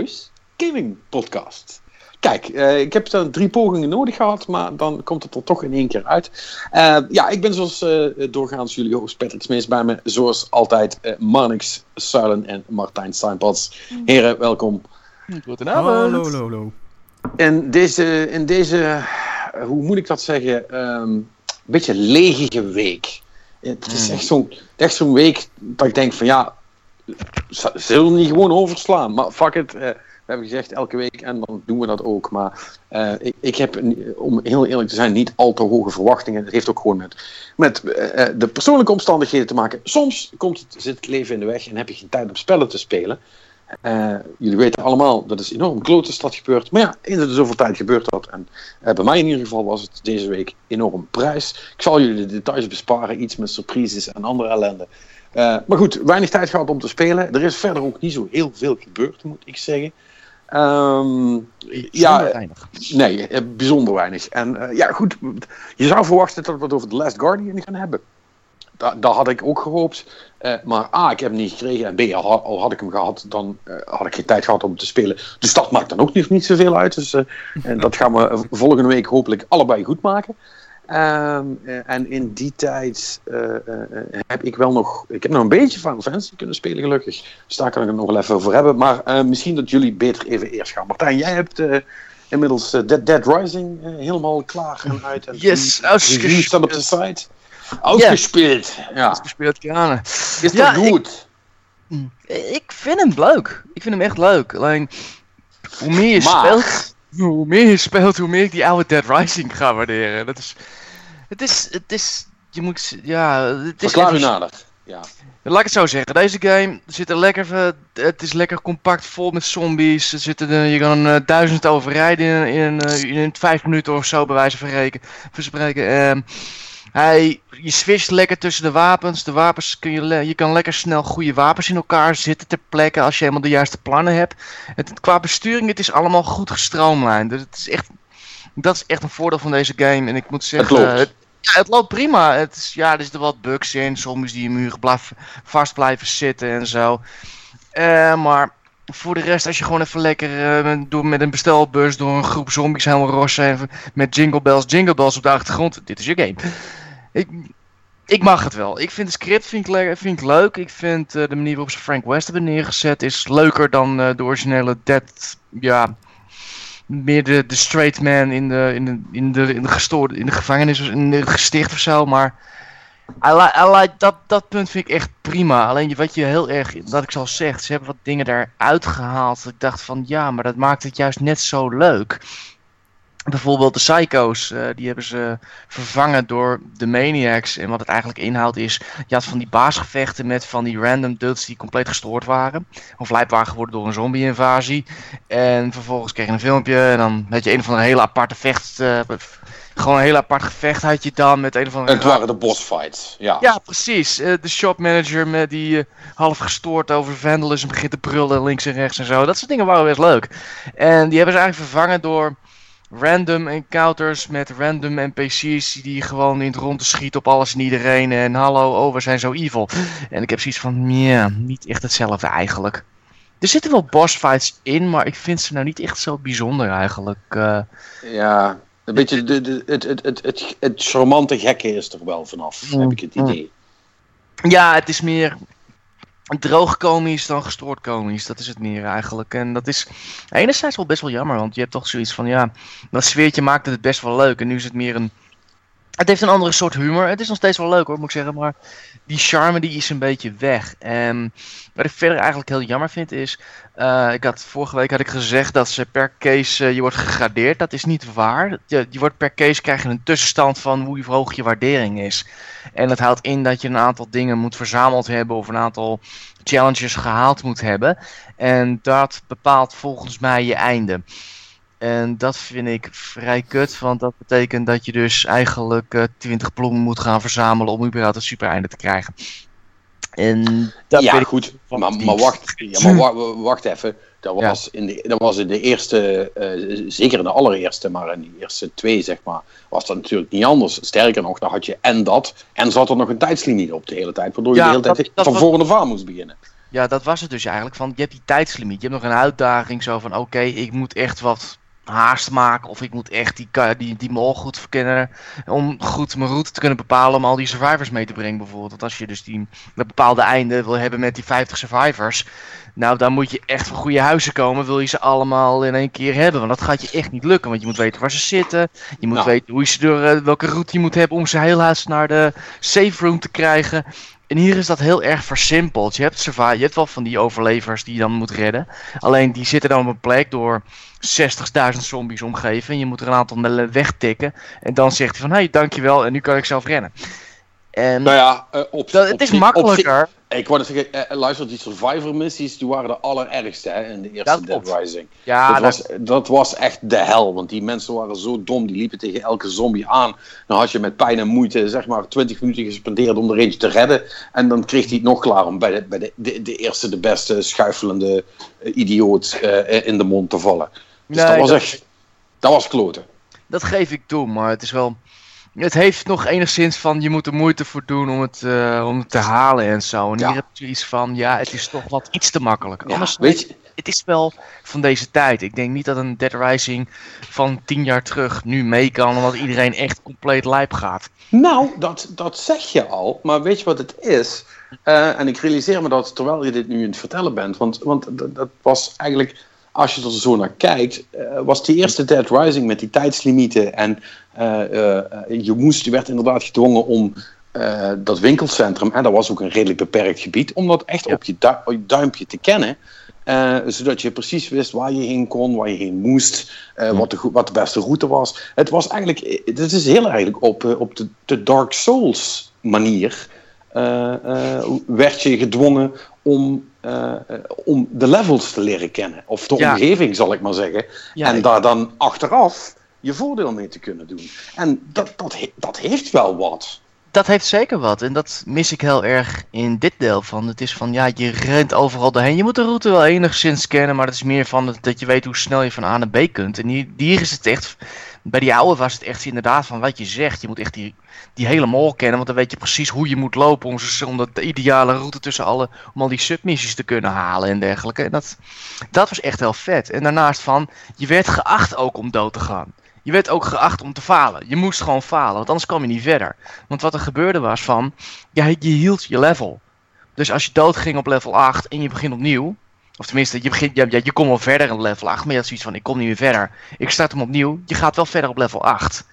Cowboys Gaming Podcast. Kijk, uh, ik heb dan drie pogingen nodig gehad, maar dan komt het er toch in één keer uit. Uh, ja, ik ben zoals uh, doorgaans jullie host Patrick Smees bij me. Zoals altijd Marnix Suilen en Martijn Steinpats. Heren, welkom. Goedenavond. Hallo, hallo, hallo. In deze, in deze hoe moet ik dat zeggen, um, een beetje legige week. Het is echt zo'n zo'n week dat ik denk van ja, we niet gewoon overslaan? Maar fuck it, uh, we hebben gezegd elke week en dan doen we dat ook. Maar uh, ik, ik, heb, om heel eerlijk te zijn, niet al te hoge verwachtingen. Het heeft ook gewoon met, met de persoonlijke omstandigheden te maken. Soms komt het, zit het leven in de weg en heb je geen tijd om spellen te spelen. Jullie weten allemaal, dat is enorm kloot is dat gebeurt. Maar ja, in de zoveel tijd gebeurt dat. En bij mij in ieder geval was het deze week enorm prijs. Ik zal jullie de details besparen, iets met surprises en andere ellende. Uh, maar goed, weinig tijd gehad om te spelen. Er is verder ook niet zo heel veel gebeurd, moet ik zeggen. Um, ja, weinig. Nee, bijzonder weinig. En ja, goed, je zou verwachten dat we het over The Last Guardian gaan hebben. Dat, dat had ik ook gehoopt. Uh, maar A, ik heb hem niet gekregen. En B, al, al had ik hem gehad, dan uh, had ik geen tijd gehad om te spelen. Dus dat maakt dan ook niet, niet zoveel uit. Dus en dat gaan we volgende week hopelijk allebei goed maken. Ehm, en in die tijd heb ik wel nog... Ik heb nog een beetje Final Fantasy kunnen spelen, gelukkig. Dus daar kan ik het nog wel even over hebben. Maar misschien dat jullie beter even eerst gaan. Martijn, jij hebt inmiddels Dead, Dead Rising helemaal klaar en uit. En yes, die staat op de site. Uitgespeeld. Ja. ja. Uitgespeeld, ja. Is dat goed? Ik, ik, vind hem leuk. Ik vind hem echt leuk. Alleen, hoe meer je speelt, hoe meer je speelt, hoe meer ik die oude Dead Rising ga waarderen. Dat is, het is, het is, je moet, ja, het is... Verklaar u nader. Ja. Laat ik het zo zeggen. Deze game zit er lekker, het is lekker compact vol met zombies. Er zitten, je kan een duizend overrijden in, in, in, vijf minuten of zo, bij wijze van spreken. Uh, hij, je switcht lekker tussen de wapens. De wapens kun je, je kan lekker snel goede wapens in elkaar zitten ter plekke als je helemaal de juiste plannen hebt. Het, qua besturing, het is allemaal goed gestroomlijnd. Dus het is echt, dat is echt een voordeel van deze game. En ik moet zeggen, het loopt, het, ja, het loopt prima. Het is, ja, er zitten wat bugs in. Soms die blijven, vast blijven zitten en zo. Uh, maar voor de rest, als je gewoon even lekker uh, door, met een bestelbus door een groep zombies helemaal rossen met jingle bells, jingle bells op de achtergrond. Dit is je game. Ik, ik mag het wel. Ik vind de script vind ik, vind ik leuk. Ik vind uh, de manier waarop ze Frank West hebben neergezet is leuker dan de originele Dead. Ja, meer de, de straight man in de, in de, in de, in de, gestoorde, in de gevangenis, in de gesticht of zo. Maar I like, I like, dat, dat punt vind ik echt prima. Alleen wat je heel erg, dat ik zal zeggen, ze hebben wat dingen daaruit gehaald. Ik dacht van ja, maar dat maakt het juist net zo leuk. Bijvoorbeeld de Psycho's, uh, die hebben ze vervangen door de Maniacs. En wat het eigenlijk inhoudt is, je had van die baasgevechten met van die random dudes die compleet gestoord waren. Of lijp waren geworden door een zombie-invasie. En vervolgens kreeg je een filmpje en dan had je een of andere hele aparte vecht... Uh, gewoon een heel apart gevecht had je dan met een of andere... Het waren de bossfights, ja. Ja, precies. Uh, de shopmanager met die half gestoord over vandalism begint te brullen links en rechts en zo. Dat soort dingen waren best leuk. En die hebben ze eigenlijk vervangen door random encounters met random NPC's die gewoon in het rond te schieten op alles en iedereen. En hallo, oh, we zijn zo evil. En ik heb zoiets van, ja, niet echt hetzelfde eigenlijk. Er zitten wel boss fights in, maar ik vind ze nou niet echt zo bijzonder eigenlijk. Uh, ja, een beetje de, de, het, het, het, het, het charmante gekke is er wel vanaf, heb ik het mm. idee. Ja, het is meer droog komisch dan gestoord komisch. Dat is het meer eigenlijk. En dat is enerzijds wel best wel jammer, want je hebt toch zoiets van, ja, dat sfeertje maakte het best wel leuk. En nu is het meer een... Het heeft een andere soort humor. Het is nog steeds wel leuk hoor, moet ik zeggen, maar die charme die is een beetje weg. En wat ik verder eigenlijk heel jammer vind is, uh, ik had, vorige week had ik gezegd dat ze per case uh, je wordt gegradeerd. Dat is niet waar. Je, je wordt per case krijg je een tussenstand van hoe hoog je waardering is. En dat houdt in dat je een aantal dingen moet verzameld hebben of een aantal challenges gehaald moet hebben. En dat bepaalt volgens mij je einde. En dat vind ik vrij kut, want dat betekent dat je dus eigenlijk uh, 20 bloemen moet gaan verzamelen om überhaupt het supereinde te krijgen. En dat ja, goed, maar, maar, wacht, ja, maar wacht even. Dat was, in de, dat was in de eerste, uh, zeker in de allereerste, maar in de eerste twee, zeg maar, was dat natuurlijk niet anders. Sterker nog, dan had je en dat, en zat er nog een tijdslimiet op de hele tijd, waardoor je de hele tijd van was... af aan moest beginnen. Ja, dat was het dus eigenlijk. Van, je hebt die tijdslimiet. Je hebt nog een uitdaging zo van... Oké, ik moet echt wat haast maken. Of ik moet echt die, die, die mol goed verkennen. Om goed mijn route te kunnen bepalen. Om al die survivors mee te brengen bijvoorbeeld. Want als je dus die, een bepaalde einde wil hebben met die 50 survivors. Nou, dan moet je echt van goede huizen komen. Wil je ze allemaal in één keer hebben. Want dat gaat je echt niet lukken. Want je moet weten waar ze zitten. Je moet Nou. weten hoe je ze door, eh, welke route je moet hebben. Om ze heel haast naar de safe room te krijgen. En hier is dat heel erg versimpeld. Je hebt, je hebt wel van die overlevers die je dan moet redden. Alleen die zitten dan op een plek door 60.000 zombies omgeven. En je moet er een aantal wegtikken. En dan zegt hij van, hé, dankjewel. En nu kan ik zelf rennen. En Nou ja, eh, op, dat, op het is op makkelijker. ik wou net zeggen, eh, luister, die Survivor missies, die waren de allerergste hè, in de eerste Dat Dead. Rising. Ja, dat, was, dat was echt de hel, want die mensen waren zo dom, die liepen tegen elke zombie aan. Dan had je met pijn en moeite zeg maar 20 minuten gespendeerd om er eentje te redden. En dan kreeg hij het nog klaar om bij de, bij de, de, de eerste, de beste, schuifelende eh, idioot eh, in de mond te vallen. Dus Nee, dat was echt, dat was kloten. dat geef ik toe. Maar het is wel... Het heeft nog enigszins van, je moet er moeite voor doen om het, eh, om het te halen en zo. En Ja. hier heb je iets van, ja, het is toch wat iets te makkelijk. Ja, Anders weet je, het is wel van deze tijd. Ik denk niet dat een Dead Rising van tien jaar terug nu mee kan, omdat iedereen echt compleet lijp gaat. Nou, dat, dat zeg je al, maar weet je wat het is? Eh, en ik realiseer me dat terwijl je dit nu aan het vertellen bent, want, want dat, dat was eigenlijk, als je er zo naar kijkt, eh, was die eerste Dead Rising met die tijdslimieten en eh, eh, je moest, je werd inderdaad gedwongen om dat winkelcentrum, en dat was ook een redelijk beperkt gebied, om dat echt Ja. op, je du- op je duimpje te kennen. zodat je precies wist waar je heen kon, waar je heen moest, wat, de, wat de beste route was. Het was eigenlijk, het is heel eigenlijk op, op de, de Dark Souls manier. werd je gedwongen om, eh, eh, om de levels te leren kennen. Of de Ja. omgeving, zal ik maar zeggen. Ja, en daar dan achteraf je voordeel mee te kunnen doen. En dat, dat, dat heeft wel wat. Dat heeft zeker wat. En dat mis ik heel erg in dit deel van. Het is van, ja, je rent overal doorheen. Je moet de route wel enigszins kennen, maar het is meer van dat je weet hoe snel je van A naar B kunt. En hier, hier is het echt, bij die oude was het echt inderdaad van wat je zegt. Je moet echt die, die hele mol kennen, want dan weet je precies hoe je moet lopen om, om de ideale route tussen alle, om al die submissies te kunnen halen en dergelijke. En dat, dat was echt heel vet. En daarnaast van, je werd geacht ook om dood te gaan. Je werd ook geacht om te falen. Je moest gewoon falen, want anders kwam je niet verder. Want wat er gebeurde was van, je hield je level. Dus als je doodging op level 8 en je begint opnieuw, of tenminste, je, begint, ja, ja, je komt wel verder in level 8, maar je had zoiets van, ik kom niet meer verder. Ik start hem opnieuw, je gaat wel verder op level 8.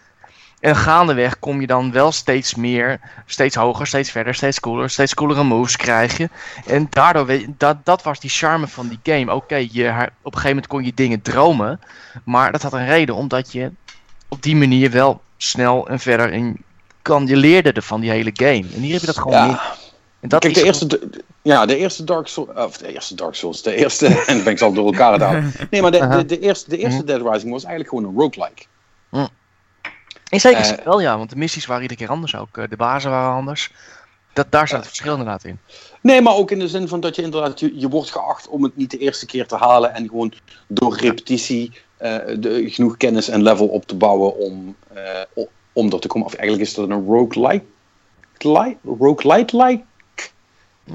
En gaandeweg kom je dan wel steeds meer, steeds hoger, steeds verder, steeds cooler, steeds coolere moves krijg je. En daardoor, weet je, dat, dat was die charme van die game. Oké, je op een gegeven moment kon je dingen dromen, maar dat had een reden, omdat je op die manier wel snel en verder en kan, je leerde er van die hele game. En hier heb je dat gewoon Ja. niet. En dat Kijk, is de eerste, de- ja, de eerste Dark Souls, of de eerste Dark Souls, de eerste, en dan ben ik ze al door elkaar aan het halen. Nee, maar de, de, de eerste, de eerste Dead Rising was eigenlijk gewoon een roguelike. In zekere Eh, zin wel, ja, want de missies waren iedere keer anders ook. Eh, De bazen waren anders. Dat, daar zat het verschil inderdaad in. Nee, maar ook in de zin van dat je inderdaad, je, je wordt geacht om het niet de eerste keer te halen en gewoon door repetitie eh, de, genoeg kennis en level op te bouwen om, eh, o- om er te komen. Of eigenlijk is dat een roguelike, like,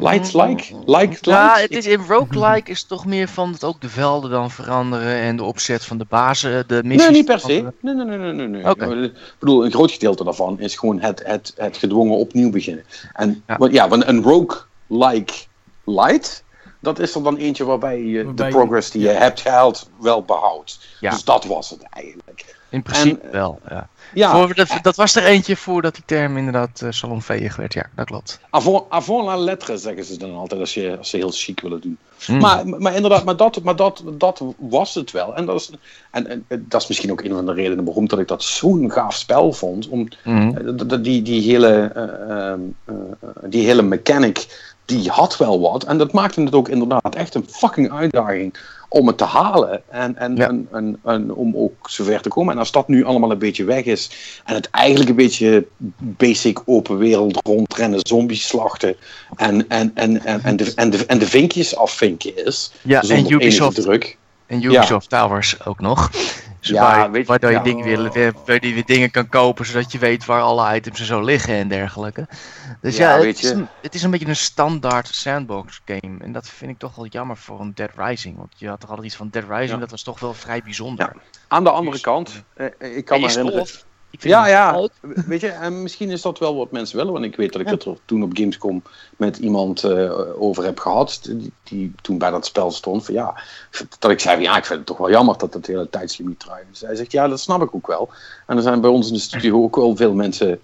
roguelite like, light like, like, Ja, het is in roguelike is toch meer van dat ook de velden dan veranderen en de opzet van de bazen, de missies. Nee, niet per se. Nee, nee, nee, nee, nee. nee. Oké. Ik bedoel, een groot gedeelte daarvan is gewoon het, het, het gedwongen opnieuw beginnen. En Ja. ja, ja want een rogue-like light, dat is er dan eentje waarbij je Waarbij de progress die je hebt gehaald wel behoudt. Ja. Dus dat was het eigenlijk. In principe En- wel, ja. Ja, Voor, dat, dat was er eentje voordat die term inderdaad uh, salonveeg werd, ja, dat klopt. avant, avant la lettre zeggen ze dan altijd als, je, als ze heel chic willen doen. Mm. Maar, maar inderdaad, maar, dat, maar dat, dat was het wel. En dat, is, en, en dat is misschien ook een van de redenen waarom dat ik dat zo'n gaaf spel vond. Om, Mhm. Eh, die, die, hele, eh, ehm, eh, eh, die hele mechanic, die had wel wat. En dat maakte het ook inderdaad echt een fucking uitdaging om het te halen. En, en, Ja. en, en, en om ook zover te komen. En als dat nu allemaal een beetje weg is. En het eigenlijk een beetje basic open wereld rondrennen, zombies slachten. En, en, en, en, en, de, en, de, en de vinkjes afvinken is. Ja, en Ubisoft, druk. en Ubisoft Towers ook nog. Ja, waar, weet je- waardoor je ja. dingen weer, weer, waar je weer dingen kan kopen, zodat je weet waar alle items en zo liggen en dergelijke. Dus Ja, ja, het, is een, het is een beetje een standaard sandbox game. En dat vind ik toch wel jammer voor een Dead Rising. Want je had toch altijd iets van Dead Rising, dat was toch wel vrij bijzonder. Aan de andere Dus, kant, eh, ik kan me herinneren. Ja, ja. Weet je, en misschien is dat wel wat mensen willen. Want ik weet dat ik Ja. het er toen op Gamescom met iemand eh, over heb gehad. Die, die toen bij dat spel stond. Van, ja, dat ik zei, van, ja, ik vind het toch wel jammer dat het hele tijdslimiet draait. Dus hij zegt, ja, dat snap ik ook wel. En er zijn bij ons in de studio ook wel veel mensen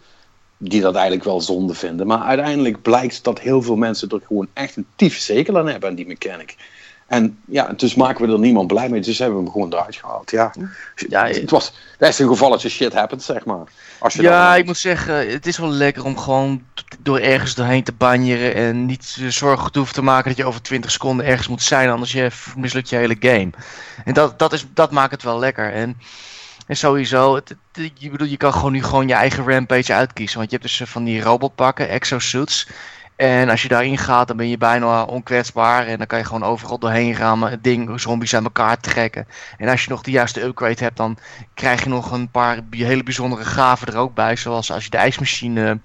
die dat eigenlijk wel zonde vinden. Maar uiteindelijk blijkt dat heel veel mensen er gewoon echt een tief zekel aan hebben aan die mechanic. En ja, dus maken we er niemand blij mee. Dus hebben we hem gewoon eruit gehaald. Ja, Ja, het was, dat is een gevalletje shit happens, zeg maar. Als je Ja, dan- ik moet zeggen, het is wel lekker om gewoon door ergens doorheen te banjeren en niet eh, zorgen te hoeven te maken dat je over 20 seconden ergens moet zijn, anders je mislukt je hele game. En dat, dat, is, dat maakt het wel lekker. En, en sowieso, het, het- je, bedoel, je kan gewoon nu gewoon je eigen rampage uitkiezen, want je hebt dus eh, van die robotpakken, exosuits. En als je daarin gaat, dan ben je bijna onkwetsbaar. En dan kan je gewoon overal doorheen gaan, het ding, zombies aan elkaar trekken. En als je nog de juiste upgrade hebt, dan krijg je nog een paar hele bijzondere gaven er ook bij. Zoals als je de ijsmachine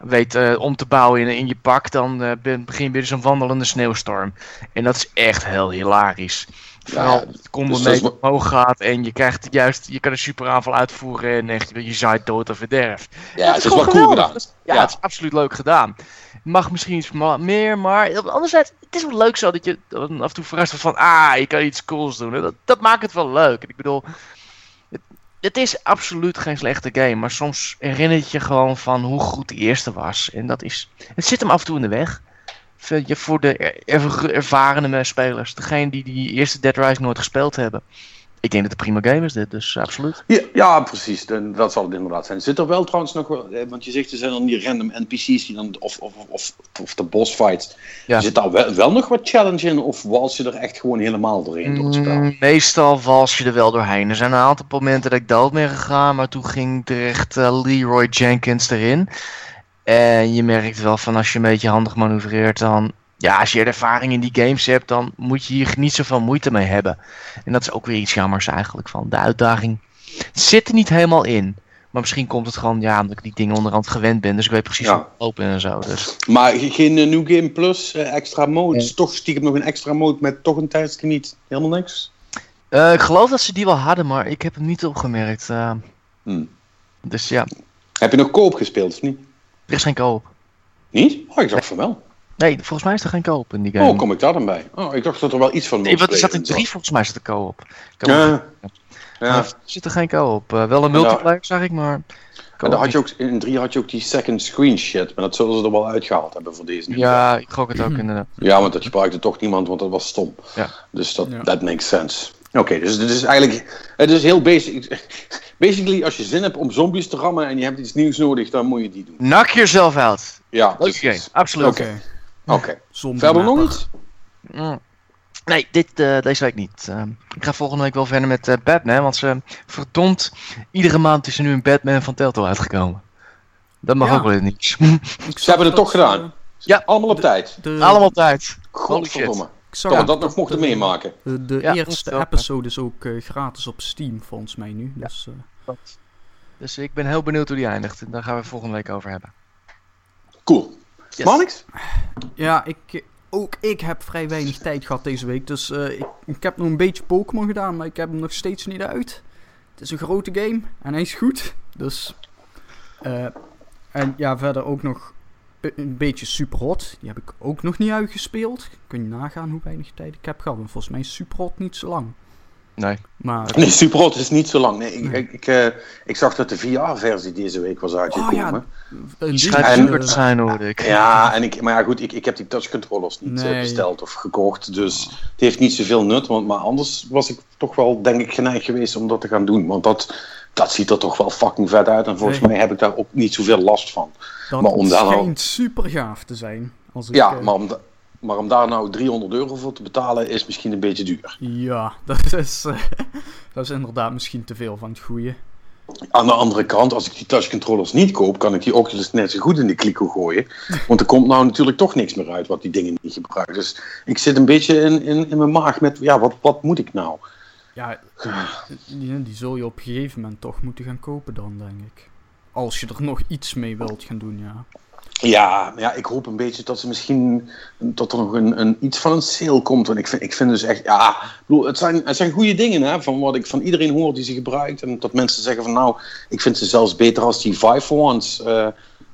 weet eh, om te bouwen in, in je pak, dan eh, ben- begin je weer zo'n wandelende sneeuwstorm. En dat is echt heel hilarisch. Vooral als het combo dus mee omhoog gaat en je krijgt juist, je kan een superaanval uitvoeren en echt je zaait dood of verderf. Ja, Dat het is gewoon wel cool gedaan. Ja, Ja. het is absoluut leuk gedaan. Mag misschien iets meer, maar anderzijds, het is wel leuk zo dat je dan af en toe verrast wordt van, ah, je kan iets cools doen. En Dat, dat maakt het wel leuk. Ik bedoel, het, is absoluut geen slechte game, maar soms herinnert je gewoon van hoe goed de eerste was. En dat is, het zit hem af en toe in de weg. Voor de er- er- ervarende spelers, degene die die eerste Dead Rising nooit gespeeld hebben. Ik denk dat het prima game is dit, dus absoluut. Ja, ja, precies. Dan- Dat zal het inderdaad zijn. Zit er wel trouwens nog wel, eh, want je zegt er zijn dan die random NPC's die dan, of, of, of, of de boss fights. Ja. Zit daar wel, wel nog wat challenge in of wals je er echt gewoon helemaal doorheen door het spel? Mm, Meestal wals je er wel doorheen. Er zijn een aantal momenten dat ik dood ben gegaan, maar toen ging terecht eh, Leroy Jenkins erin. En je merkt wel van als je een beetje handig manoeuvreert, dan. Ja, als je ervaring in die games hebt, dan moet je hier niet zoveel moeite mee hebben. En dat is ook weer iets jammers eigenlijk van. De uitdaging zit er niet helemaal in. Maar misschien komt het gewoon, ja, omdat ik die dingen onderhand gewend ben. Dus ik weet precies Ja. hoe het lopen en zo. Dus. Maar ge- geen eh, New Game Plus, eh, extra mode, toch stiekem nog een extra mode met toch een tijdslimiet. Helemaal niks? Eh, ik geloof dat ze die wel hadden, maar ik heb hem niet opgemerkt. Hmm. dus ja, Heb je nog koop gespeeld of niet? er is geen koop. Niet? Oh, ik dacht van wel. Nee, volgens mij is er geen koop in die game. Oh, kom ik daar dan bij? Oh, ik dacht dat er wel iets van nee, want er zat in drie, volgens mij zat er koop. Ja. Ja. Er zit er geen koop. Eh, wel een Nou, multiplayer, zag ik, maar... En dan had je ook, in 3 had je ook die second screen shit, maar dat zullen ze er wel uitgehaald hebben voor deze. nieuwe Ja, ik gok het ook inderdaad. Ja, want dat gebruikte toch niemand, want dat was stom. Ja. Dus dat Ja. that makes sense. Oké, dus het is eigenlijk... Het is heel basic. Basically, als je zin hebt om zombies te rammen en je hebt iets nieuws nodig, dan moet je die doen. Knock yourself out. Ja, precies. absoluut. Oké. Oké. Zombie Verder nog iets? Mm. Nee, dit, eh, deze week niet. Eh, ik ga volgende week wel verder met eh, Batman, want ze, verdomd, iedere maand is er nu een Batman van Telltale uitgekomen. Dat mag Ja. ook wel niet. Ze hebben het toch gedaan. eh, Ja. Allemaal op tijd. de, Allemaal op tijd. Godverdomme. Ik zag Dat we dat dat nog mochten meemaken. De, de Ja, eerste dat- episode is ook eh, gratis op Steam, volgens mij nu. Dus, eh, Dus ik ben heel benieuwd hoe die eindigt. En daar gaan we volgende week over hebben. Cool. Yes. Marnix? ja, ik, ook ik heb vrij weinig tijd gehad deze week. Dus eh, ik, ik heb nog een beetje Pokémon gedaan, maar ik heb hem nog steeds niet uit. Het is een grote game en hij is goed. Dus. eh, en ja, verder ook nog een- een beetje Superhot. Die heb ik ook nog niet uitgespeeld. Kun je nagaan hoe weinig tijd ik heb gehad. En volgens mij is Superhot niet zo lang. Nee. Maar. Nee, Superhot is niet zo lang. Nee, ik, ik, ik, eh, ik zag dat de VR-versie deze week was uitgekomen. Oh ja, schijnt En- eh, super te zijn, hoorde ik. Ja, en ik, maar ja, goed, ik, ik heb die touchcontrollers niet eh, Nee. besteld of gekocht. Dus het heeft niet zoveel nut. Want, maar anders was ik toch wel, denk ik, geneigd geweest om dat te gaan doen. Want dat, dat ziet er toch wel fucking vet uit. En volgens Nee. mij heb ik daar ook niet zoveel last van. dat maar om schijnt super gaaf te zijn. Als ik, Ja, maar om, maar om daar nou 300 euro voor te betalen is misschien een beetje duur. Ja, dat is, eh, dat is inderdaad misschien te veel van het goede. Aan de andere kant, als ik die touchcontrollers niet koop, kan ik die Oculus net zo goed in de kliko gooien. Want er komt nou natuurlijk toch niks meer uit wat die dingen niet gebruiken. Dus ik zit een beetje in, in, in mijn maag met, ja, wat, wat moet ik nou? Ja, die, die zul je op een gegeven moment toch moeten gaan kopen dan, denk ik. Als je er nog iets mee wilt gaan doen, ja. Ja, ja, ik hoop een beetje dat ze misschien dat er nog een, een, iets van een sale komt. Want ik vind, ik vind dus echt, ja, bedoel, het, zijn, het zijn goede dingen hè, van wat ik van iedereen hoor die ze gebruikt. En dat mensen zeggen van nou, ik vind ze zelfs beter als die Five for Ones. Uh,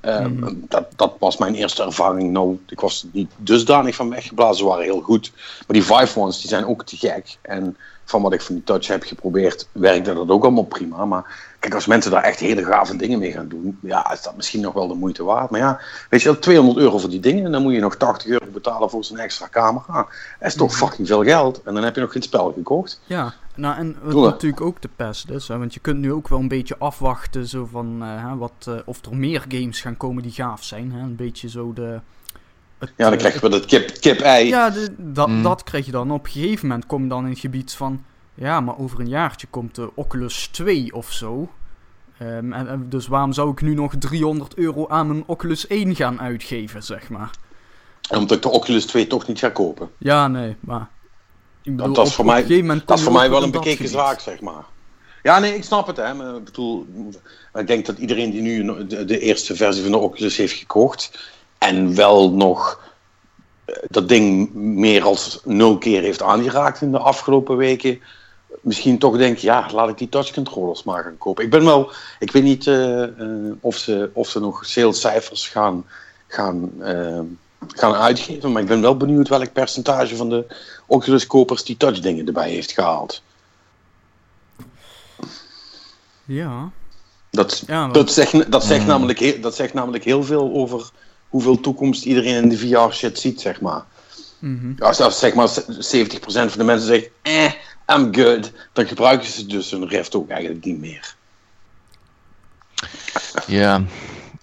uh, mm. dat, dat was mijn eerste ervaring. Nou, ik was niet dusdanig van weggeblazen, ze waren heel goed. Maar die Five Ones die zijn ook te gek. En van wat ik van die touch heb geprobeerd, werkte dat ook allemaal prima. Maar kijk, als mensen daar echt hele gave dingen mee gaan doen, ja, is dat misschien nog wel de moeite waard. Maar ja, weet je wel, 200 euro voor die dingen en dan moet je nog 80 euro betalen voor zo'n extra camera. Dat is toch fucking veel geld. En dan heb je nog geen spel gekocht. Ja, nou en wat natuurlijk ook de pest is, hè, want je kunt nu ook wel een beetje afwachten zo van, uh, wat, uh, of er meer games gaan komen die gaaf zijn. Hè? Een beetje zo de... Het, ja, dan krijg je wel dat kip-ei. ja, de, dat, mm. dat krijg je dan. Op een gegeven moment kom je dan in het gebied van... Ja, maar over een jaartje komt de Oculus 2 of zo. Um, en, en, dus waarom zou ik nu nog 300 euro aan mijn Oculus 1 gaan uitgeven, zeg maar? Omdat ik de Oculus 2 toch niet ga kopen. Ja, nee, maar... Ik bedoel, dat, is voor mij, dat is voor mij wel een bekeken zaak, zeg maar. Ja, nee, ik snap het. Hè. Maar, ik bedoel, ik denk dat iedereen die nu de, de eerste versie van de Oculus heeft gekocht... en wel nog dat ding meer als nul keer heeft aangeraakt in de afgelopen weken misschien toch denk ja, laat ik die touchcontrollers maar gaan kopen. Ik ben wel, ik weet niet uh, uh, of, ze, of ze nog salescijfers gaan, gaan, uh, gaan uitgeven, maar ik ben wel benieuwd welk percentage van de Oculus-kopers die touchdingen erbij heeft gehaald. Ja. Dat, ja, maar... dat zegt, dat, zegt mm. namelijk dat zegt namelijk heel veel over hoeveel toekomst iedereen in de VR-shit ziet, zeg maar. Mm -hmm. Als, als zeg maar 70% van de mensen zegt, eh, I'm good, dan gebruiken ze dus hun Rift ook eigenlijk niet meer. Ja,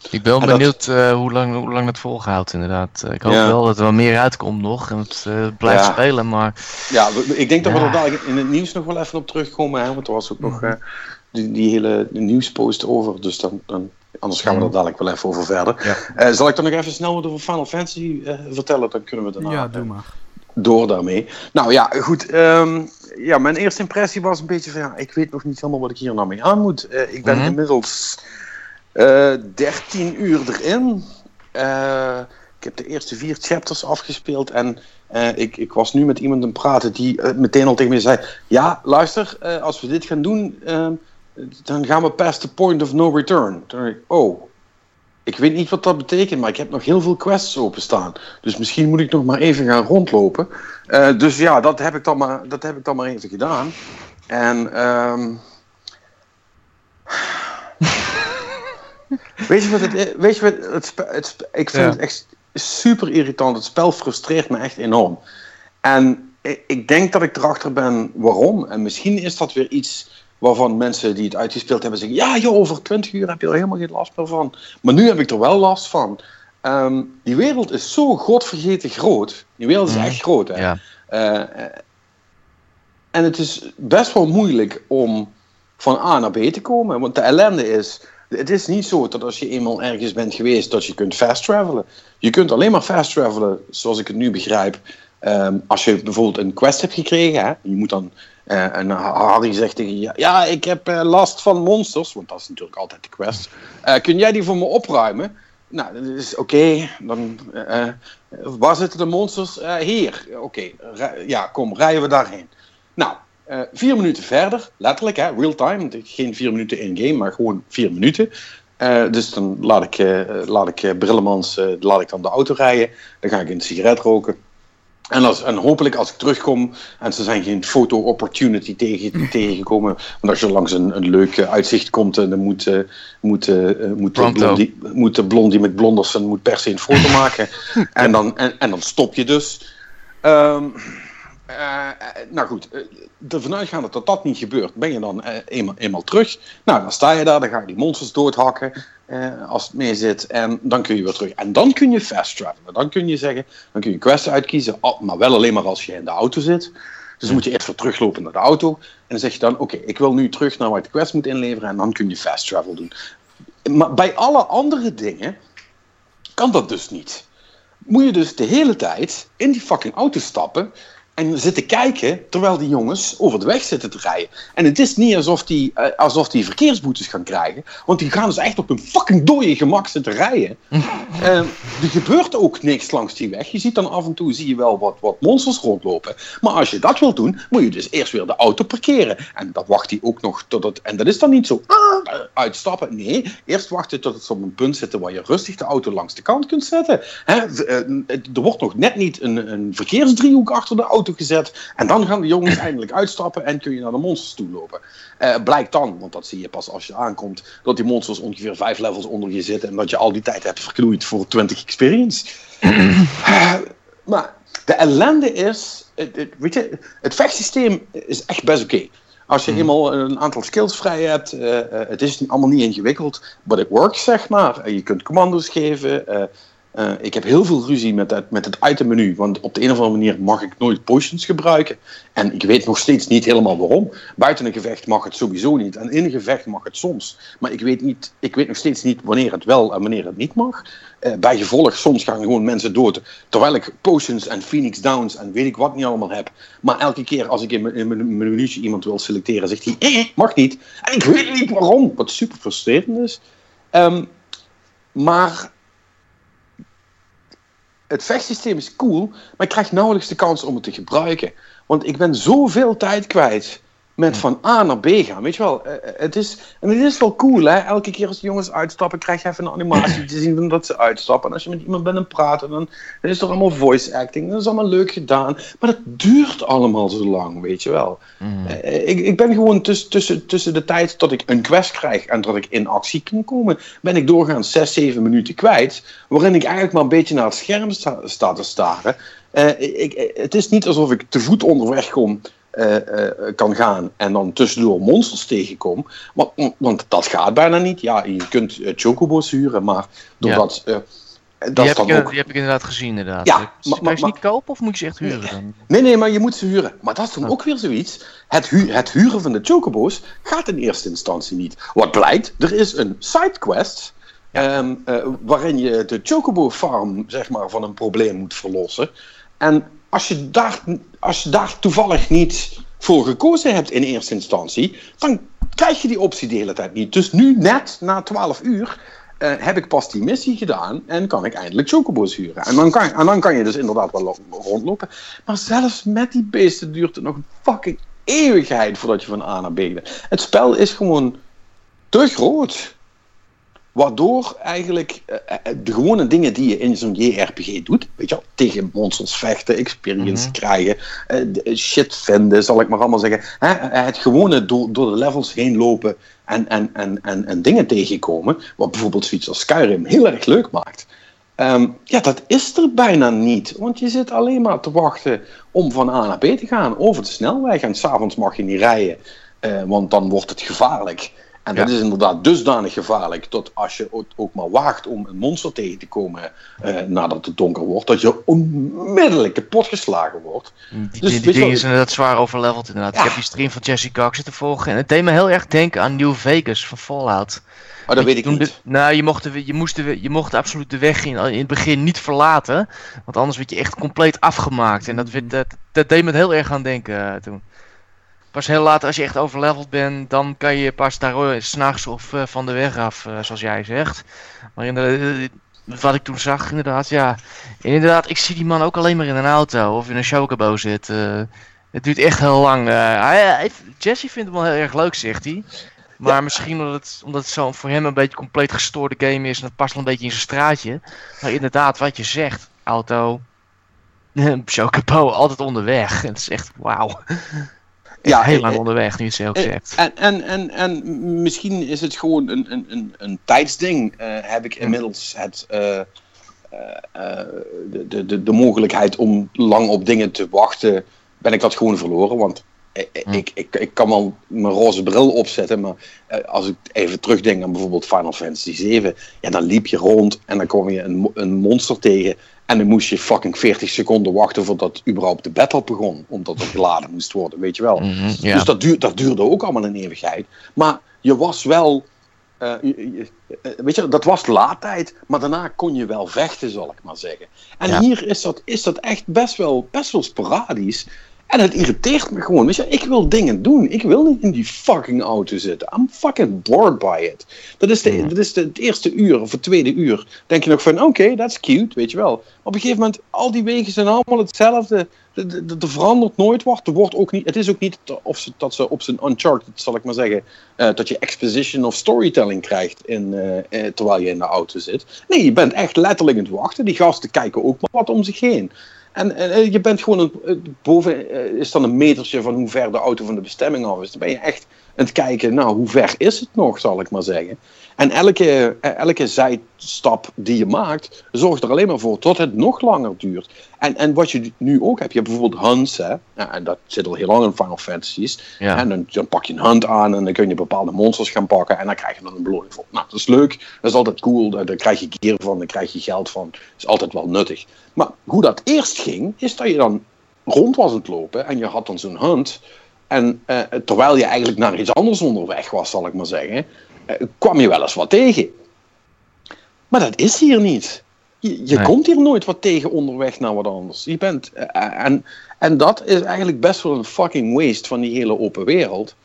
ik ben wel benieuwd dat... uh, hoe, lang, hoe lang het volhoudt inderdaad. Ik hoop ja. wel dat er wel meer uitkomt nog en het uh, blijft ja. spelen, maar... Ja, ik denk dat we er dadelijk in het nieuws nog wel even op terugkomen, hè, want er was ook nog uh, die, die, hele nieuwspost over, dus dan, dan, anders gaan we er dadelijk wel even over verder. Ja. zal ik dan nog even snel wat over Final Fantasy vertellen, dan kunnen we daarna... Ja, doe maar door daarmee. Nou ja, goed. Um, ja, mijn eerste impressie was een beetje van ja, ik weet nog niet helemaal wat ik hier nou mee aan moet. Uh, ik ben mm -hmm. inmiddels uh, eh, 13 uur erin. Ik heb de eerste vier chapters afgespeeld en ik, ik was nu met iemand aan het praten die meteen al tegen me zei: Ja, luister, als we dit gaan doen, ehm, dan gaan we past the point of no return. Toen dacht ik: Oh, ik weet niet wat dat betekent, maar ik heb nog heel veel quests openstaan. Dus misschien moet ik nog maar even gaan rondlopen. Uh, dus ja, dat heb ik dan maar, dat heb ik dan maar even gedaan. En um... weet je wat het is? Weet je wat het, het, het ik vind ja. het echt super irritant. Het spel frustreert me echt enorm. En ik, ik denk dat ik erachter ben waarom. En misschien is dat weer iets waarvan mensen die het uitgespeeld hebben zeggen: Ja, joh, over 20 uur heb je er helemaal geen last meer van. Maar nu heb ik er wel last van. Um, die wereld is zo godvergeten groot. Die wereld is mm. echt groot. Hè? Ja. Uh, en het is best wel moeilijk om van A naar B te komen. Want de ellende is. Het is niet zo dat als je eenmaal ergens bent geweest dat je kunt fast travelen. Je kunt alleen maar fast travelen, zoals ik het nu begrijp, um, als je bijvoorbeeld een quest hebt gekregen. Hè? Je moet dan uh, en Harry zegt tegen je, ja, ik heb uh, last van monsters, want dat is natuurlijk altijd de quest. Uh, kun jij die voor me opruimen? Nou, dat is oké. Dan, waar zitten de monsters? hier. Oké, ja, kom, rijden we daarheen. Nou, vier minuten verder, letterlijk, hè, real time. Geen vier minuten in game, maar gewoon vier minuten. dus dan laat ik, laat ik Brillemans laat ik dan de auto rijden. Dan ga ik een sigaret roken. En, als, en hopelijk als ik terugkom en ze zijn geen foto-opportunity tegen, tegengekomen. Want als je langs een, een leuk uitzicht komt, dan moet, uh, moet, uh, moet, de blondie, moet de blondie met blonders en moet per se een foto maken. en, dan, en, en dan stop je dus. Um, uh, nou goed, ervan uitgaande dat dat niet gebeurt, ben je dan eenmaal, eenmaal terug. Nou, dan sta je daar, dan ga je die monsters doodhakken als het mee zit. En dan kun je weer terug. En dan kun je fast travelen. Dan kun je zeggen, dan kun je quests uitkiezen, maar wel alleen maar als je in de auto zit. Dus dan moet je eerst weer teruglopen naar de auto. En dan zeg je dan, oké, ik wil nu terug naar waar ik de quest moet inleveren. En dan kun je fast travel doen. Maar bij alle andere dingen kan dat dus niet. Moet je dus de hele tijd in die fucking auto stappen en zitten kijken terwijl die jongens over de weg zitten te rijden. En het is niet alsof die, eh, alsof die verkeersboetes gaan krijgen, want die gaan dus echt op een fucking dode gemak zitten rijden. Eh, er gebeurt ook niks langs die weg. Je ziet dan af en toe zie je wel wat, wat monsters rondlopen. Maar als je dat wil doen, moet je dus eerst weer de auto parkeren. En dan wacht hij ook nog tot het. En dat is dan niet zo ah, uitstappen. Nee, eerst wachten tot het op een punt zit waar je rustig de auto langs de kant kunt zetten. Hè, eh, er wordt nog net niet een, een verkeersdriehoek achter de auto gezet. En dan gaan de jongens eindelijk uitstappen en kun je naar de monsters toe lopen. Uh, blijkt dan, want dat zie je pas als je aankomt, dat die monsters ongeveer vijf levels onder je zitten en dat je al die tijd hebt verknoeid voor 20 experience. uh, maar de ellende is, het, het, weet je, het vechtsysteem is echt best oké. Okay. Als je eenmaal een aantal skills vrij hebt, uh, het is allemaal niet ingewikkeld, but it works, zeg maar. je kunt commando's geven. Uh, ik heb heel veel ruzie met het, met het itemmenu, want op de een of andere manier mag ik nooit potions gebruiken. En ik weet nog steeds niet helemaal waarom. Buiten een gevecht mag het sowieso niet. En in een gevecht mag het soms. Maar ik weet, niet, ik weet nog steeds niet wanneer het wel en wanneer het niet mag. Uh, bij gevolg, soms gaan gewoon mensen dood. Terwijl ik potions en phoenix downs en weet ik wat niet allemaal heb. Maar elke keer als ik in mijn minuutje iemand wil selecteren, zegt hij: eh, mag niet. En ik weet niet waarom. Wat super frustrerend is. Um, maar het vechtsysteem is cool, maar ik krijg nauwelijks de kans om het te gebruiken. Want ik ben zoveel tijd kwijt met van A naar B gaan. Weet je wel, het is, en het is wel cool, hè? Elke keer als de jongens uitstappen, krijg je even een animatie te zien dat ze uitstappen. En als je met iemand bent en praten, dan, dan is er allemaal voice acting. Dat is allemaal leuk gedaan. Maar dat duurt allemaal zo lang, weet je wel. Mm. Ik, ik ben gewoon tussen, tussen, tussen de tijd dat ik een quest krijg en dat ik in actie kan komen, ben ik doorgaans 6, 7 minuten kwijt. Waarin ik eigenlijk maar een beetje naar het scherm sta, sta te staren. Uh, ik, het is niet alsof ik te voet onderweg kom uh, uh, kan gaan en dan tussendoor monsters tegenkom. Want, want dat gaat bijna niet. Ja, je kunt uh, chocobo's huren, maar doordat... Ja. Dat die, heb ik, ook... die heb ik inderdaad gezien, inderdaad. Ja, maar, je ze niet kopen of moet je ze echt huren dan? Nee, nee, maar je moet ze huren. Maar dat is dan oh. ook weer zoiets. Het, hu het, huren van de chocobo's gaat in eerste instantie niet. Wat blijkt, er is een sidequest... Ja. Um, waarin je de chocobo farm zeg maar, van een probleem moet verlossen. En als je, daar, als je toevallig niet voor gekozen hebt in eerste instantie, dan krijg je die optie de hele tijd niet. Dus nu, net na 12 uur, uh, heb ik pas die missie gedaan en kan ik eindelijk chocobo's huren. En dan, kan, en dan kan je dus inderdaad wel rondlopen. Maar zelfs met die beesten duurt het nog een fucking eeuwigheid voordat je van A naar B bent. Het spel is gewoon te groot. Waardoor eigenlijk uh, de gewone dingen die je in zo'n JRPG doet, weet je wel, tegen monsters vechten, experience mm -hmm. krijgen, uh, shit vinden, zal ik maar allemaal zeggen. Hè, het gewone door, door de levels heen lopen en, en, en, en, en dingen tegenkomen, wat bijvoorbeeld zoiets als Skyrim heel erg leuk maakt. Um, ja, dat is er bijna niet. Want je zit alleen maar te wachten om van A naar B te gaan over de snelweg. En s'avonds mag je niet rijden, uh, want dan wordt het gevaarlijk. En dat ja. is inderdaad dusdanig gevaarlijk dat als je ook maar waagt om een monster tegen te komen uh, nadat het donker wordt, dat je onmiddellijk kapotgeslagen wordt. Die, dus, die, die ding is inderdaad zwaar overleveld inderdaad. Ja. Ik heb die stream van Jesse Cox zitten volgen en het deed me heel erg denken aan New Vegas van Fallout. Oh, dat weet ik niet. De, nou, je mocht, de, je, moest de, je mocht absoluut de weg in, in het begin niet verlaten. Want anders werd je echt compleet afgemaakt. En dat, werd, dat, dat deed me heel erg aan denken uh, toen. Pas heel laat, als je echt overleveld bent, dan kan je pas daar s'nachts of uh, van de weg af, uh, zoals jij zegt. Maar inderdaad, wat ik toen zag, inderdaad, ja. Inderdaad, ik zie die man ook alleen maar in een auto of in een chocobo zitten. het duurt echt heel lang. Hij, Jesse vindt hem wel heel erg leuk, zegt hij. Maar ja. misschien omdat het, omdat het zo voor hem een beetje compleet gestoorde game is en het past wel een beetje in zijn straatje. Maar inderdaad, wat je zegt, auto, chocobo, altijd onderweg. Het is echt wauw ja, heel lang onderweg, nu het ook zegt. En, en, en, en misschien is het gewoon een, een, een, een tijdsding. Uh, heb ik inmiddels het, uh, uh, de, de, de mogelijkheid om lang op dingen te wachten, ben ik dat gewoon verloren. Want ik, ik, ik kan wel mijn roze bril opzetten, maar als ik even terugdenk aan bijvoorbeeld Final Fantasy 7, ja, dan liep je rond en dan kom je een, een monster tegen en dan moest je fucking 40 seconden wachten voordat überhaupt de battle begon. Omdat er geladen moest worden, weet je wel. Mm -hmm, ja. Dus dat, duur, dat duurde ook allemaal een eeuwigheid. Maar je was wel eh, je- je- eh, weet je, dat was laadtijd, maar daarna kon je wel vechten, zal ik maar zeggen. En Ja. hier is dat, is dat echt best wel, best wel sporadisch. En het irriteert me gewoon. Weet je, ik wil dingen doen. Ik wil niet in die fucking auto zitten. I'm fucking bored by it. Dat is, de, dat is de, het eerste uur of het tweede uur. Denk je nog van, oké, dat is cute, weet je wel. Maar op een gegeven moment, al die wegen zijn allemaal hetzelfde. Er verandert nooit wat. Er wordt ook niet, het is ook niet of ze, dat ze op zijn Uncharted, zal ik maar zeggen, eh, dat je exposition of storytelling krijgt in, eh, eh, terwijl je in de auto zit. Nee, je bent echt letterlijk aan het wachten. Die gasten kijken ook maar wat om zich heen. En eh, je bent gewoon, een, eh, boven eh, is dan een metertje van hoe ver de auto van de bestemming af is. Dan ben je echt het kijken, nou, hoe ver is het nog, zal ik maar zeggen. En elke, elke zijstap die je maakt, zorgt er alleen maar voor tot het nog langer duurt. En, en wat je nu ook hebt, je hebt bijvoorbeeld hunts, hè. En dat zit al heel lang in Final Fantasies. Ja. En dan, dan pak je een hunt aan en dan kun je bepaalde monsters gaan pakken en dan krijg je dan een beloning voor. Nou, dat is leuk, dat is altijd cool, daar, daar krijg je gear van, daar krijg je geld van. Dat is altijd wel nuttig. Maar hoe dat eerst ging, is dat je dan rond was aan het lopen en je had dan zo'n hunt. En eh, terwijl je eigenlijk naar iets anders onderweg was, zal ik maar zeggen, eh, kwam je wel eens wat tegen. Maar dat is hier niet. Je, je Nee. komt hier nooit wat tegen onderweg naar wat anders. Je bent, eh, en, en dat is eigenlijk best wel een fucking waste van die hele open wereld.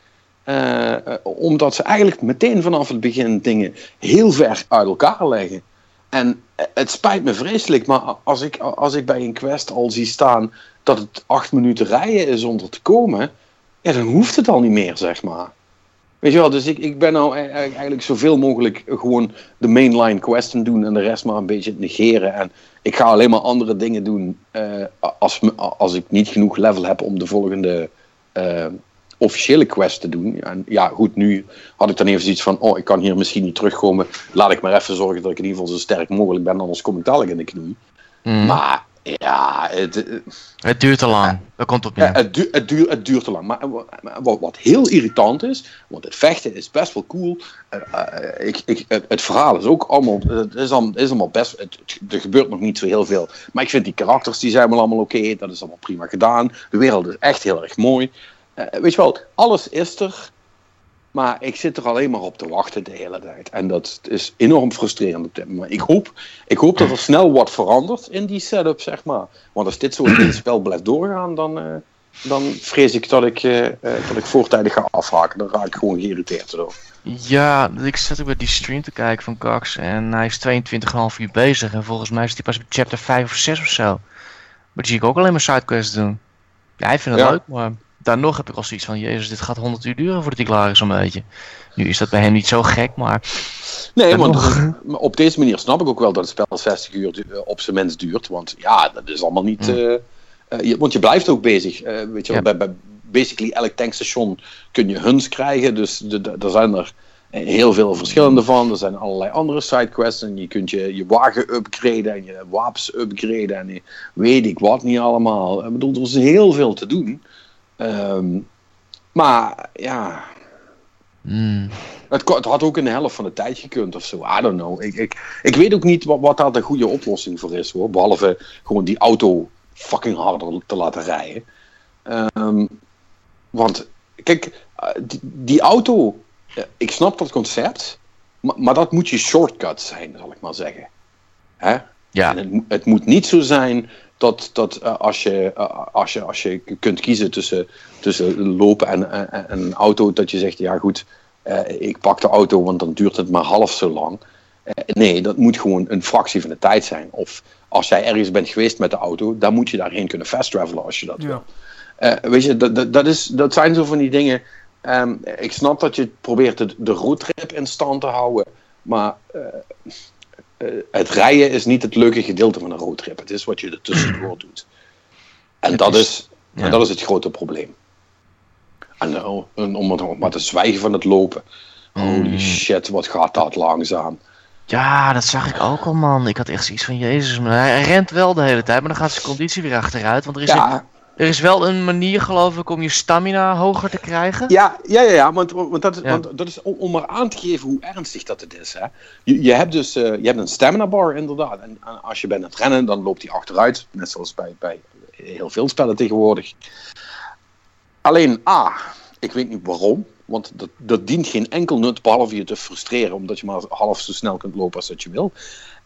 Omdat ze eigenlijk meteen vanaf het begin dingen heel ver uit elkaar leggen. En het spijt me vreselijk, maar als ik, als ik bij een quest al zie staan dat het acht minuten rijden is om er te komen, ja, dan hoeft het al niet meer, zeg maar. Weet je wel, dus ik, ik ben nou e- e- eigenlijk zoveel mogelijk gewoon de mainline questen doen en de rest maar een beetje negeren. En ik ga alleen maar andere dingen doen eh, als, als ik niet genoeg level heb om de volgende eh, officiële quest te doen. En ja, goed, nu had ik dan even zoiets van, oh, ik kan hier misschien niet terugkomen. Laat ik maar even zorgen dat ik in ieder geval zo sterk mogelijk ben, anders kom ik dadelijk in de knoei. Mhm. Maar ja, het, Het duurt te lang. Dat komt op ja, neer. het, du- het, duurt, het duurt te lang. Maar maar wat, wat heel irritant is, want het vechten is best wel cool. Eh, eh, ik, ik, het, het verhaal is ook allemaal, het is, allemaal, is allemaal best, het, er gebeurt nog niet zo heel veel. Maar ik vind die karakters, die zijn wel allemaal oké. dat is allemaal prima gedaan. De wereld is echt heel erg mooi. Eh, weet je wel, alles is er. Maar ik zit er alleen maar op te wachten de hele tijd. En dat is enorm frustrerend op dit moment. Ik hoop, ik hoop dat er snel wat verandert in die setup, zeg maar. Want als dit zo in het spel blijft doorgaan, dan, eh, dan vrees ik dat ik, eh, eh, dat ik voortijdig ga afhaken. Dan raak ik gewoon geïrriteerd door. Ja, ik zat ook bij die stream te kijken van Cox en hij is 22,5 uur bezig en volgens mij is hij pas op chapter 5 of 6 of zo. Maar die zie ik ook alleen maar sidequests doen. Ja, hij vindt het Ja. leuk, maar dan nog heb ik al zoiets van, jezus, dit gaat 100 uur duren voordat hij klaar is zo'n beetje. Nu is dat bij hem niet zo gek, maar Nee, want nog- op deze manier snap ik ook wel dat het spel 60 uur op zijn minst duurt. Want ja, dat is allemaal niet. Hmm. eh, eh, je, want je blijft ook bezig. eh, weet je Ja. bij, bij basically elk tankstation kun je huns krijgen. Dus de, de- er zijn er heel veel verschillende van. Er zijn allerlei andere sidequests. En je kunt je, je wagen upgraden en je wapens upgraden. En je- weet ik wat niet allemaal. Ik bedoel, er is heel veel te doen. Ehm, maar ja, hmm, het, het had ook in de helft van de tijd gekund of zo. I don't know. Ik, ik, ik weet ook niet wat, wat daar de goede oplossing voor is hoor. Behalve gewoon die auto fucking harder te laten rijden. Ehm, want, kijk, eh, die, die auto, eh, ik snap dat concept. Maar, maar dat moet je shortcut zijn, zal ik maar zeggen. Hè? ja, En het, het moet niet zo zijn dat, dat eh, als, je, eh, als, je, als je kunt kiezen tussen, tussen lopen en, en, en een auto, dat je zegt, ja goed, eh, ik pak de auto, want dan duurt het maar half zo lang. Nee, dat moet gewoon een fractie van de tijd zijn. Of als jij ergens bent geweest met de auto, dan moet je daarheen kunnen fast travelen als je dat wil. Ja. Eh, weet je, dat, dat, dat, is, dat zijn zo van die dingen. Ehm, ik snap dat je probeert de, de roadtrip in stand te houden. Maar het rijden is niet het leuke gedeelte van een roadtrip. Het is wat je er tussendoor doet. En Het dat is- is, ja. en dat is het grote probleem. En, eh, en om, het- maar te zwijgen van het lopen. Holy Mm. shit, wat gaat dat langzaam. ja, dat zag ik ook al man. Ik had echt zoiets van, jezus, maar hij rent wel de hele tijd, maar dan gaat zijn conditie weer achteruit. Want er is, Ja, er is wel een manier geloof ik om je stamina hoger te krijgen. Ja, ja, ja, ja want, want, dat, Ja. want dat is om, om maar aan te geven hoe ernstig dat het is. Hè. Je, je hebt dus eh, je hebt een stamina bar inderdaad. En, en als je bent aan het rennen, dan loopt die achteruit. Net zoals bij, bij heel veel spellen tegenwoordig. Alleen A, ik weet niet waarom. Want dat, dat dient geen enkel nut, behalve je te frustreren, omdat je maar half zo snel kunt lopen als dat je wil.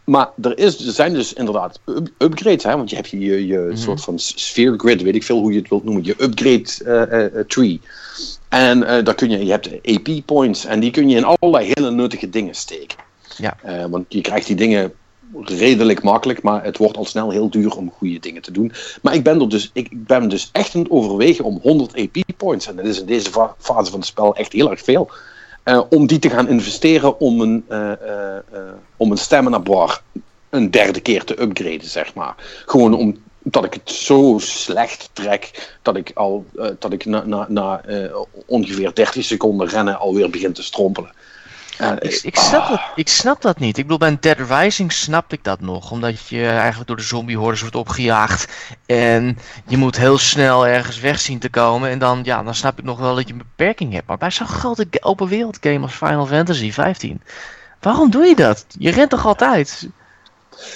Maar er, is, er zijn dus inderdaad up- upgrades, hè? want je hebt je, je Mhm. soort van sphere grid, weet ik veel hoe je het wilt noemen, je upgrade eh, eh, eh, tree. En daar kun je, je hebt AP points en die kun je in allerlei hele nuttige dingen steken. Ja. Want je krijgt die dingen redelijk makkelijk, maar het wordt al snel heel duur om goede dingen te doen. Maar ik ben, er dus, ik, ben dus echt aan het overwegen om 100 AP points, en dat is in deze fa- fase van het spel echt heel erg veel, eh, om die te gaan investeren om een, eh, eh, om een stamina bar een derde keer te upgraden, zeg maar. Gewoon omdat ik het zo slecht trek dat ik al dat ik na, na, na ongeveer 30 seconden rennen alweer begin te strompelen. Eh, Ik, ik, ah, snap dat, ik snap dat niet. Ik bedoel, bij een Dead Rising snap ik dat nog. Omdat je eigenlijk door de zombiehordes wordt opgejaagd. En je moet heel snel ergens weg zien te komen. En dan, ja, dan snap ik nog wel dat je een beperking hebt. Maar bij zo'n grote open wereld game als Final Fantasy 15. Waarom doe je dat? Je rent toch altijd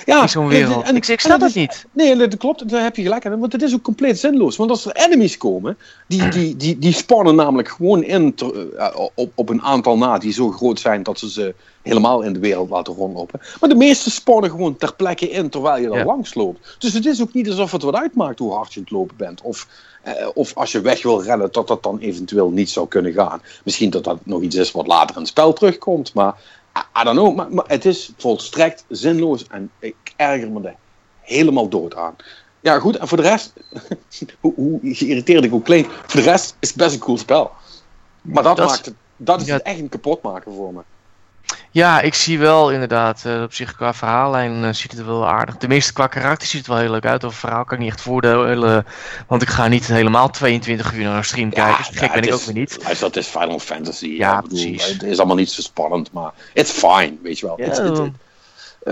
ja, in zo'n wereld? en- ik, snap dat het niet. Nee, dat klopt, daar heb je gelijk aan. Want het is ook compleet zinloos. Want als er enemies komen, die, die, die, die spawnen namelijk gewoon in ter- eh, op, op een aantal na die zo groot zijn dat ze ze helemaal in de wereld laten rondlopen. Maar de meeste spawnen gewoon ter plekke in terwijl je er Ja. langs loopt. Dus het is ook niet alsof het wat uitmaakt hoe hard je aan het lopen bent. Of, eh, of als je weg wil rennen, dat dat dan eventueel niet zou kunnen gaan. Misschien dat dat nog iets is wat later in het spel terugkomt, maar I, I don't know. Maar, maar het is volstrekt zinloos en ik erger me er helemaal dood aan. Ja, goed. En voor de rest, hoe, hoe geïrriteerd ik ook klink, voor de rest is het best een cool spel. Maar dat, maakt het, dat is ja. het echt een kapot maken voor me. Ja, ik zie wel inderdaad. eh, op zich qua verhaallijn eh, ziet het er wel aardig. Tenminste, qua karakter ziet het wel heel leuk uit. Over verhaal kan ik niet echt voordelen. Want ik ga niet helemaal 22 uur naar een stream kijken. Zo gek ben ik is- ook weer niet. Het is Final Fantasy. Ja, precies. Het is allemaal niet zo spannend, maar it's fine, weet je wel. Ja, eh,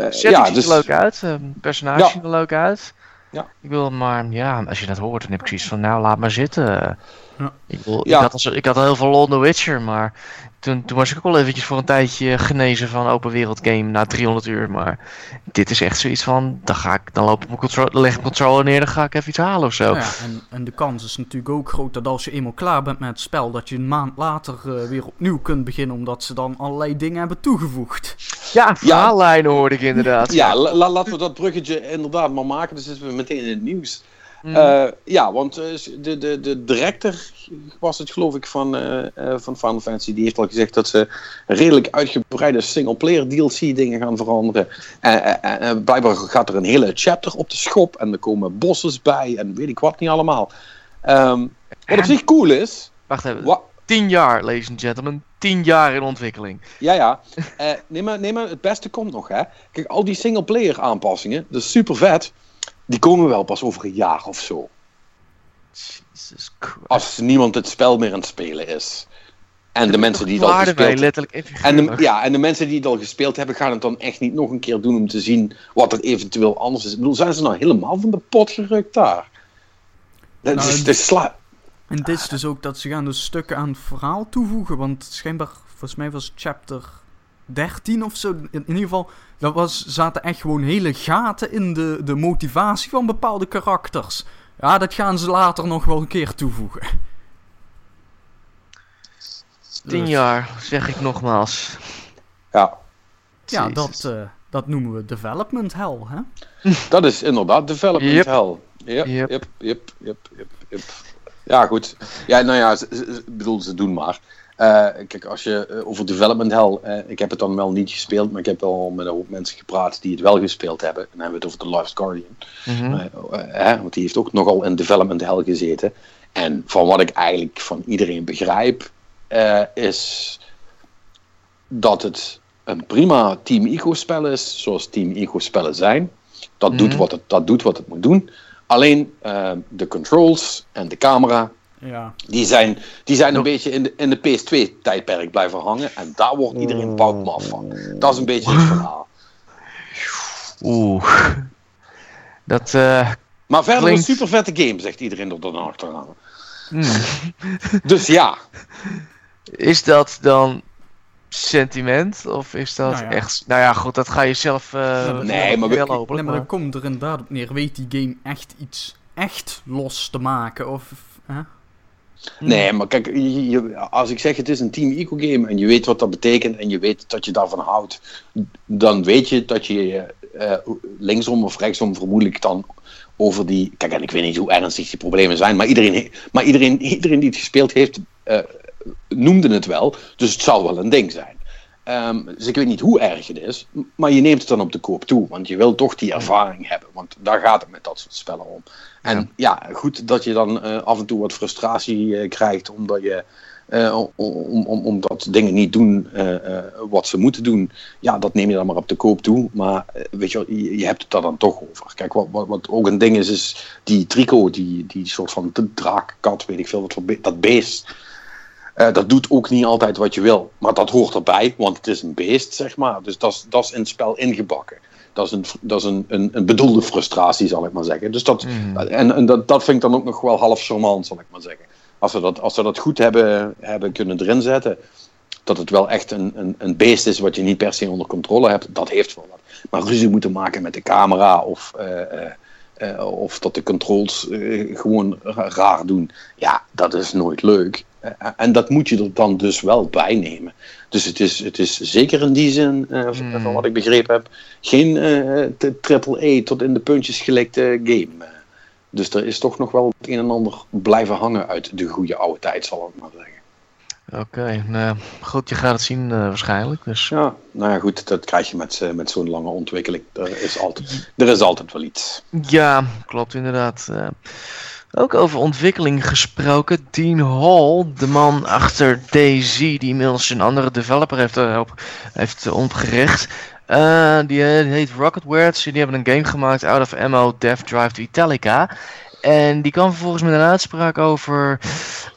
Setting ja, ziet dus, er leuk uit. eh, personage Ja. ziet er leuk uit. Ja. Ik wil maar, ja, als je dat hoort, dan heb ik zoiets van, nou, laat maar zitten. Ja. Ik, wil, Ja. ik, had al, ik had al heel veel lol in The Witcher, maar toen, toen was ik ook wel eventjes voor een tijdje genezen van open wereld game na 300 uur. Maar dit is echt zoiets van, dan, ga ik, dan, loop ik mijn control, dan leg ik mijn controller neer, dan ga ik even iets halen of zo. Ja, en, en de kans is natuurlijk ook groot dat als je eenmaal klaar bent met het spel, dat je een maand later eh, weer opnieuw kunt beginnen, omdat ze dan allerlei dingen hebben toegevoegd. Ja, verhaallijnen hoorde ik inderdaad. ja, la- la- laten we dat bruggetje inderdaad maar maken. Dan zitten we meteen in het nieuws. Mm. Eh, ja, want eh, de, de, de director was het geloof ik van, eh, van Final Fantasy. Die heeft al gezegd dat ze redelijk uitgebreide single-player DLC dingen gaan veranderen. En uh, blijkbaar gaat er een hele chapter op de schop. En er komen bosses bij en weet ik wat niet allemaal. Ehm, wat op zich cool is... Wacht even, 10 jaar, ladies and gentlemen. 10 jaar in ontwikkeling. ja, ja. Eh, nee, maar, nee, maar het beste komt nog, hè. Kijk, al die single-player aanpassingen, dat is super vet. Die komen wel pas over een jaar of zo. Jesus Christ. Als niemand het spel meer aan het spelen is. En de mensen die het al gespeeld en de, ja, en de mensen die het al gespeeld hebben, gaan het dan echt niet nog een keer doen om te zien wat er eventueel anders is. Ik bedoel, zijn ze nou helemaal van de pot gerukt daar? Dat Nou, is, sla- En dit is dus ook dat ze gaan dus stukken aan het verhaal toevoegen, want schijnbaar, volgens mij was chapter 13 of zo, in, in ieder geval, dat was, zaten echt gewoon hele gaten in de, de motivatie van bepaalde karakters. Ja, dat gaan ze later nog wel een keer toevoegen. 10 Dus- jaar, zeg ik nogmaals. Ja, Ja, Jezus. dat, eh, dat noemen we development hell, hè? dat is inderdaad development Yep. hell. Yep, Yep. yep, yep, yep, yep, yep. Ja, goed. Ja, nou ja, ik bedoel, ze doen maar. Eh, kijk, als je eh, over development hell, eh, ik heb het dan wel niet gespeeld, maar ik heb wel met een hoop mensen gepraat die het wel gespeeld hebben. En dan hebben we het over The Last Guardian. Mhm. Hè, want die heeft ook nogal in development hell gezeten. En van wat ik eigenlijk van iedereen begrijp, is dat het een prima Team Eco spel is, zoals Team Eco spellen zijn. Dat, doet, Mhm. wat het, dat doet wat het moet doen. Alleen de controls en de camera, Ja. die zijn, die zijn een beetje in de, in de PS2-tijdperk blijven hangen. En daar wordt iedereen boutmaf van. Dat is een beetje het verhaal. Oeh. Dat, eh. Maar verder Klinkt- een super vette game, zegt iedereen er dan achteraan. hmm. Dus ja, Is dat dan sentiment? Of is dat Nou ja. echt. Nou ja, goed, dat ga je zelf. eh Nee, maar we- wel Nee, hopelijk. maar maar- dan komt er inderdaad op neer, weet die game echt iets echt los te maken? Of, hè? Nee, maar kijk, je- als ik zeg het is een team eco-game en je weet wat dat betekent en je weet dat je daarvan houdt, dan weet je dat je eh, linksom of rechtsom vermoedelijk dan over die. Kijk, en ik weet niet hoe ernstig die problemen zijn, maar iedereen, maar iedereen, iedereen die het gespeeld heeft, eh, noemde het wel. Dus het zal wel een ding zijn. Ehm, dus ik weet niet hoe erg het is, maar je neemt het dan op de koop toe, want je wil toch die ervaring hebben, want daar gaat het met dat soort spellen om. En ja, goed dat je dan eh, af en toe wat frustratie eh, krijgt omdat je eh, om, om, om- omdat dingen niet doen wat ze moeten doen. Ja, dat neem je dan maar op de koop toe. Maar weet je, je, je hebt het daar dan toch over. Kijk, wat, wat, wat ook een ding is, is die trico, die, die soort van draak, kat, weet ik veel, wat voor be- dat beest. Eh, dat doet ook niet altijd wat je wil. Maar dat hoort erbij, want het is een beest, zeg maar. Dus dat is- in het spel ingebakken. Dat is, een, dat is een, een, een bedoelde frustratie, zal ik maar zeggen. Dus dat, En, en dat, dat vind ik dan ook nog wel half charmant, zal ik maar zeggen. Als we dat, als we dat goed hebben, hebben kunnen erin zetten, dat het wel echt een, een, een beest is wat je niet per se onder controle hebt, dat heeft wel wat. Maar ruzie moeten maken met de camera of, eh, eh, eh, of dat de controls eh, gewoon ra- raar doen, ja, dat is nooit leuk. Eh, en dat moet je er dan dus wel bij nemen. Dus het is, het is zeker in die zin, eh, Hmm. van wat ik begrepen heb, geen eh, triple A tot in de puntjes gelikte game. Dus er is toch nog wel het een en ander blijven hangen uit de goede oude tijd, zal ik maar zeggen. Oké, nou, goed, je gaat het zien waarschijnlijk. Dus. Ja, nou ja, goed, dat krijg je met, met zo'n lange ontwikkeling. Er is, altijd, er is altijd wel iets. Ja, klopt inderdaad. Eh, ook over ontwikkeling gesproken. Dean Hall, de man achter DayZ, die inmiddels een andere developer heeft, eh, heeft eh, opgericht. Eh, die heet Rocket Words. Die hebben een game gemaakt, Out of Ammo, Death Drive to Italica. En die kwam vervolgens met een uitspraak over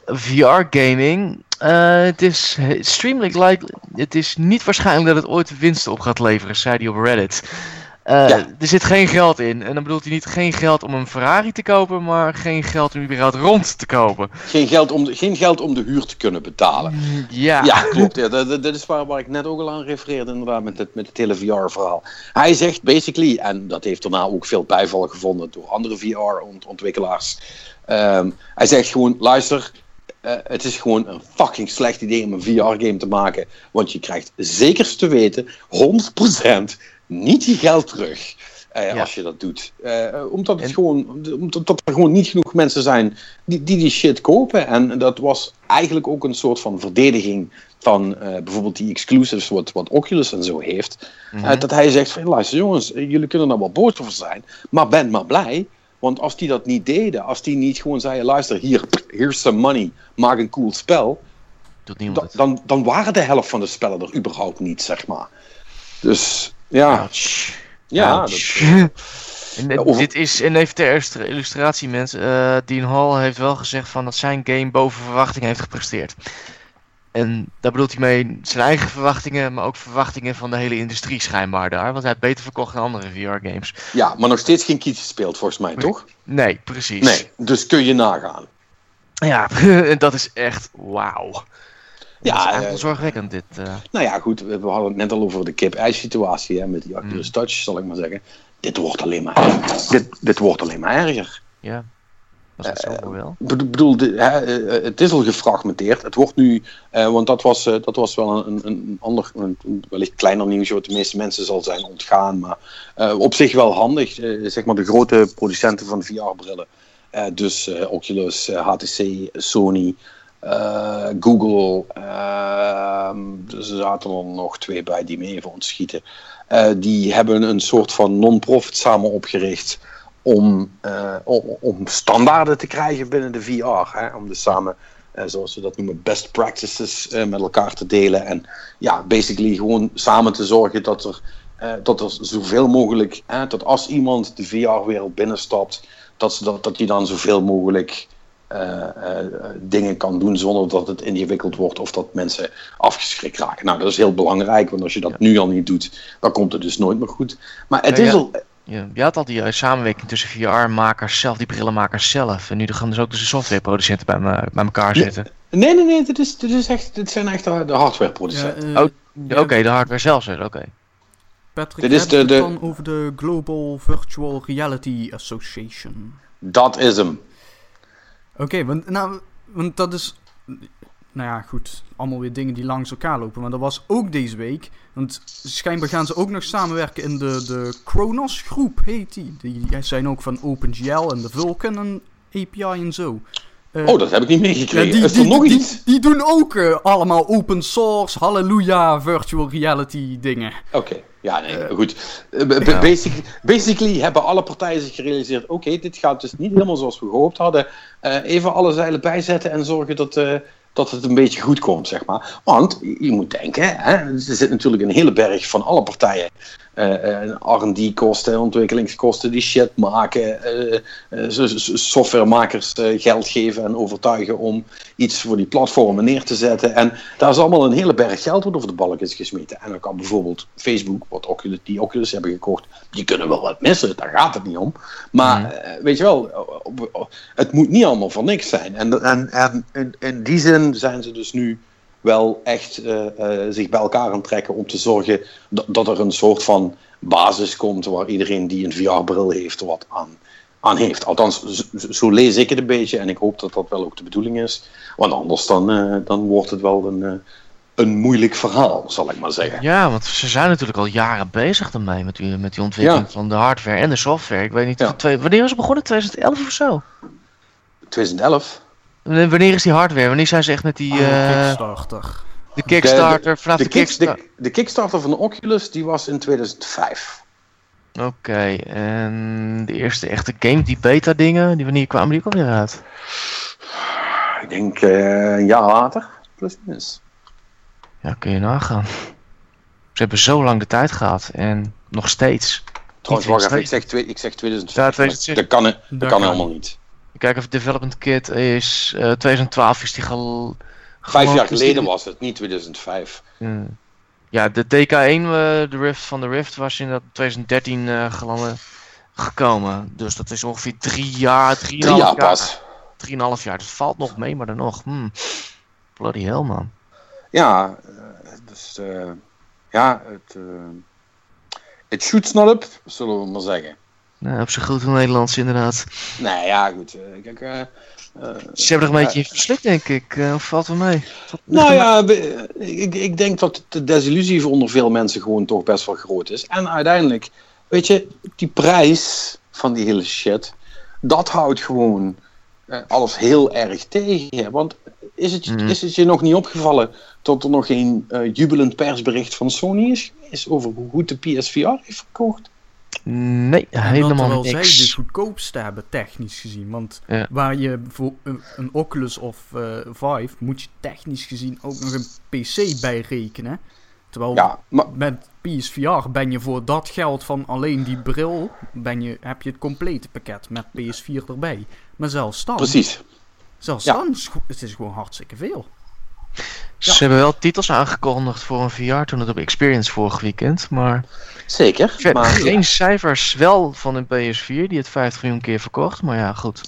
VR-gaming. het is extremely likely. Het is niet waarschijnlijk dat het ooit winst op gaat leveren, zei hij op Reddit. Eh, Ja. Er zit geen geld in. En dan bedoelt hij niet geen geld om een Ferrari te kopen, maar geen geld om überhaupt rond te kopen. Geen geld om de, geen geld om de huur te kunnen betalen. Ja. Ja, klopt. Ja, dat, dat dat is waar, waar ik net ook al aan refereerde, inderdaad, met het, met het hele VR-verhaal. Hij zegt basically, en dat heeft daarna ook veel bijval gevonden door andere VR-ontwikkelaars. ehm, hij zegt gewoon: luister, eh, het is gewoon een fucking slecht idee om een VR-game te maken. Want je krijgt zeker te weten, 100% niet je geld terug. eh, Ja. Als je dat doet. Eh, omdat, het En- gewoon, omdat dat er gewoon niet genoeg mensen zijn die, die die shit kopen. En dat was eigenlijk ook een soort van verdediging van eh, bijvoorbeeld die exclusives wat, wat Oculus en zo heeft. Mhm. Dat hij zegt van luister jongens, jullie kunnen er wel boos over zijn, maar ben maar blij. Want als die dat niet deden, als die niet gewoon zeiden luister hier, here's some money, maak een cool spel. Doet niemand dan, dan waren de helft van de spellen er überhaupt niet, zeg maar. Dus ja, Ouch. ja, Ouch. dat, En, eh, of- Dit is, en even ter illustra- illustratie mensen, eh, Dean Hall heeft wel gezegd van dat zijn game boven verwachting heeft gepresteerd. En daar bedoelt hij mee zijn eigen verwachtingen, maar ook verwachtingen van de hele industrie schijnbaar daar. Want hij heeft beter verkocht dan andere VR-games. ja, maar nog steeds geen kies gespeeld volgens mij, toch? Nee, precies. Nee, dus kun je nagaan. Ja, en dat is echt wauw. Ja, dat is eigenlijk eh, wel zorgwekkend dit. eh. Nou ja, goed, we hadden het net al over de kip-ijs-situatie hè, met die Oculus Touch, zal ik maar zeggen. Dit wordt alleen maar, dit, dit wordt alleen maar erger. ja, dat is het zo wel. Ik bedo- bedoel, eh, het is al gefragmenteerd. Het wordt nu, want dat was, dat was wel een, een, ander, wellicht kleiner nieuwsje wat de meeste mensen zal zijn ontgaan. Maar op zich wel handig. zeg maar de grote producenten van VR-brillen. Dus Oculus, HTC, Sony, eh, Google. ehm, er zaten er nog twee bij die me even ontschieten. Eh, die hebben een soort van non-profit samen opgericht om, eh, om, om standaarden te krijgen binnen de VR. Hè? Om dus samen, zoals we dat noemen, best practices met elkaar te delen. En ja, basically gewoon samen te zorgen dat er, dat er zoveel mogelijk, hè, dat als iemand de VR-wereld binnenstapt, dat, ze dat, dat die dan zoveel mogelijk eh, eh, dingen kan doen zonder dat het ingewikkeld wordt of dat mensen afgeschrikt raken. Nou, dat is heel belangrijk, want als je dat Ja. nu al niet doet, dan komt het dus nooit meer goed. Maar het Ja, is ja. al, Ja, je had al die eh, samenwerking tussen VR-makers zelf, die brillenmakers zelf. En nu gaan dus ook tussen softwareproducenten bij, me- bij elkaar zitten. Nee, nee, nee, dit, is, dit, is echt, dit zijn echt de de hardwareproducenten. Ja, eh, Oh, Oké, de hardware zelf oké. Patrick, dit is de- het de- over de Global Virtual Reality Association. Dat is hem. Oké, want nou, want dat is. Nou ja, goed. Allemaal weer dingen die langs elkaar lopen. Maar dat was ook deze week. Want schijnbaar gaan ze ook nog samenwerken in de, de Kronos groep, heet die. Die zijn ook van OpenGL en de Vulkan en API en zo. Uh, oh, dat heb ik niet meegekregen. die, is er die, nog die, iets? Die doen ook uh, allemaal open source, halleluja, virtual reality dingen. Oké, okay. Ja, nee, uh, goed. Ja. Basically, basically, hebben alle partijen zich gerealiseerd: oké, okay, dit gaat dus niet helemaal zoals we gehoopt hadden. even alle zeilen bijzetten en zorgen dat dat het een beetje goed komt, zeg maar. Want je moet denken, hè, er zit natuurlijk een hele berg van alle partijen. Uh, R&D-kosten, ontwikkelingskosten, die shit maken, uh, uh, softwaremakers geld geven en overtuigen om iets voor die platformen neer te zetten. En daar is allemaal een hele berg geld wat over de balk is gesmeten. En dan kan bijvoorbeeld Facebook, wat Oculus, die Oculus hebben gekocht, die kunnen wel wat missen, daar gaat het niet om. Maar mm. weet je wel, het moet niet allemaal voor niks zijn. En, en, en in, in die zin zijn ze dus nu wel echt uh, uh, zich bij elkaar aan trekken om te zorgen dat, dat, er een soort van basis komt waar iedereen die een VR-bril heeft wat aan, aan heeft. Althans, zo, zo, lees ik het een beetje en ik hoop dat dat wel ook de bedoeling is. Want anders dan, uh, dan wordt het wel een, een moeilijk verhaal, zal ik maar zeggen. Ja, want ze zijn natuurlijk al jaren bezig ermee met die, met die ontwikkeling ja. van de hardware en de software. Ik weet niet, ja. twee, wanneer is het begonnen? 2011 of zo? 2011? Wanneer is die hardware? Wanneer zijn ze echt met die... Uh, Kickstarter. De Kickstarter, vanaf de, de, Kickstarter. De, de, Kickstarter van de Oculus, die was in 2005. Oké, okay, en de eerste echte game, die beta dingen, die wanneer kwamen die ook alweer uit? Ik denk uh, een jaar later, plus minus. Ja, kun je nagaan. Ze hebben zo lang de tijd gehad en nog steeds. Trouwens, wacht even, ik zeg, ik zeg 2005. Ja, 2006. Dat kan, dat kan helemaal niet. Kijk even, Development Kit is uh, 2012 is die gel... Vijf jaar geleden was het, niet 2005. Hmm. Ja, de TK1, uh, de Rift van de Rift, was in 2013 uh, gelanden gekomen. Dus dat is ongeveer drie jaar, drie, drie jaar, pas. Drieënhalf jaar, dus het valt nog mee, maar dan nog. Hmm. Bloody hell, man. Ja, dus uh, ja, het, uh, het shoots not up, zullen we maar zeggen. Nou, op zijn goed Nederlands inderdaad. Nee, ja, goed. Kijk, uh, Ze hebben er een beetje in verslikt, denk ik. Uh, of valt er mee? nou ja, ik, ik denk dat de desillusie onder veel mensen gewoon toch best wel groot is. En uiteindelijk, weet je, die prijs van die hele shit, dat houdt gewoon uh, alles heel erg tegen. Want is het, mm. is het je nog niet opgevallen dat er nog geen jubelend persbericht van Sony is geweest over hoe goed de PSVR heeft verkocht? Nee, helemaal niks. zij de goedkoopste hebben, technisch gezien. Want ja. waar je voor een, Oculus of uh, Vive moet je technisch gezien ook nog een PC bij rekenen. Terwijl ja, maar... met PSVR ben je voor dat geld van alleen die bril, ben je, heb je het complete pakket met PS4 erbij. Maar zelfs dan... Precies. Zelfs Ja. dan, is het- het is gewoon hartstikke veel. Ze hebben wel titels aangekondigd voor een VR toen het op Experience vorig weekend. Maar Zeker. Maar, geen cijfers wel van een PS4 die het 50 miljoen keer verkocht. Maar ja, goed.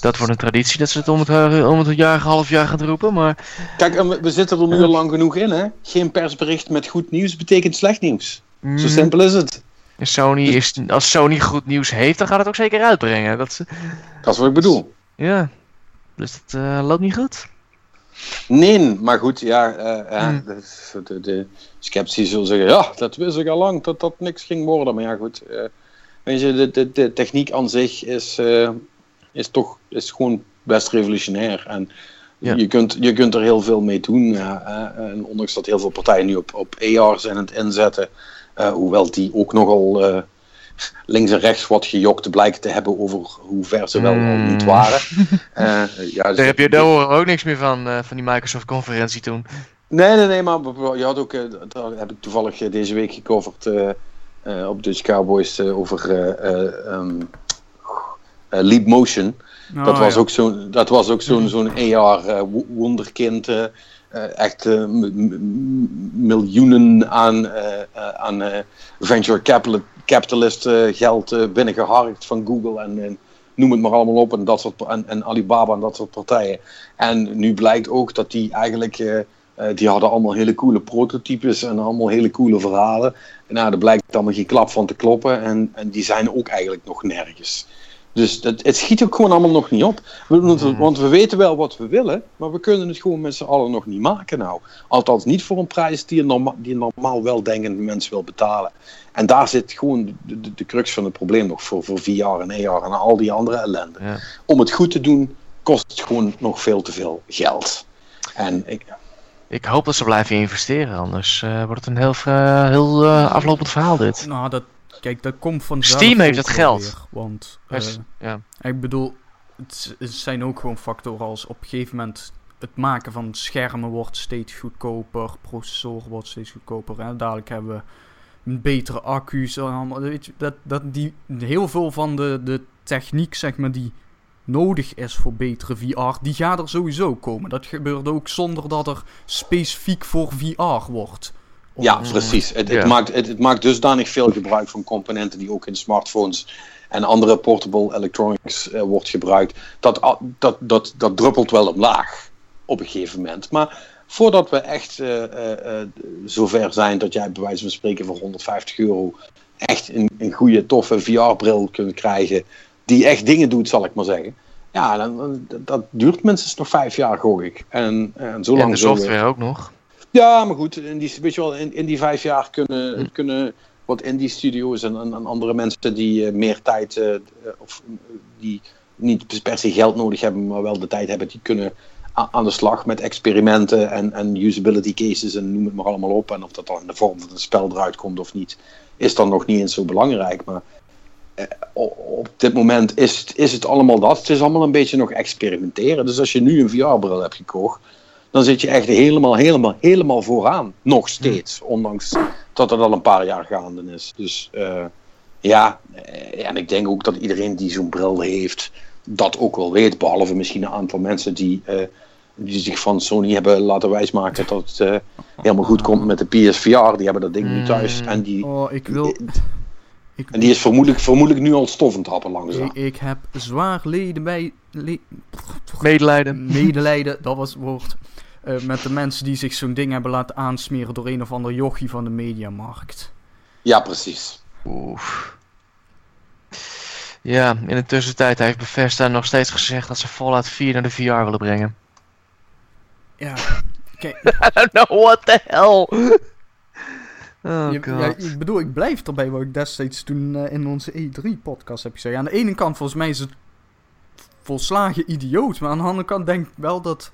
Dat wordt een traditie dat ze het om het, eh, om het jaar, half jaar gaan roepen. Maar Kijk, we, zitten er nu al lang genoeg in, hè? Geen persbericht met goed nieuws betekent slecht nieuws. Zo mm, simpel is het. Sony is, als Sony goed nieuws heeft, dan gaat het ook zeker uitbrengen. Dat, ze- Dat is wat ik bedoel. ja, dus het eh, loopt niet goed. Nee, maar goed, ja, eh, Hmm. de, de, de sceptici zullen zeggen, ja, dat wist ik al lang, dat dat niks ging worden. Maar ja, goed, eh, weet je, de, de, de techniek aan zich is, eh, is toch is gewoon best revolutionair. En Ja. je, kunt, je kunt er heel veel mee doen. Ja, en ondanks dat heel veel partijen nu op, op AR zijn aan het inzetten, hoewel die ook nogal links en rechts wat gejokt blijken te hebben over hoe ver ze wel al Hmm. niet waren. Eh, ja, dus Daar heb je dat- daar horen ook niks meer van, eh, van die Microsoft-conferentie toen. Nee, nee, nee, maar je had ook, eh, dat heb ik toevallig eh, deze week gecoverd eh, eh, op Dutch Cowboys eh, over eh, eh, ehm, eh, Leap Motion. dat, Oh, was ja. ook zo'n, dat was ook zo'n zo'n AR eh, wo- wonderkind. eh, eh, echt eh, miljoenen aan, eh, eh, aan eh, venture capital, capitalist eh, geld eh, binnengeharkt van Google en, en noem het maar allemaal op. En, dat soort, en, en Alibaba en dat soort partijen. En nu blijkt ook dat die eigenlijk. eh, die hadden allemaal hele coole prototypes en allemaal hele coole verhalen. En nou, er blijkt allemaal geen klap van te kloppen. En, en die zijn ook eigenlijk nog nergens. Dus dat, het schiet ook gewoon allemaal nog niet op. We, want, we, want we weten wel wat we willen, maar we kunnen het gewoon met z'n allen nog niet maken nou. Althans niet voor een prijs die een, norma die een normaal weldenkend mens wil betalen. En daar zit gewoon de, de, de crux van het probleem nog voor, voor VR en AR en al die andere ellende. Ja. Om het goed te doen kost het gewoon nog veel te veel geld. En ik, Ik hoop dat ze blijven investeren, anders eh, wordt het een heel, eh, heel eh, aflopend verhaal dit. Nou, dat, kijk, dat komt van Steam heeft het geld. want eh, ja. ik bedoel, het, het zijn ook gewoon factoren als op een gegeven moment het maken van schermen wordt steeds goedkoper, processoren wordt steeds goedkoper. En dadelijk hebben we een betere accu's. en allemaal, Weet je, dat, dat die, heel veel van de, de techniek, zeg maar, die nodig is voor betere VR, die gaat er sowieso komen. Dat gebeurt ook zonder dat er specifiek voor VR wordt. Ja, Om- precies. Het, Ja. het, maakt, het, het maakt dusdanig veel gebruik van componenten die ook in smartphones en andere portable electronics eh, wordt gebruikt. Dat, dat, dat, dat druppelt wel omlaag op een gegeven moment. Maar voordat we echt eh, eh, zover zijn dat jij bij wijze van spreken voor 150 euro echt een, een goede, toffe VR-bril kunt krijgen. Die echt dingen doet, zal ik maar zeggen. Ja, dan, dan- dat duurt minstens nog vijf jaar, gooi ik. En, en zo En de we- software ook nog. Ja, maar goed, in die, weet je wel, in, in die vijf jaar kunnen, Hm. kunnen wat indie studio's en, en, en andere mensen die eh, meer tijd, eh, of eh, die niet per se geld nodig hebben, maar wel de tijd hebben, die kunnen aan de slag met experimenten en, en usability cases en noem het maar allemaal op. En of dat dan in de vorm van een spel eruit komt of niet, is dan nog niet eens zo belangrijk. Maar eh, op dit moment is, is het allemaal dat. Het is allemaal een beetje nog experimenteren. Dus als je nu een VR-bril hebt gekocht, dan zit je echt helemaal, helemaal, helemaal vooraan. Nog steeds. Ondanks dat het al een paar jaar gaande is. Dus eh, ja, eh, en ik denk ook dat iedereen die zo'n bril heeft, dat ook wel weet. Behalve misschien een aantal mensen die, eh, die zich van Sony hebben laten wijsmaken dat het helemaal goed komt met de PSVR. Die hebben dat ding nu thuis. Mm. En die, Oh, ik wil... Ik, en die is vermoedelijk, vermoedelijk nu al stoffend happen langzaam. ik, ik heb zwaar leden bij... le- Medelijden. medelijden, dat was het woord. Eh, met de mensen die zich zo'n ding hebben laten aansmeren door een of ander jochie van de mediamarkt. Ja, precies. Oef. Ja, in de tussentijd heeft Bethesda nog steeds gezegd dat ze Fallout 4 naar de VR willen brengen. Ja, kijk, I don't know what the hell. Oh je- god. ja, ik bedoel, ik blijf erbij wat ik destijds toen eh, in onze E3-podcast heb gezegd. Aan de ene kant, volgens mij is het volslagen idioot, maar aan de andere kant denk ik wel dat...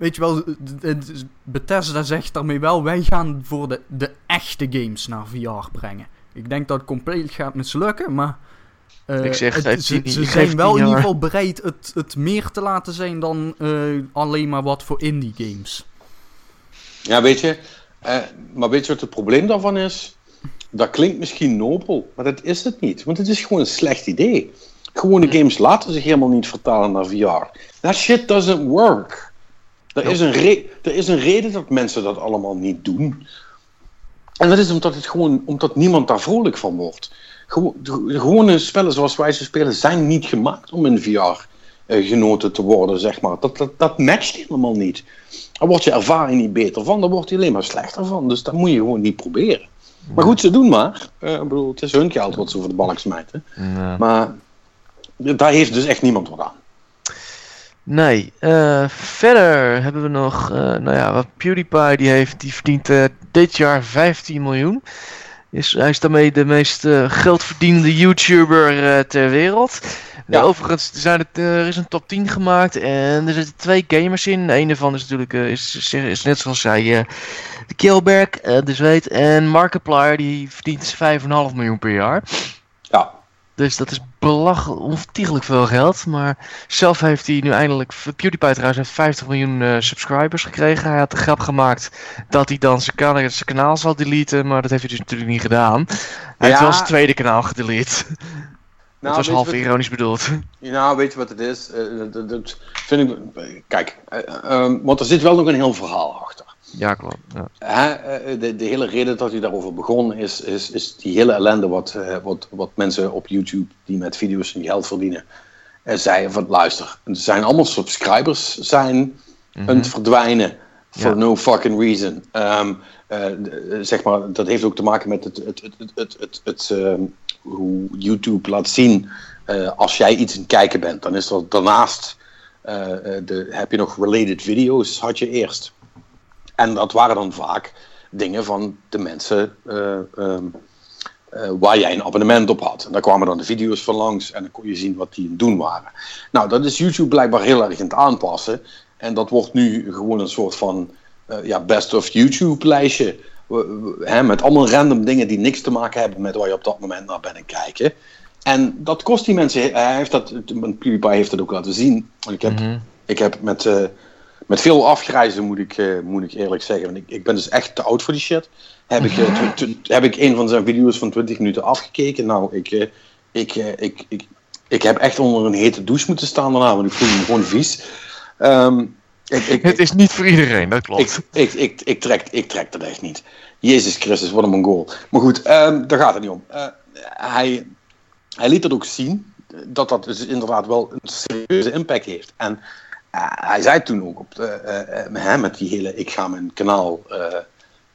Weet je wel, Bethesda zegt daarmee wel, wij gaan voor de, de echte games naar VR brengen. Ik denk dat het compleet gaat mislukken, maar... eh, Ik zeg, het- geef ze, tien- ze geef zijn wel in ieder geval bereid het, het meer te laten zijn dan eh, alleen maar wat voor indie games. Ja, weet je. eh, maar weet je wat het probleem daarvan is? Dat klinkt misschien nobel, maar dat is het niet. Want het is gewoon een slecht idee. Gewone games laten zich helemaal niet vertalen naar VR. That shit doesn't work. Er is, een er is een reden dat mensen dat allemaal niet doen. En dat is omdat, het gewoon, omdat niemand daar vrolijk van wordt. De, gewone spellen zoals wij ze spelen zijn niet gemaakt om in VR eh, genoten te worden, zeg maar. Dat, dat, dat matcht helemaal niet. Daar wordt je ervaring niet beter van, daar wordt je alleen maar slechter van. Dus dat moet je gewoon niet proberen. Maar goed, ze doen maar. Eh, ik bedoel, het is hun geld wat ze over de balk smijten. Nee. Maar daar heeft dus echt niemand wat aan. Nee, eh, verder hebben we nog, eh, nou ja, wat PewDiePie die heeft, die verdient eh, dit jaar 15 miljoen. Is, hij is daarmee de meest geldverdienende YouTuber ter wereld. Ja. Overigens, er, zijn het, er is een top 10 gemaakt en er zitten twee gamers in. Een daarvan is natuurlijk, is, is, net zoals zij, de Killberg, de Zweet. En Markiplier, die verdient dus 5,5 miljoen per jaar. Ja, Dus dat is belachelijk, ontiegelijk veel geld. Maar zelf heeft hij nu eindelijk, PewDiePie trouwens, heeft 50 miljoen eh, subscribers gekregen. Hij had de grap gemaakt dat hij dan zijn, kana- zijn kanaal zal deleten. Maar dat heeft hij dus natuurlijk niet gedaan. Hij heeft wel zijn tweede kanaal gedelete. dat was weet half ironisch bedoeld. Nou, weet je wat het is? Dat, dat vind ik. Kijk, eh, ehm, want er zit wel nog een heel verhaal achter. Ja, klopt. Ja. Eh, de, de hele reden dat hij daarover begon is, is, is die hele ellende wat, eh, wat, wat mensen op YouTube die met video's hun geld verdienen, eh, zeiden van luister, er zijn allemaal subscribers zijn aan het verdwijnen for Ja. no fucking reason. Ehm, eh, eh, zeg maar, dat heeft ook te maken met het, het, het, het, het, het, ehm, hoe YouTube laat zien als jij iets aan het kijken bent, dan is er daarnaast de, heb je nog related video's, had je eerst. En dat waren dan vaak dingen van de mensen eh, ehm, eh, waar jij een abonnement op had. En daar kwamen dan de video's van langs en dan kon je zien wat die aan het doen waren. Nou, dat is YouTube blijkbaar heel erg aan het aanpassen. En dat wordt nu gewoon een soort van eh, ja, best of YouTube lijstje. Hè, met allemaal random dingen die niks te maken hebben met waar je op dat moment naar bent aan het kijken. En dat kost die mensen. Hij heeft dat, PewDiePie heeft dat ook laten zien. Ik heb, Mhm. ik heb met, met veel afgrijzen, moet ik, eh, moet ik eerlijk zeggen. Want ik, ik ben dus echt te oud voor die shit. Heb ik, eh, heb ik een van zijn video's van 20 minuten afgekeken. Nou, ik, eh, ik, ik, ik, ik heb echt onder een hete douche moeten staan daarna. Want ik voelde me gewoon vies. Ehm, ik, ik, Het is niet voor iedereen, dat klopt. ik, ik, ik, ik, trek, ik trek dat echt niet. Jezus Christus, wat een mongool. Maar goed, ehm, daar gaat het niet om. Hij, hij liet het ook zien dat dat dus inderdaad wel een serieuze impact heeft. En hij zei toen ook op de, eh, eh, hè, met die hele ik ga mijn kanaal eh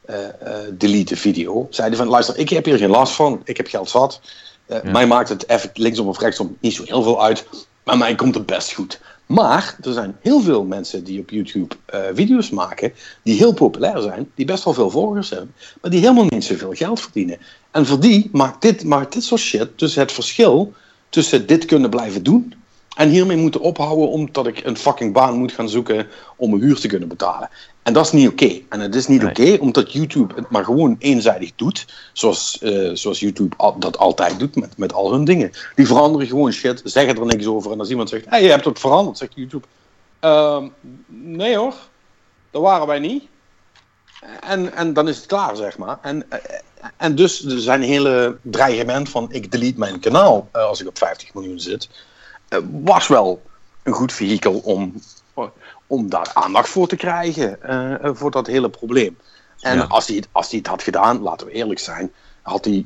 eh, eh, delete video. Zei hij van luister, ik heb hier geen last van. Ik heb geld zat. Ja. Mij maakt het even linksom of rechtsom niet zo heel veel uit. Maar mij komt het best goed. Maar er zijn heel veel mensen die op YouTube video's maken, die heel populair zijn, die best wel veel volgers hebben, maar die helemaal niet zoveel geld verdienen. En voor die maakt dit, maakt dit soort shit dus het verschil tussen dit kunnen blijven doen en hiermee moeten ophouden omdat ik een fucking baan moet gaan zoeken om mijn huur te kunnen betalen. En dat is niet oké. En het is niet Nee. oké omdat YouTube het maar gewoon eenzijdig doet, zoals, eh, zoals YouTube al- dat altijd doet met, met al hun dingen. Die veranderen gewoon shit, zeggen er niks over en als iemand zegt, hey, je hebt het veranderd, zegt YouTube. Ehm, nee hoor, dat waren wij niet. En, en dan is het klaar, zeg maar. En, eh, en dus er zijn hele dreigement van ik delete mijn kanaal eh, als ik op 50 miljoen zit. Eh, was wel een goed vehikel om, om daar aandacht voor te krijgen. eh, eh, voor dat hele probleem. En Ja. als, hij, het- als hij het had gedaan, laten we eerlijk zijn, had hij.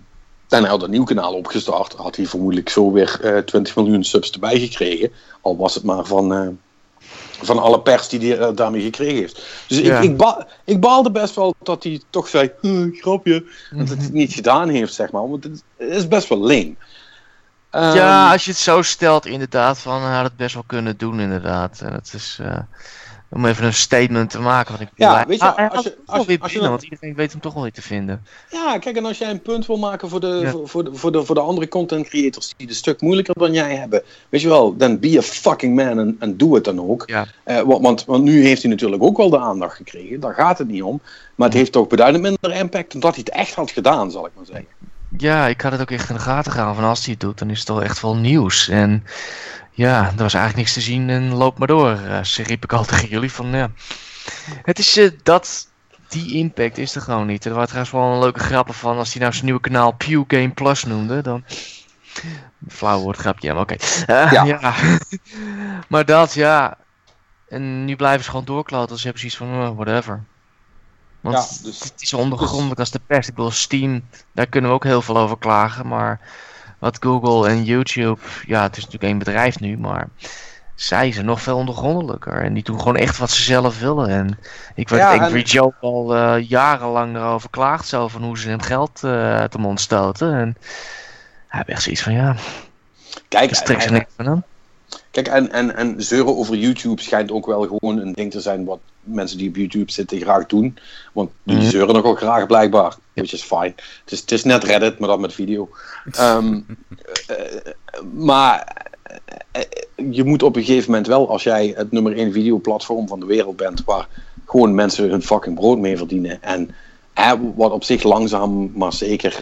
En hij had een nieuw kanaal opgestart, had hij vermoedelijk zo weer eh 20 miljoen subs erbij gekregen. Al was het maar van, eh, van alle pers die hij eh, daarmee gekregen heeft. Dus Ja. ik, ik, ba ik baalde best wel dat hij toch zei, "Huh, grapje, dat het niet gedaan heeft, zeg maar. Want het is best wel lame. Ehm, ja, als je het zo stelt, inderdaad, van hij had het best wel kunnen doen, inderdaad. En het is, eh, om even een statement te maken. Want ik Ja, weet je, als je- als je- als je binnen, want iedereen weet hem toch wel weer te vinden. Ja, kijk, en als jij een punt wil maken voor de, Ja. voor, voor, de, voor, de, voor de andere content creators die het een stuk moeilijker dan jij hebben, weet je wel, dan be a fucking man en, en doe het dan ook. Ja. Eh, want, want, want nu heeft hij natuurlijk ook wel de aandacht gekregen, daar gaat het niet om. Maar het heeft toch beduidend minder impact dan dat hij het echt had gedaan, zal ik maar zeggen. Ja, ik had het ook echt in de gaten gaan. Van als hij het doet, dan is het toch echt wel nieuws. En ja, er was eigenlijk niks te zien en loop maar door. eh, zo riep ik al tegen jullie van ja. Het is eh, dat. Die impact is er gewoon niet. Er waren trouwens wel een leuke grappen van. Als hij nou zijn nieuwe kanaal Pew Game Plus noemde, dan. Flauw woordgrapje, ja, maar oké. Eh, Ja. ja. maar dat, ja. En nu blijven ze gewoon doorkloten. Dus je hebt zoiets van, whatever. Want Ja, dus- het is ondergrondelijk als de pers. Ik bedoel, Steam, daar kunnen we ook heel veel over klagen. Maar wat Google en YouTube, ja, het is natuurlijk één bedrijf nu, maar zij zijn nog veel ondergrondelijker. En die doen gewoon echt wat ze zelf willen. En ik weet Ja, Angry en- Joe al eh, jarenlang erover klaagt, zo van hoe ze hem geld eh, uit de mond stoten. En hij heeft echt zoiets van, ja, Kijk, trekt ze niks van aan. Kijk, en, en, en zeuren over YouTube schijnt ook wel gewoon een ding te zijn wat mensen die op YouTube zitten graag doen. Want die Mhm. zeuren nogal graag blijkbaar. Which is fine. Het is, het is net Reddit, maar dan met video. Ehm, eh, maar eh, je moet op een gegeven moment wel, als jij het nummer 1 videoplatform van de wereld bent, waar gewoon mensen hun fucking brood mee verdienen. En eh, wat op zich langzaam maar zeker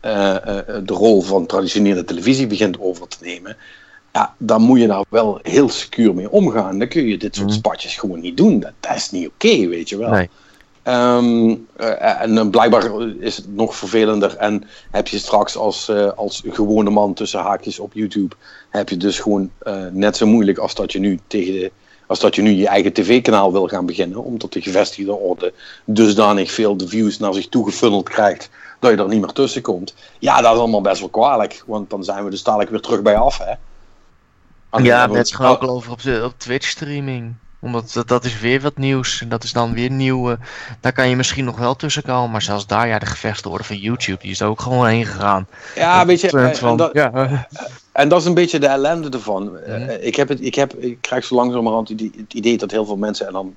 eh, eh, de rol van traditionele televisie begint over te nemen. Ja, dan moet je daar wel heel secuur mee omgaan. Dan kun je dit soort Mhm. spatjes gewoon niet doen. Dat, dat is niet oké, weet je wel. Nee. Ehm, eh, en dan blijkbaar is het nog vervelender. En heb je straks als, eh, als gewone man tussen haakjes op YouTube, heb je dus gewoon eh, net zo moeilijk als dat je nu tegen de, als dat je nu je eigen tv-kanaal wil gaan beginnen, omdat de gevestigde orde dusdanig veel de views naar zich toe gefunneld krijgt, dat je er niet meer tussen komt. Ja, dat is allemaal best wel kwalijk, want dan zijn we dus dadelijk weer terug bij af, hè. Ja, net gewoon ook al over op, de, op Twitch streaming. Omdat dat, dat is weer wat nieuws. En dat is dan weer nieuw. daar kan je misschien nog wel tussen komen. Maar zelfs daar, ja, de gevechtsorde van YouTube, die is er ook gewoon heen gegaan. Ja, weet je, Trend eh, van, en dat, ja, eh, En dat is een beetje de ellende ervan. Eh, ik, heb het, ik, heb, ik krijg zo langzamerhand het het idee dat heel veel mensen, en dan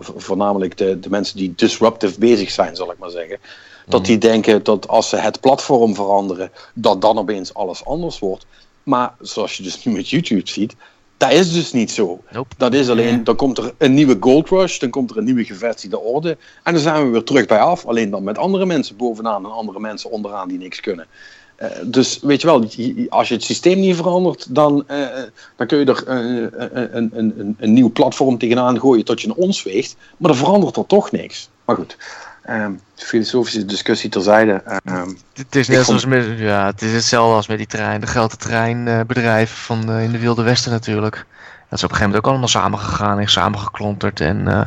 voornamelijk de, de mensen die disruptive bezig zijn, zal ik maar zeggen, dat Mhm. die denken dat als ze het platform veranderen, dat dan opeens alles anders wordt. Maar zoals je dus nu met YouTube ziet, dat is dus niet zo. Nope. Dat is alleen, dan komt er een nieuwe Gold Rush, dan komt er een nieuwe gevestigde orde. En dan zijn we weer terug bij af. Alleen dan met andere mensen bovenaan en andere mensen onderaan die niks kunnen. Eh, dus weet je wel, als je het systeem niet verandert, dan, eh, dan kun je er eh, een, een, een, een nieuw platform tegenaan gooien tot je een ons weegt. Maar dan verandert er toch niks. Maar goed, ehm, filosofische discussie terzijde. ehm, Het is net vond- zoals met, ja, het is hetzelfde als met die trein, de grote treinbedrijven van eh, in de Wilde Westen natuurlijk. Dat is op een gegeven moment ook allemaal samengegaan en samengeklonterd en eh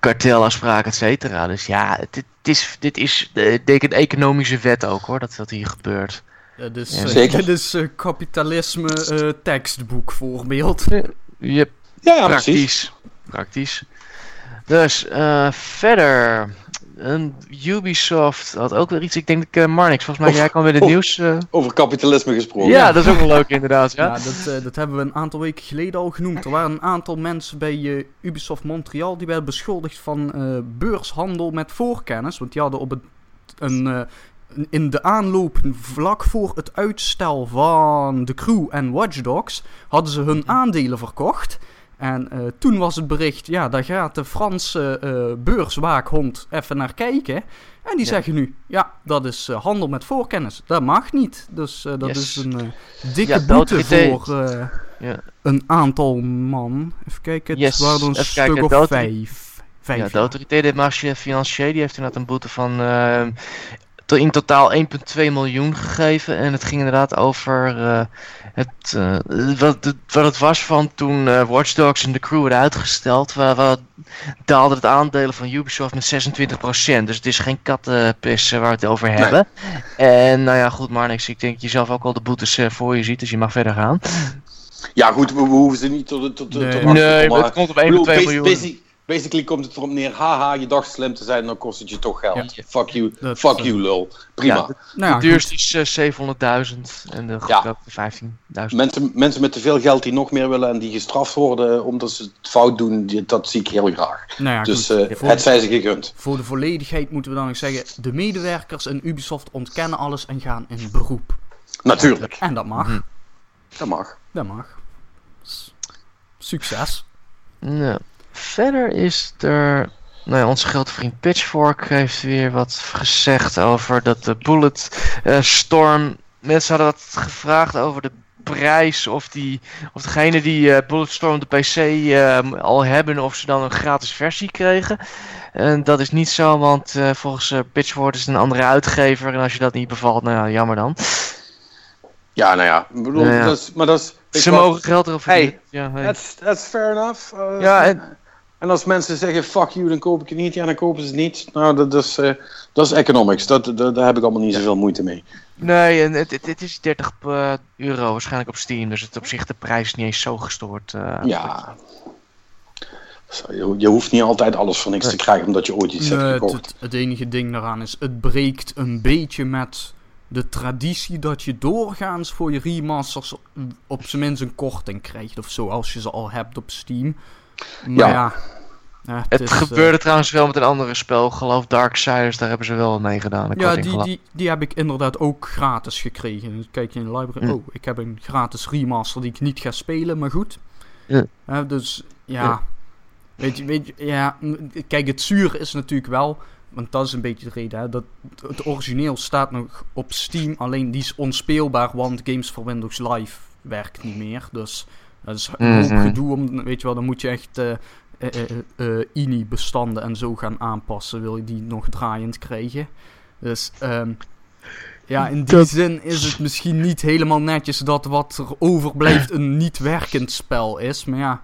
kartelafspraken, et cetera. Dus ja, het, het is, dit is eh, denk ik een economische wet ook hoor, dat dat hier gebeurt. Ja, dus, Ja, zeker. Dit is kapitalisme eh, tekstboek voorbeeld. Yep. ja, ja, precies. praktisch. Dus eh, verder. Een Ubisoft had ook weer iets. Ik denk dat uh, Marnix, volgens mij Of- jij kwam met het of- nieuws. eh. Over kapitalisme gesproken. ja, dat is ook wel leuk inderdaad. Ja. Ja, dat, eh, dat hebben we een aantal weken geleden al genoemd. Er waren een aantal mensen bij Ubisoft Montreal die werden beschuldigd van eh, beurshandel met voorkennis. Want die hadden op het, een, eh, een- in de aanloop vlak voor het uitstel van The Crew en Watch Dogs hadden ze hun aandelen verkocht. En eh, toen was het bericht, ja, daar gaat de Franse eh, beurswaakhond even naar kijken. En die Ja. zeggen nu, ja, dat is eh, handel met voorkennis. Dat mag niet. Dus dat Yes. is een dikke Ja, boete voor Ja. een aantal man. Even kijken, het Yes, waren een stuk kijken, of vijf. Vijf, Ja, de autoriteit de marché financier die heeft inderdaad een boete van eh, to- in totaal 1,2 miljoen gegeven. En het ging inderdaad over eh, het, eh, wat, het, wat het was van toen eh, Watch Dogs en The Crew werden uitgesteld. Waar, waar daalde het aandelen van Ubisoft met 26%. Dus het is geen kattenpis waar we het over hebben. En nou ja, goed Marnix, ik denk dat je zelf ook al de boetes voor je ziet. Dus je mag verder gaan. Ja, goed, we, we hoeven ze niet tot, tot, tot, Nee. tot Nee, maar het komt op ik 1,2 bedoel, basi- miljoen. Basically komt het erop neer, haha, je dacht slim te zijn, dan kost het je toch geld. Ja. Fuck you, Dat, fuck you lul. Prima. Ja, Nou ja, de duurste is eh, 700.000 en de Ja. goedkoopste 15.000. Mensen, mensen met te veel geld die nog meer willen en die gestraft worden omdat ze het fout doen, die- dat zie ik heel graag. Nou ja, dus eh, het zij ze gegund. Voor de volledigheid moeten we dan nog zeggen, de medewerkers in Ubisoft ontkennen alles en gaan in beroep. Natuurlijk, En dat mag, Mhm. dat mag. dat mag. Succes. Nou, verder is er. Nou ja, onze grote vriend Pitchfork heeft weer wat gezegd over dat de Bullet eh, Storm. Mensen hadden wat gevraagd over de prijs. Of, die, of degene die eh, Bulletstorm de PC eh, al hebben, of ze dan een gratis versie kregen. En dat is niet zo, want eh, volgens Pitchfork is het een andere uitgever. En als je dat niet bevalt, nou ja, jammer dan. Ja, nou ja, ik bedoel, Nou ja. Dat is, maar dat is... Ze mogen geld erop Hey, verdienen. ja, hey. That's, that's fair enough. Ja, en- en als mensen zeggen fuck you, dan koop ik het niet. Ja, dan kopen ze het niet. Nou, dat, dat is, eh, dat is economics. Dat, dat, daar heb ik allemaal niet zoveel moeite mee. Nee, en het, het, het is 30 eh, euro waarschijnlijk op Steam, dus het op zich de prijs is niet eens zo gestoord. eh. Ja. Zo, Je, je hoeft niet altijd alles voor niks te krijgen omdat je ooit iets Nee, hebt het, gekocht. het, het enige ding daaraan is, het breekt een beetje met de traditie dat je doorgaans voor je remasters op zijn minst een korting krijgt of zo, als je ze al hebt op Steam. Maar Ja. ja, Het is, eh, gebeurde trouwens wel met een andere spel, geloof Darksiders, daar hebben ze wel mee gedaan. Ja, die, die, die heb ik inderdaad ook gratis gekregen. Kijk je in de library. Hm. Oh, ik heb een gratis remaster die ik niet ga spelen, maar goed. Dus ja. Weet je, weet je, ja. Kijk, het zuur is natuurlijk wel. Want dat is een beetje de reden. Hè, dat het origineel staat nog op Steam. Alleen die is onspeelbaar, want Games for Windows Live werkt niet meer. Dus dat is een hoop Mhm. gedoe. Om, weet je wel, dan moet je echt eh, eh, eh, eh, INI-bestanden en zo gaan aanpassen. Wil je die nog draaiend krijgen. Dus ehm, ja, in die Dat- zin is het misschien niet helemaal netjes dat wat er overblijft een niet werkend spel is. Maar ja,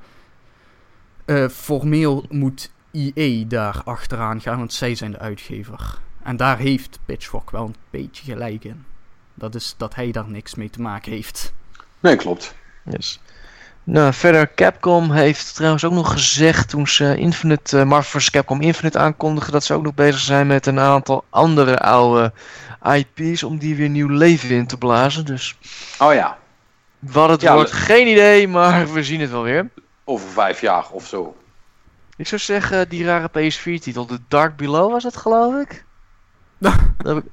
eh, formeel moet EA daar achteraan gaan, want zij zijn de uitgever. En daar heeft Pitchfork wel een beetje gelijk in. Dat is dat hij daar niks mee te maken heeft. Nee, klopt. Yes. Nou, verder, Capcom heeft trouwens ook nog gezegd toen ze Infinite, uh, Marvel vs. Capcom Infinite aankondigen, dat ze ook nog bezig zijn met een aantal andere oude IP's om die weer nieuw leven in te blazen. Dus Oh ja, wat het Ja, wordt, geen idee, maar we zien het wel weer. over vijf jaar of zo. Ik zou zeggen, die rare PS4-titel, The Dark Below was het, geloof ik? Dat heb ik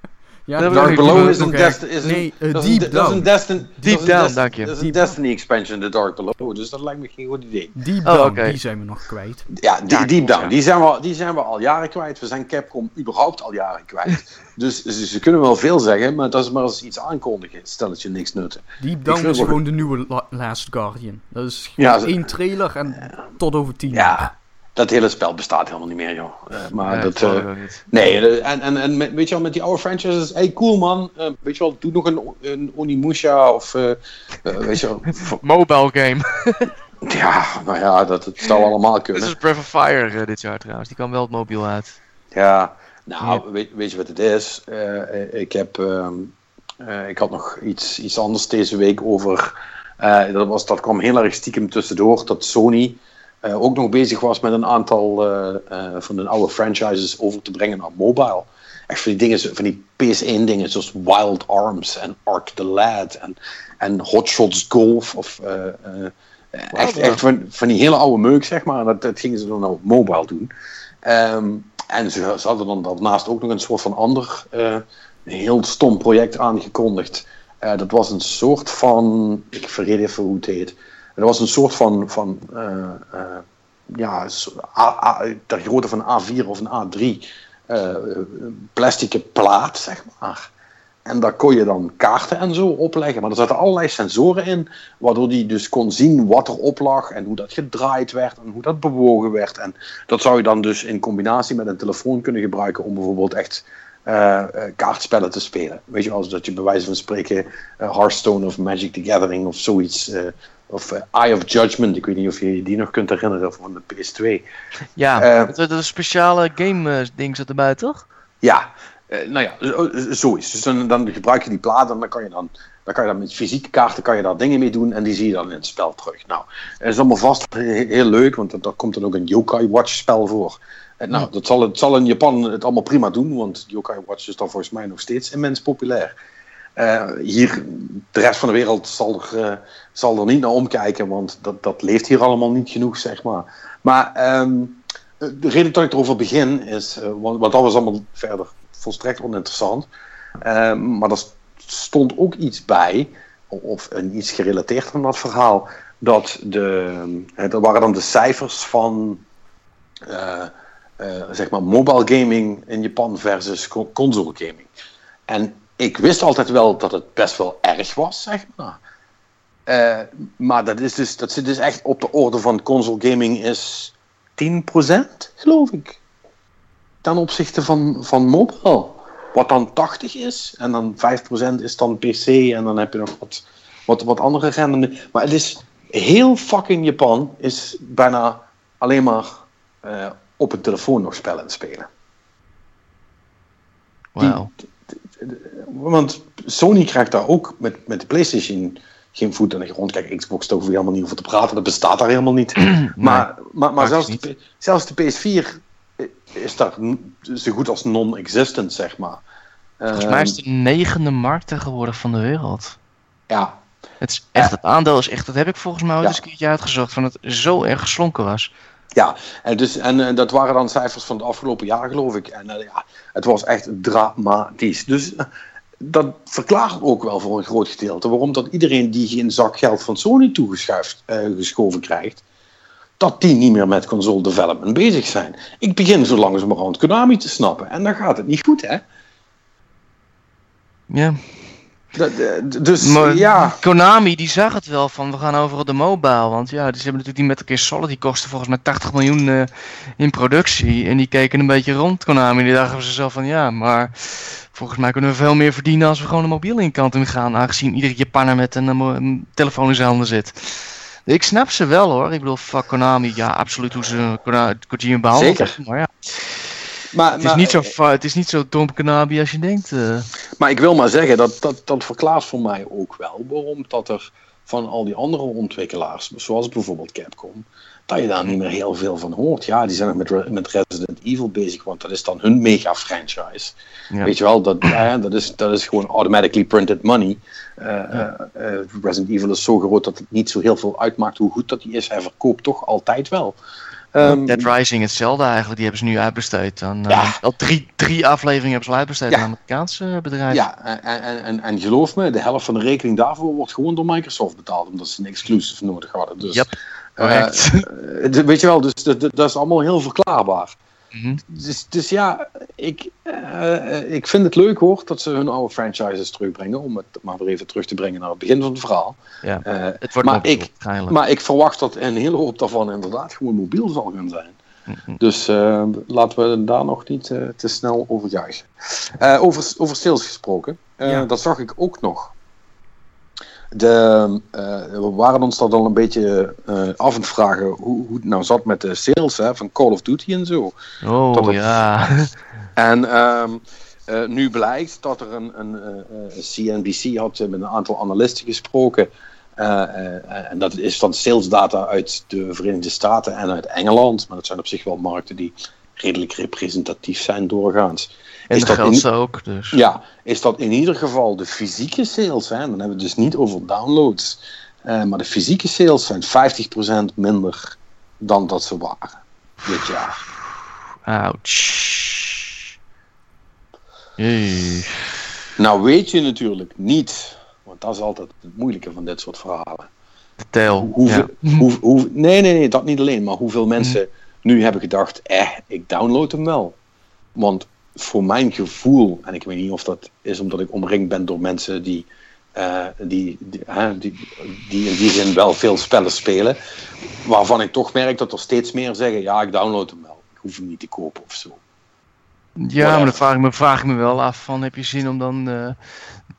Ja, Dark Dark Below is een, nog Desti- erg- is een, Nee, dat is een- Deep dat is een Down. Destin- Deep dat is een Down, Dest- dank je. Dat is een Deep- Destiny expansion, de Dark Below. Dus dat lijkt me geen goed idee. Deep Oh, Down, die zijn we nog kwijt. Ja, die, Ja, Deep Down, ja. die, zijn we, al- die zijn we al jaren kwijt. We zijn Capcom überhaupt al jaren kwijt. dus ze, ze kunnen wel veel zeggen, maar dat is maar als iets aankondigen. Stel dat je niks nutten. Deep Down is gewoon de nieuwe La- Last Guardian. Dat is gewoon Ja, ze- één trailer en tot over tien jaar. Dat hele spel bestaat helemaal niet meer, joh. Eh, maar dat... niet. Nee, eh, en, en, en weet je wel, met die oude franchises, hey cool man, weet je wel, doe nog een, een Onimusha of, weet je wel, Mobile game. ja, nou ja, dat het zou allemaal Dit kunnen. is Breath of Fire dit jaar trouwens, die kan wel het mobiel uit. Ja, nou, weet, weet je wat het is? Ik heb, ehm, eh, ik had nog iets, iets anders deze week over, dat, was, dat kwam heel erg stiekem tussendoor, dat Sony eh, ook nog bezig was met een aantal eh, eh, van de oude franchises over te brengen naar mobile. Echt van die dingen, van die PS1 dingen zoals Wild Arms en Ark the Lad en, en Hot Shots Golf of echt, ja. echt van, van die hele oude meuk zeg maar. Dat, dat gingen ze dan op mobile doen. Ehm, en ze, ze hadden dan daarnaast ook nog een soort van ander heel stom project aangekondigd. Dat was een soort van, ik vergeet even hoe het heet. Dat was een soort van, van eh, eh, ja, A, A, ter grootte van een A4 of een A3 eh plastic plaat, zeg maar. En daar kon je dan kaarten en zo opleggen. Maar er zaten allerlei sensoren in, waardoor die dus kon zien wat er op lag en hoe dat gedraaid werd en hoe dat bewogen werd. En dat zou je dan dus in combinatie met een telefoon kunnen gebruiken om bijvoorbeeld echt kaartspellen te spelen. Weet je, als dat je bij wijze van spreken Hearthstone of Magic the Gathering of zoiets. Of eh, Eye of Judgment, ik weet niet of je je die nog kunt herinneren van de PS2. Ja, Eh, dat, is een speciale game eh, ding zat erbij, toch? Ja, nou ja, zo, is. Dus dan, dan gebruik je die plaat en dan kan je dan, dan kan je dan met fysieke kaarten kan je daar dingen mee doen en die zie je dan in het spel terug. Nou, dat is allemaal vast he- heel leuk, want daar komt dan ook een Yokai Watch spel voor. En nou, dat zal, het zal in Japan het allemaal prima doen, want Yokai Watch is dan volgens mij nog steeds immens populair. Eh, hier, de rest van de wereld zal er, eh, zal er niet naar omkijken, want dat, dat leeft hier allemaal niet genoeg, zeg maar. Maar ehm, de reden dat ik erover begin is, eh, want, dat was allemaal verder volstrekt oninteressant. Eh, maar er stond ook iets bij, of een, iets gerelateerd aan dat verhaal, dat de, dat waren dan de cijfers van zeg maar mobile gaming in Japan versus co- console gaming. En ik wist altijd wel dat het best wel erg was, zeg maar. Eh, maar dat, is dus, dat zit dus echt op de orde van console gaming is 10%, geloof ik. Ten opzichte van, van mobile. Wat dan 80 is. En dan 5% is dan PC. En dan heb je nog wat, wat, wat andere rendementen. Maar het is heel fucking Japan. Is bijna alleen maar eh, op een telefoon nog spellen spelen. Wauw. Want Sony krijgt daar ook met, met de PlayStation geen voet aan de grond. Kijk, Xbox daar hoef je helemaal niet over te praten. Dat bestaat daar helemaal niet. maar maar, maar zelfs, niet. de, zelfs de PS4 is daar zo goed als non-existent, zeg maar. Volgens mij is het Ehm, de negende markt tegenwoordig van de wereld. Ja, Het, is echt, het aandeel is echt, dat heb ik volgens mij ooit Ja. eens een keertje uitgezocht, van het zo erg geslonken was. Ja, en, dus, en eh, dat waren dan cijfers van het afgelopen jaar, geloof ik. En eh, ja, het was echt dramatisch. Dus eh, dat verklaart ook wel voor een groot gedeelte waarom dat iedereen die geen zak geld van Sony toegeschoven krijgt, dat die niet meer met console development bezig zijn. Ik begin zo langzamerhand Konami te snappen. En dan gaat het niet goed, hè? Ja. Eh, dus Maar ja, Konami die zag het wel van we gaan over op de mobile. Want ja, die- ze hebben natuurlijk die Metal Gear Solid, die kostte volgens mij 80 miljoen eh, in productie. En die keken een beetje rond Konami. Die dachten ze zelf van ja, maar volgens mij kunnen we veel meer verdienen als we gewoon de mobiele inkant in gaan. Aangezien iedere Japaner met een, eh, een telefoon in zijn handen zit. Ik snap ze wel hoor. Ik bedoel, fuck Konami. Ja, absoluut hoe ze Kojima behandeld Zeker. Maar ja, maar, het is, maar- niet zo, het is niet zo als je denkt. eh. Maar ik wil maar zeggen, dat, dat, dat verklaart voor mij ook wel waarom dat er van al die andere ontwikkelaars, zoals bijvoorbeeld Capcom, dat je daar niet meer heel veel van hoort. Ja, die zijn nog met, met Resident Evil bezig, want dat is dan hun mega franchise. Ja. Weet je wel, dat, eh, dat, is, dat is gewoon automatically printed money. Eh, eh, Resident Evil is zo groot dat het niet zo heel veel uitmaakt hoe goed dat die is. Hij verkoopt toch altijd wel. Ehm, Dead Rising hetzelfde eigenlijk, die hebben ze nu uitbesteed. aan, eh, Ja. al drie, drie afleveringen hebben ze al uitbesteed Ja. aan Amerikaanse bedrijven. Ja, en, en, en, en geloof me, de helft van de rekening daarvoor wordt gewoon door Microsoft betaald, omdat ze een exclusive nodig hadden. Dus, Yep, eh, correct. eh, weet je wel, dus dat, dat dat is allemaal heel verklaarbaar. Mhm. Dus, dus ja, ik, eh, ik vind het leuk hoor dat ze hun oude franchises terugbrengen, om het maar weer even terug te brengen naar het begin van het verhaal. Ja. Eh, Het wordt maar, mobiel, ik, maar ik verwacht dat een hele hoop daarvan inderdaad gewoon mobiel zal gaan zijn. Mhm. Dus eh, laten we daar nog niet eh, te snel over juichen. Eh, over, over sales gesproken, eh, Ja. dat zag ik ook nog. De, eh, we waren ons dat al een beetje eh, af aan het vragen hoe, hoe het nou zat met de sales hè, van Call of Duty en zo. Oh dat het- ja. En ehm, eh, nu blijkt dat er een, een CNBC had met een aantal analisten gesproken. En dat is dan salesdata uit de Verenigde Staten en uit Engeland. Maar dat zijn op zich wel markten die redelijk representatief zijn doorgaans. En Is dat in- grootste ook, dus. Ja, is dat in ieder geval de fysieke sales. Hè? Dan hebben we het dus niet over downloads. Eh, maar de fysieke sales zijn 50% minder dan dat ze waren dit jaar. Ouch. Jee. Nou weet je natuurlijk niet, want dat is altijd het moeilijke van dit soort verhalen. De tel. Hoeveel, Ja. Hoe, hoe, nee, nee, nee, dat niet alleen. Maar hoeveel mensen nu hebben gedacht, eh, ik download hem wel. Want voor mijn gevoel, en ik weet niet of dat is omdat ik omringd ben door mensen die, eh, die, die, hè, die, die in die zin wel veel spellen spelen. Waarvan ik toch merk dat er steeds meer zeggen, ja, ik download hem wel. Ik hoef hem niet te kopen of zo. Ja, maar dan vraag ik, me, vraag ik me wel af van, heb je zin om dan eh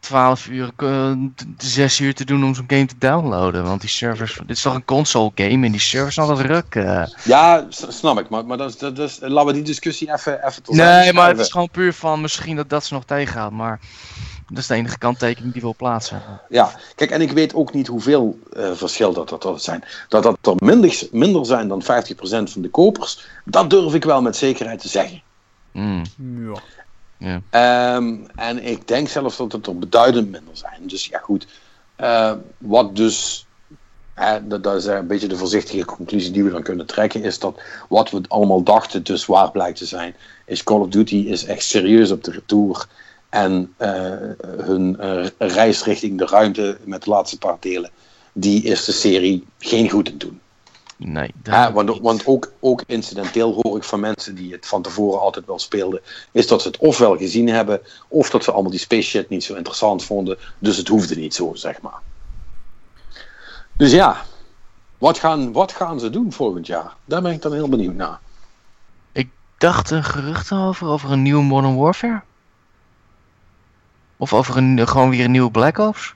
12 uur, eh, t- 6 uur te doen om zo'n game te downloaden? Want die servers, dit is toch een console game en die servers zijn altijd ruk. eh. Ja, snap ik. Maar, maar dat is, dat is, laten we die discussie even, even tot Nee, maar het is gewoon puur van misschien dat dat ze nog tegenhoudt, maar dat is de enige kanttekening die we wil plaatsen. Ja, kijk, en ik weet ook niet hoeveel eh, verschil dat dat, dat zijn. Dat dat er minder, minder zijn dan 50% van de kopers, dat durf ik wel met zekerheid te zeggen. Mm, Ja. Ehm, en ik denk zelfs dat het er beduidend minder zijn. Dus ja, goed. Eh, wat dus, dat, is een beetje de voorzichtige conclusie die we dan kunnen trekken, is dat wat we allemaal dachten dus waar blijkt te zijn, is Call of Duty is echt serieus op de retour. En eh, hun eh, reis richting de ruimte met de laatste paar delen, die is de serie geen goed in doen. Nee, dat Ja, want want ook, ook incidenteel hoor ik van mensen die het van tevoren altijd wel speelden, is dat ze het ofwel gezien hebben, of dat ze allemaal die space shit niet zo interessant vonden, dus het hoefde niet zo, zeg maar. Dus ja, wat gaan, wat gaan ze doen volgend jaar? Daar ben ik dan heel benieuwd naar. dacht een gerucht over, over een nieuwe Modern Warfare? Of over een, gewoon weer een nieuwe Black Ops?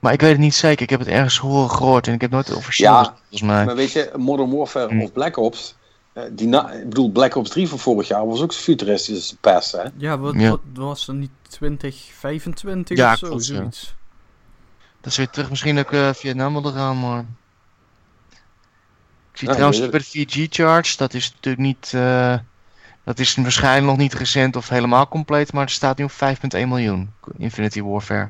Maar ik weet het niet zeker. Ik heb het ergens horen gehoord en ik heb nooit officieel Ja, volgens mij. Maar weet je, Modern Warfare Hm. of Black Ops, eh, die na, ik bedoel, Black Ops 3 van vorig jaar was ook futuristisch als de pest, hè? Ja, wat, Ja. wat was er niet 2025 Ja, of zo? klopt, ja. zoiets. Dat is weer terug misschien ook eh, Vietnam wel eraan, maar... Ik zie Ja, trouwens bij de 4G-charge, dat is natuurlijk niet... eh, dat is waarschijnlijk nog niet recent of helemaal compleet, maar het staat nu op 5,1 miljoen. Infinity Warfare.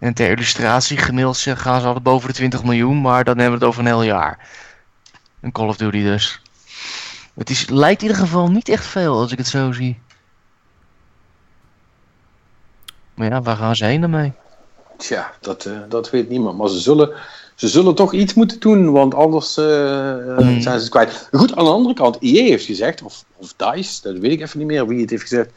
En ter illustratie, gemiddeld gaan ze altijd boven de 20 miljoen, maar dan hebben we het over een heel jaar. Een Call of Duty dus. Het is, lijkt in ieder geval niet echt veel als ik het zo zie. Maar ja, waar gaan ze heen daarmee? Tja, dat, eh, dat weet niemand. Maar ze zullen, ze zullen toch iets moeten doen, want anders eh, eh, Hmm. zijn ze het kwijt. Goed, aan de andere kant, EA heeft gezegd, of, of DICE, dat weet ik even niet meer wie het heeft gezegd.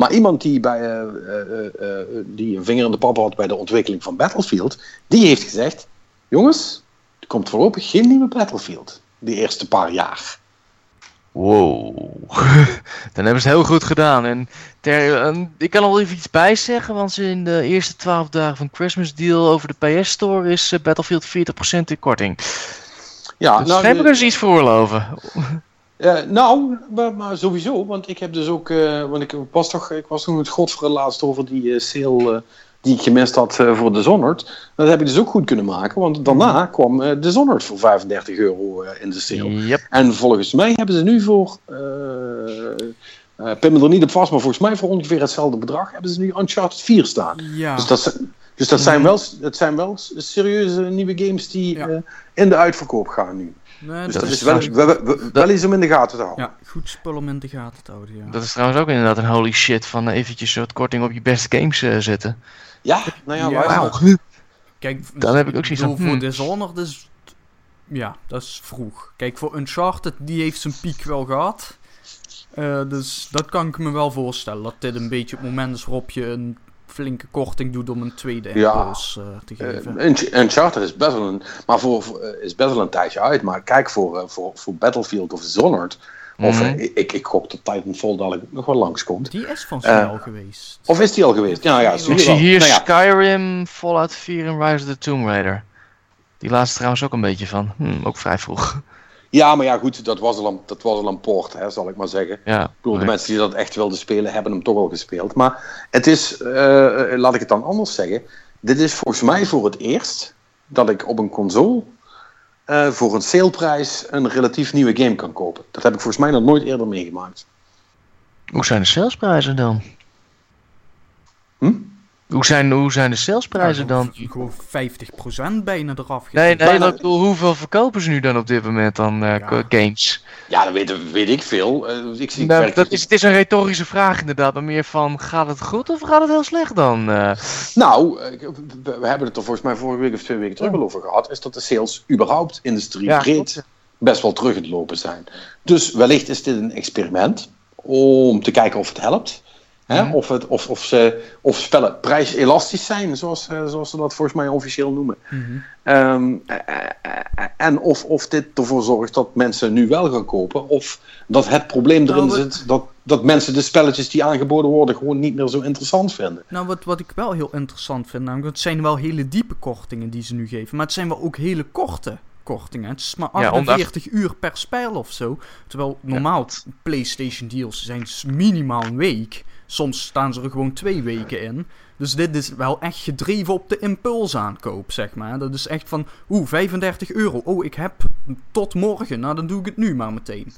Maar iemand die, bij, eh, eh, eh, die een vinger in de pap had bij de ontwikkeling van Battlefield, die heeft gezegd: Jongens, er komt voorlopig geen nieuwe Battlefield. De eerste paar jaar. Wow. Dan hebben ze het heel goed gedaan. En ter, eh, ik kan er wel even iets bij zeggen, want in de eerste 12 dagen van Christmas Deal over de PS Store is Battlefield 40% in korting. Ja, dus nou, hebben ze iets veroorloven. Eh, nou, maar, maar sowieso, want ik heb dus ook, eh, want ik was toch, ik was toen het godverlaatst over die eh, sale die ik gemist had voor Dishonored. Dat heb je dus ook goed kunnen maken, want daarna kwam uh, Dishonored voor 35 euro in de sale. Yep. En volgens mij hebben ze nu voor, uh, pin me er niet op vast, maar volgens mij voor ongeveer hetzelfde bedrag hebben ze nu Uncharted 4 staan. Ja. Dus dat, dus dat zijn, wel, dat zijn wel serieuze nieuwe games die Ja. in de uitverkoop gaan nu. Nee, Dus dat, dat is is wel, wel, wel, wel, wel iets om in de gaten te houden. Ja, goed spul om in de gaten te houden, ja. Dat is trouwens ook inderdaad een holy shit van eh, eventjes wat korting op je beste games eh, zetten. Ja, nou ja, Ja. Wauw. Kijk, Dan heb ik ook zoiets van, Voor hmm. Dishonored is... Ja, dat is vroeg. Kijk, voor Uncharted, die heeft zijn piek wel gehad. Eh, dus dat kan ik me wel voorstellen. Dat dit een beetje het moment is waarop je een flinke korting doet om een tweede Ja. impuls eh, te geven. Uh, Unch- Uncharted is best wel een, maar voor, eh, is best wel een tijdje uit. Maar kijk voor, eh, voor, voor Battlefield of Dishonored. Of Mhm. eh, ik, ik gok dat Titanfall dadelijk nog wel langskomt. die is van eh, snel geweest. Of is die al geweest? Ja, ja, Ik je zie wel. hier Nou ja, Skyrim, Fallout 4 en Rise of the Tomb Raider. Die laatste trouwens ook een beetje van. Hm, ook vrij vroeg. Ja, maar ja, goed, dat was al een, dat was al een poort, hè, zal ik maar zeggen. Ja. Ik bedoel, de mensen die dat echt wilden spelen, hebben hem toch al gespeeld. Maar het is, eh, eh, laat ik het dan anders zeggen. Dit is volgens mij voor het eerst dat ik op een console eh, voor een saleprijs een relatief nieuwe game kan kopen. Dat heb ik volgens mij nog nooit eerder meegemaakt. Hoe zijn de salesprijzen dan? Hm? Hoe zijn, hoe zijn de salesprijzen Ja, dan? Gewoon 50% bijna eraf Nee, nee, bedoel, hoeveel verkopen ze nu dan op dit moment dan eh, Ja. games? Ja, dat weet, weet ik veel. Eh, ik zie, Nou, dat is, het is een retorische vraag inderdaad, maar meer van, gaat het goed of gaat het heel slecht dan? eh? Nou, we, we hebben het er volgens mij vorige week of twee weken terug al over gehad. Is dat de sales überhaupt industrie Ja, breed best wel terug het lopen zijn. Dus wellicht is dit een experiment om te kijken of het helpt. Hè? Of, het, of, of, ze, of spellen prijselastisch zijn, zoals, eh, zoals ze dat volgens mij officieel noemen. Mhm. Ehm, eh, eh, en of, of dit ervoor zorgt dat mensen nu wel gaan kopen. Of dat het probleem erin Nou, zit dat, dat mensen de spelletjes die aangeboden worden gewoon niet meer zo interessant vinden. Nou, wat, wat ik wel heel interessant vind, namelijk, het zijn wel hele diepe kortingen die ze nu geven, maar het zijn wel ook hele korte kortingen. Het is maar Ja, omdat- 48 uur per spel of zo. Terwijl normaal PlayStation deals zijn minimaal een week. Soms staan ze er gewoon twee weken in. Dus dit is wel echt gedreven op de impulsaankoop, zeg maar. Dat is echt van, oeh, 35 euro. Oh, ik heb tot morgen. Nou, dan doe ik het nu maar meteen.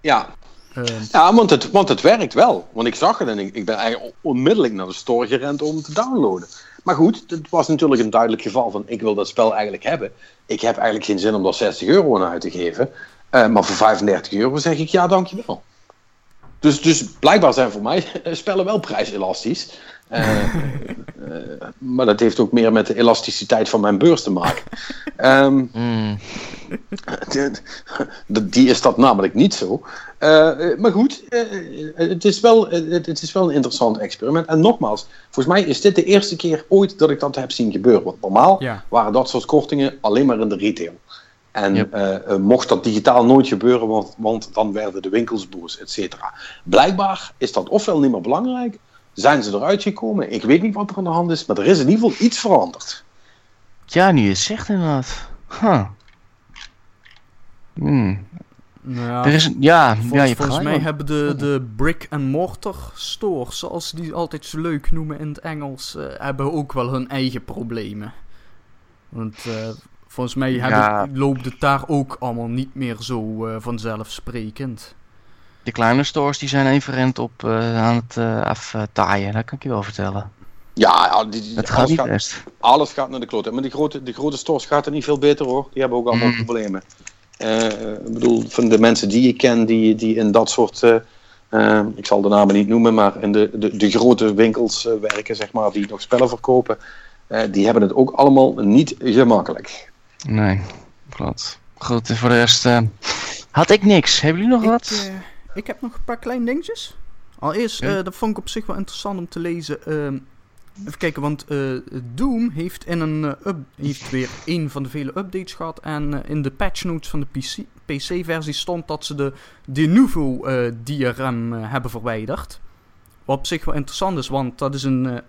Ja, Ehm, Ja, want het, want het werkt wel. Want ik zag het en ik, ik ben eigenlijk onmiddellijk naar de store gerend om te downloaden. Maar goed, het was natuurlijk een duidelijk geval van ik wil dat spel eigenlijk hebben. Ik heb eigenlijk geen zin om daar 60 euro aan uit te geven. Eh, maar voor 35 euro zeg ik ja, dankjewel. Dus, dus blijkbaar zijn voor mij spellen wel prijselastisch. Eh, eh, maar dat heeft ook meer met de elasticiteit van mijn beurs te maken. Ehm Hmm. die- die is dat namelijk niet zo. Eh, maar goed, het, is wel, het, het is wel een interessant experiment. En nogmaals, volgens mij is dit de eerste keer ooit dat ik dat heb zien gebeuren. Want normaal ja. waren dat soort kortingen alleen maar in de retail. En Yep. eh, eh, mocht dat digitaal nooit gebeuren, want, want dan werden de winkels boos, et cetera. Blijkbaar is dat ofwel niet meer belangrijk, zijn ze eruit gekomen. Ik weet niet wat er aan de hand is, maar er is in ieder geval iets veranderd. Ja, nu je het zegt inderdaad. Huh. Hmm. Nou ja, Er is ja, Volgens, ja, je volgens gelijk, mij hebben de, de brick-and-mortar stores, zoals ze die altijd zo leuk noemen in het Engels, eh, hebben ook wel hun eigen problemen. Want eh, volgens mij Ja. loopt het daar ook allemaal niet meer zo eh, vanzelfsprekend. De kleine stores die zijn even rent op eh, aan het eh aftaaien, dat kan ik je wel vertellen. Ja, die, die- Het gaat alles, niet gaat, best. alles gaat naar de klote. Maar die grote, die grote stores gaat er niet veel beter hoor. Die hebben ook allemaal Mm. problemen. Eh, ik bedoel, van de mensen die ik ken die, die in dat soort, ik zal de namen niet noemen, maar in de, de, de grote winkels werken, zeg maar, die nog spellen verkopen, eh, die hebben het ook allemaal niet gemakkelijk. Nee, klopt. Goed, en voor de rest eh, had ik niks. Hebben jullie nog Ik, wat? eh, ik heb nog een paar kleine dingetjes. Allereerst, eh, dat vond ik op zich wel interessant om te lezen. ehm, even kijken, want Doom heeft, in een, up, heeft weer een van de vele updates gehad. En in de patch notes van de PC, PC-versie stond dat ze de Denuvo eh DRM hebben verwijderd. Wat op zich wel interessant is, want dat is een...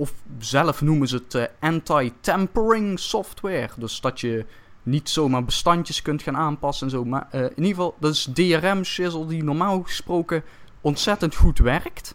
of zelf noemen ze het eh, anti-tampering software. Dus dat je niet zomaar bestandjes kunt gaan aanpassen en zo. Maar eh, in ieder geval, dat is DRM-shizzle die normaal gesproken ontzettend goed werkt.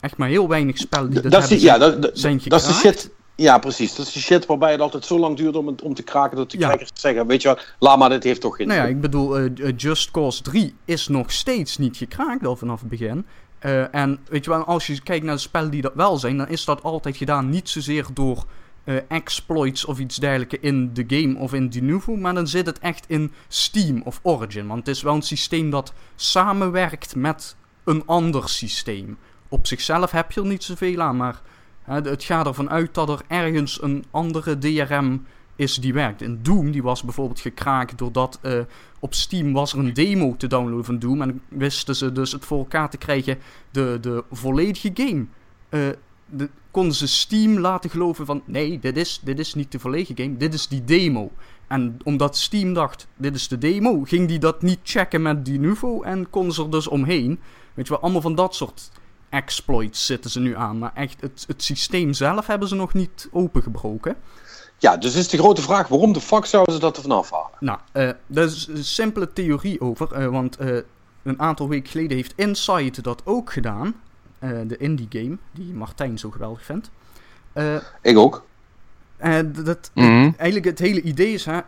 echt maar heel weinig spellen die dat, Dat is hebben die, ja, dat, dat, zijn dat is de shit. Ja, precies. Dat is de shit waarbij het altijd zo lang duurt om, het- om te kraken dat de Ja. kijkers zeggen: Weet je wat, laat maar, dit heeft toch geen Nou ja, ik bedoel, eh, Just Cause 3 is nog steeds niet gekraakt al vanaf het begin. Eh, en weet je wel, als je kijkt naar de spellen die dat wel zijn, dan is dat altijd gedaan niet zozeer door eh, exploits of iets dergelijks in de game of in Denuvo, maar dan zit het echt in Steam of Origin. Want het is wel een systeem dat samenwerkt met een ander systeem. Op zichzelf heb je er niet zoveel aan, maar het gaat ervan uit dat er ergens een andere DRM is die werkt. En Doom die was bijvoorbeeld gekraakt doordat eh, op Steam was er een demo te downloaden van Doom. En wisten ze dus het voor elkaar te krijgen de, de volledige game. eh, de, konden ze Steam laten geloven van nee, dit is, dit is niet de volledige game, dit is die demo. En omdat Steam dacht, dit is de demo, ging die dat niet checken met die Nuvo en konden ze er dus omheen. Weet je wel, allemaal van dat soort exploits zitten ze nu aan. Maar echt, het, het systeem zelf hebben ze nog niet opengebroken. Ja, dus is de grote vraag: waarom de fuck zouden ze dat er vanaf halen? Nou, eh daar is een simpele theorie over. eh, want eh, een aantal weken geleden heeft Insight dat ook gedaan. eh, de indie game, die Martijn zo geweldig vindt. Eh, Ik ook. en dat, Mhm. eigenlijk het hele idee is, hè,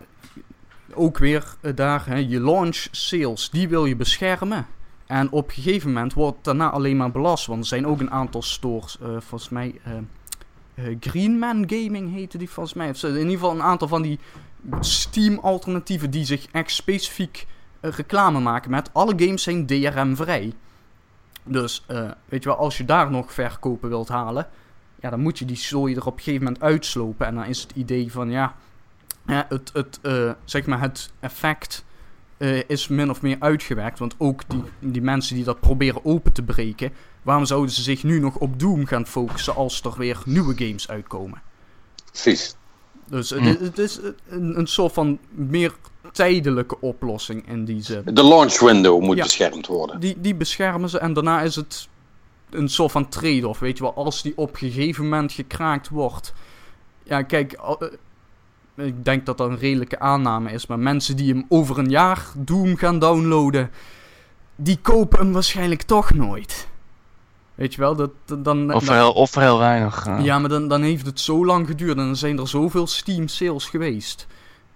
ook weer daar, hè, je launch sales, die wil je beschermen. En op een gegeven moment wordt daarna alleen maar belast. Want er zijn ook een aantal stores, eh, volgens mij, eh eh, Greenman Gaming heette die volgens mij. Of in ieder geval een aantal van die Steam-alternatieven die zich echt specifiek eh, reclame maken met alle games zijn DRM-vrij. Dus, eh, weet je wel, als je daar nog verkopen wilt halen, ja, dan moet je die zooi er op een gegeven moment uitslopen. En dan is het idee van, ja, het, het, zeg maar het effect is min of meer uitgewerkt. Want ook die, die mensen die dat proberen open te breken, waarom zouden ze zich nu nog op Doom gaan focussen als er weer nieuwe games uitkomen? Precies. Dus Hm. het, het is een, een soort van meer tijdelijke oplossing in die zin. De launch window moet Ja. beschermd worden. Die, die beschermen ze en daarna is het een soort van trade-off, weet je wel. Als die op een gegeven moment gekraakt wordt. Ja, kijk, eh, ik denk dat dat een redelijke aanname is. Maar mensen die hem over een jaar Doom gaan downloaden, die kopen hem waarschijnlijk toch nooit. Weet je wel, dat, dan... Of, dan- heel, of heel weinig. ja, maar dan, dan heeft het zo lang geduurd en dan zijn er zoveel Steam sales geweest.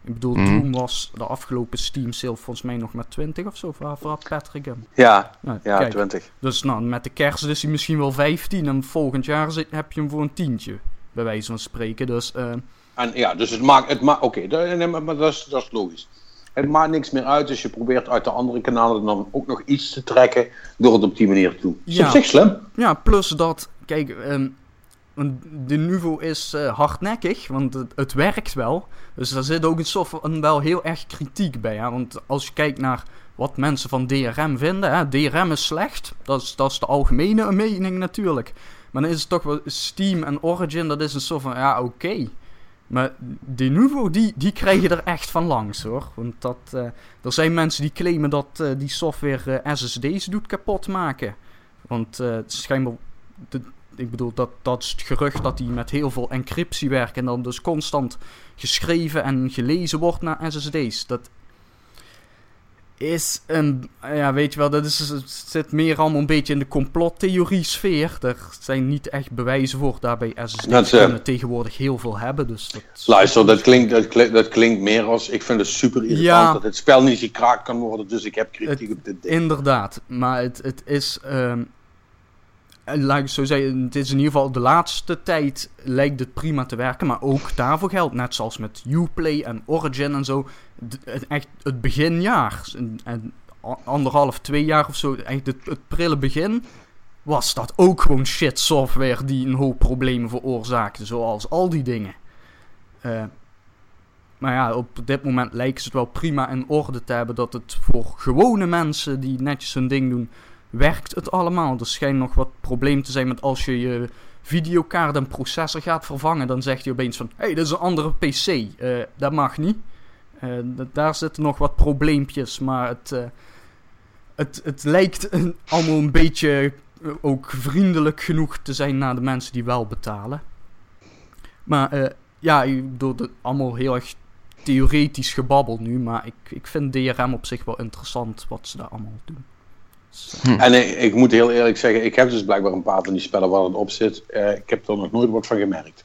Ik bedoel, Mhm. Doom was de afgelopen Steam sale volgens mij nog met 20 of zo. Waar had Patrick hem? Ja, Nou, ja, kijk, 20. dus nou, met de kerst is hij misschien wel 15 en volgend jaar zit- heb je hem voor een tientje. Bij wijze van spreken. Dus eh, En ja, dus het maakt. Het maakt Oké, dat- maar, maar dat, is, dat is logisch. Het maakt niks meer uit, dus je probeert uit de andere kanalen dan ook nog iets te trekken door het op die manier te doen. Is Ja. op zich slim. ja, plus dat, kijk, want de Nuvo is eh, hardnekkig, want het, het werkt wel. Dus daar zit ook een soort van wel heel erg kritiek bij. Hè? Want als je kijkt naar wat mensen van DRM vinden, hè, DRM is slecht. Dat is, dat is de algemene mening natuurlijk. Maar dan is het toch wel Steam en Origin, dat is een soort van, ja, oké. Maar de Nuvo, die, die krijgen er echt van langs hoor. Want dat, eh, er zijn mensen die claimen dat eh, die software eh, SSD's doet kapot maken. Want schijnbaar, de, ik bedoel, dat, dat is het gerucht dat die met heel veel encryptie werken. En dan dus constant geschreven en gelezen wordt naar SSD's. Dat is een, ja weet je wel, dat is, het zit meer allemaal een beetje in de complottheorie sfeer. Er zijn niet echt bewijzen voor. Daarbij SSD's Dat is, eh, kunnen tegenwoordig heel veel hebben. Dus dat, Luister, dat klinkt, dat, klinkt, dat klinkt meer als. Ik vind het super irritant Ja. dat het spel niet gekraakt kan worden, dus ik heb kritiek op dit ding. Inderdaad, maar het, het is. ehm, laat ik zo zeggen, het is in ieder geval de laatste tijd lijkt het prima te werken. Maar ook daarvoor geldt, net zoals met Uplay en Origin en zo. echt het beginjaar. En, anderhalf, twee jaar of zo. Echt het, prille begin. Was dat ook gewoon shit software die een hoop problemen veroorzaakte. Zoals al die dingen. Eh, maar ja, op dit moment lijken ze het wel prima in orde te hebben dat het voor gewone mensen die netjes hun ding doen, werkt het allemaal. Er schijnt nog wat probleem te zijn met als je je videokaart en processor gaat vervangen, dan zegt hij opeens van, hé, hey, dit is een andere PC. Eh, dat mag niet. Eh, daar zitten nog wat probleempjes, maar het, eh, het, het lijkt allemaal een beetje ook vriendelijk genoeg te zijn naar de mensen die wel betalen. Maar ja, bedoel, het allemaal heel erg theoretisch gebabbel nu, maar ik, ik vind DRM op zich wel interessant wat ze daar allemaal doen. Dus, En ik, ik moet heel eerlijk zeggen, ik heb dus blijkbaar een paar van die spellen waar het op zit. Eh, ik heb er nog nooit wat van gemerkt.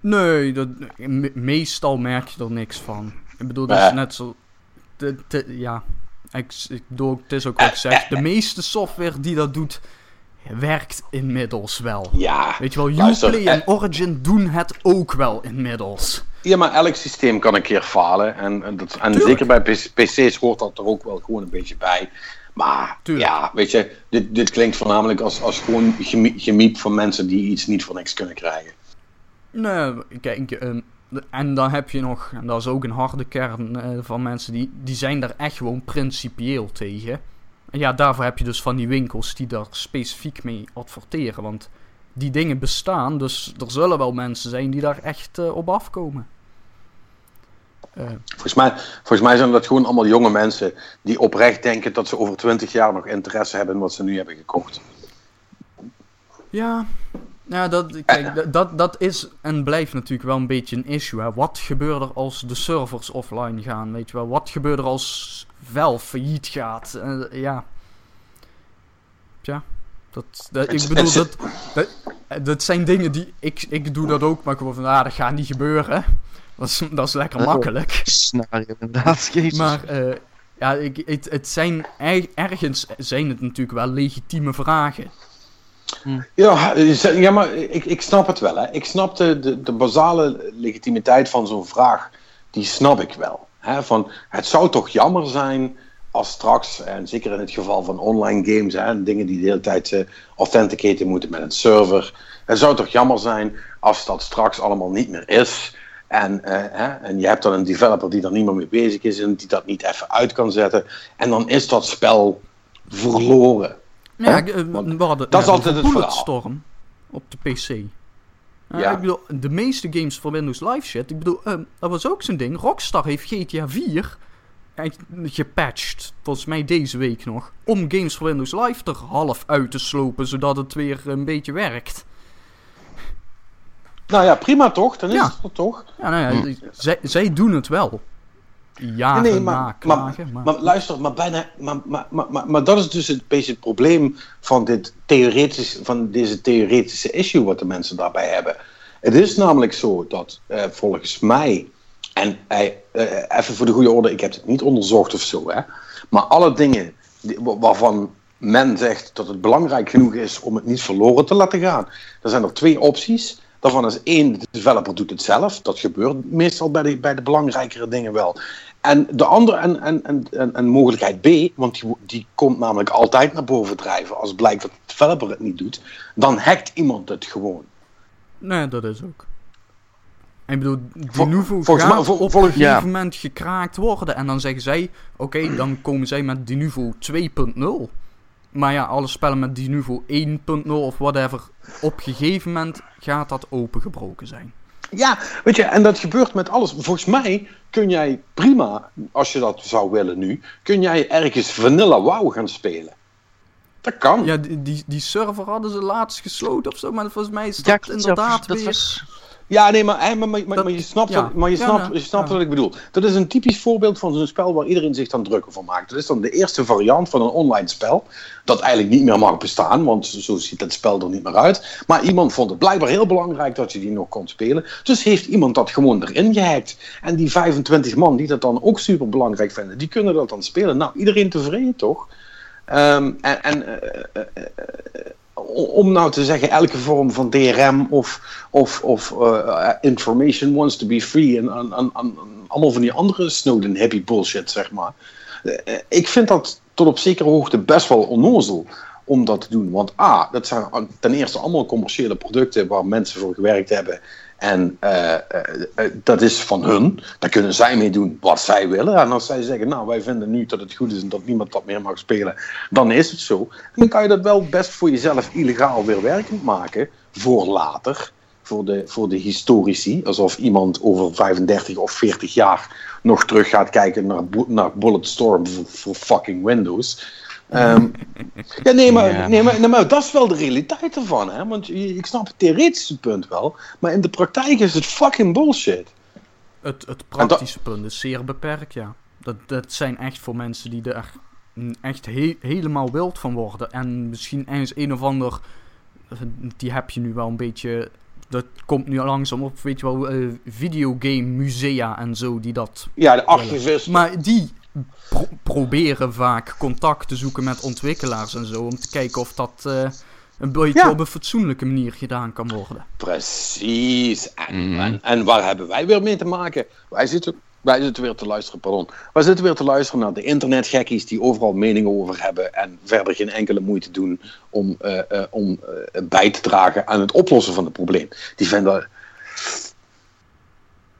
Nee, dat, me- meestal merk je er niks van. Ik bedoel, dat is net zo... ja, ik, ik bedoel, het is ook wat ik zeg. De meeste software die dat doet, werkt inmiddels wel. Ja, Weet je wel, Luister, Uplay en Origin doen het ook wel inmiddels. ja, maar elk systeem kan een keer falen. En, en, dat, en zeker bij PC PC's hoort dat er ook wel gewoon een beetje bij. Maar Tuurlijk. ja, weet je, dit, dit klinkt voornamelijk als, als gewoon gemie- gemiep van mensen die iets niet voor niks kunnen krijgen. Nee, kijk, en dan heb je nog, en dat is ook een harde kern eh, van mensen, die, die zijn daar echt gewoon principieel tegen. En ja, daarvoor heb je dus van die winkels die daar specifiek mee adverteren. Want die dingen bestaan, dus er zullen wel mensen zijn die daar echt eh, op afkomen. Eh, Volgens mij, volgens mij zijn dat gewoon allemaal jonge mensen die oprecht denken dat ze over twintig jaar nog interesse hebben in wat ze nu hebben gekocht. Ja, ja dat, kijk, dat- dat, dat is en blijft natuurlijk wel een beetje een issue. Hè. Wat gebeurt er als de servers offline gaan? Weet je wel, wat gebeurt er als Valve failliet gaat? Eh, ja. Tja, dat, dat, ik bedoel, dat, dat zijn dingen die. Ik, ik doe dat ook, maar gewoon van, ah, dat gaat niet gebeuren. Dat is, dat is lekker Oh. makkelijk. Scenario inderdaad. Jezus. Maar eh, ja, ik, het, het zijn er- ergens zijn het natuurlijk wel legitieme vragen. Ja, ja maar ik, ik snap het wel. Hè. Ik snap de, de, de basale legitimiteit van zo'n vraag. Die snap ik wel. Hè. Van, het zou toch jammer zijn als straks, en zeker in het geval van online games, hè, en dingen die de hele tijd eh, authenticaten moeten met een server. Het zou toch jammer zijn als dat straks allemaal niet meer is. En, eh, hè, en je hebt dan een developer die er niet meer mee bezig is en die dat niet even uit kan zetten. En dan is dat spel verloren. Ja, eh, Want we hadden, dat is altijd het Bulletstorm op de PC. Ja. Ik bedoel, de meeste games voor Windows Live shit, ik bedoel, ehm, dat was ook zo'n ding. Rockstar heeft GTA 4 eigenlijk gepatcht, volgens mij deze week nog, om games voor Windows Live er half uit te slopen, zodat het weer een beetje werkt. Nou ja, prima toch? Dan is Ja. het er toch? Ja, nou ja, zij, zij doen het wel. Jaren Nee, maar, maar, klagen, maar, maar luister, maar, bijna, maar, maar, maar, maar, maar dat is dus het beetje het probleem van, dit theoretisch, van deze theoretische issue wat de mensen daarbij hebben. Het is namelijk zo dat eh, volgens mij, en eh, eh, even voor de goede orde, ik heb het niet onderzocht of zo, hè, maar alle dingen die- waarvan men zegt dat het belangrijk genoeg is om het niet verloren te laten gaan, dan zijn er twee opties. Daarvan is één, de developer doet het zelf. Dat gebeurt meestal bij de, bij de belangrijkere dingen wel. En de andere, en, en, en, en, mogelijkheid B, want die, die komt namelijk altijd naar boven drijven. Als blijkt dat de developer het niet doet, dan hackt iemand het gewoon. Nee, dat is ook. Ik bedoel, die Nuvo volgens gaat mij- vol- op een gegeven moment gekraakt worden. En dan zeggen zij, oké, dan komen zij met die Nuvo 2.0. Maar ja, alle spellen met die Nuvo 1.0 of whatever, op een gegeven moment gaat dat opengebroken zijn. Ja, weet je, en dat gebeurt met alles. Volgens mij kun jij prima, als je dat zou willen nu, kun jij ergens Vanilla WoW gaan spelen. Dat kan. Ja, die, die, die server hadden ze laatst gesloten of zo, maar volgens mij is dat Ja, inderdaad dat weer... was... Ja, nee, maar, maar, maar, Dat- je snapt, ja. wat, maar je snapt, nou, je snapt wat ik bedoel. Dat is een typisch voorbeeld van zo'n spel waar iedereen zich dan drukker van maakt. Dat is dan de eerste variant van een online spel. Dat eigenlijk niet meer mag bestaan, want zo ziet het spel er niet meer uit. Maar iemand vond het blijkbaar heel belangrijk dat je die nog kon spelen. Dus heeft iemand dat gewoon erin gehackt. En die 25 man die dat dan ook super belangrijk vinden, die kunnen dat dan spelen. Nou, iedereen tevreden toch? Ehm, en en eh, eh, eh, om nou te zeggen, elke vorm van DRM of, of, of eh, information wants to be free en, allemaal van die andere Snowden happy bullshit, zeg maar. Eh, ik vind dat tot op zekere hoogte best wel onnozel om dat te doen. Want A, dat zijn ten eerste allemaal commerciële producten waar mensen voor gewerkt hebben. En eh, eh, eh, dat is van hun. Daar kunnen zij mee doen wat zij willen. En als zij zeggen, nou wij vinden nu dat het goed is en dat niemand dat meer mag spelen, dan is het zo. En dan kan je dat wel best voor jezelf illegaal weer werkend maken voor later. Voor de, voor de historici. Alsof iemand over 35 of 40 jaar nog terug gaat kijken naar, naar Bulletstorm voor fucking Windows. Ehm, ja, nee maar, Ja. Nee, maar, nee, maar dat is wel de realiteit ervan. Hè? Want ik snap het theoretische punt wel. Maar in de praktijk is het fucking bullshit. Het, het praktische punt is zeer beperkt, ja. Dat, dat zijn echt voor mensen die daar mm, echt he- helemaal wild van worden. En misschien ergens een of ander, die heb je nu wel een beetje, dat komt nu langzaam op, weet je wel, eh, videogame musea en zo, die dat Ja, de activisten. maar die pro- proberen vaak contact te zoeken met ontwikkelaars en zo. Om te kijken of dat eh, een beetje Ja. op een fatsoenlijke manier gedaan kan worden. Precies. En, Mhm. en, en waar hebben wij weer mee te maken? Wij zitten, wij zitten weer te luisteren, pardon. Wij zitten weer te luisteren naar de internetgekkies die overal meningen over hebben en verder geen enkele moeite doen om, eh, eh, om eh, bij te dragen aan het oplossen van het probleem. Die vinden.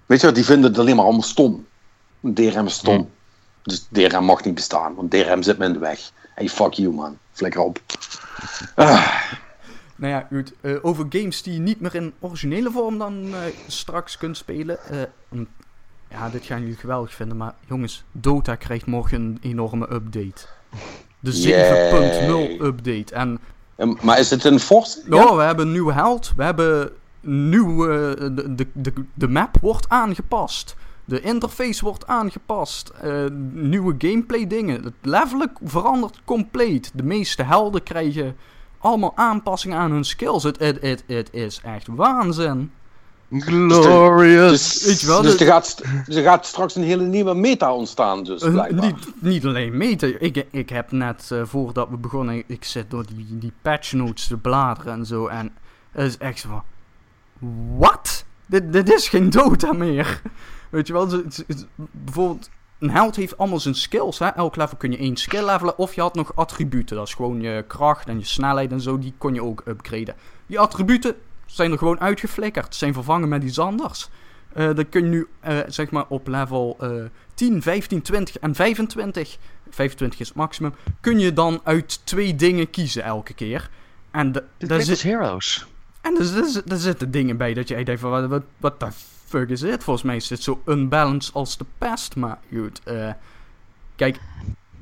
Weet je wat, die vinden het alleen maar allemaal stom. DRM is stom. Dus DRM mag niet bestaan, want DRM zit me in de weg. Hey, fuck you man. Flikker op. Ah. Nou ja, goed. eh, over games die je niet meer in originele vorm dan eh, straks kunt spelen. eh, ja, dit gaan jullie geweldig vinden. Maar jongens, Dota krijgt morgen een enorme update. De 7.0 update. En En- Maar is het een fort? Oh, we hebben een nieuwe held. We hebben nieuw, de, de, de, de map wordt aangepast. De interface wordt aangepast. eh, nieuwe gameplay dingen. Het levelen verandert compleet. De meeste helden krijgen allemaal aanpassingen aan hun skills. Het, het, het, het is echt waanzin. Glorious. Dus, Weet je wel, dus er, gaat, st- er gaat straks een hele nieuwe meta ontstaan, dus blijkbaar. niet, niet alleen meten. Ik, ik heb net eh, voordat we begonnen, ik zit door die, die patch notes te bladeren en zo. En het is echt zo van. Wat? Dit, dit is geen Dota meer. Weet je wel, het- bijvoorbeeld. Een held heeft allemaal zijn skills. Hè? Elk level kun je één skill levelen. Of je had nog attributen. Dat is gewoon je kracht en je snelheid en zo. Die kon je ook upgraden. Die attributen zijn er gewoon uitgeflikkerd. Zijn vervangen met iets anders. Eh dan kun je nu, eh, zeg maar, op level eh 10, 15, 20 en 25. 25 is het maximum. Kun je dan uit twee dingen kiezen elke keer. En als zit, Heroes. en er, zit- er zitten dingen bij dat je denkt van, wat, wat, wat de fuck is dit? Volgens mij is dit zo unbalanced als de pest. Maar goed, eh, kijk,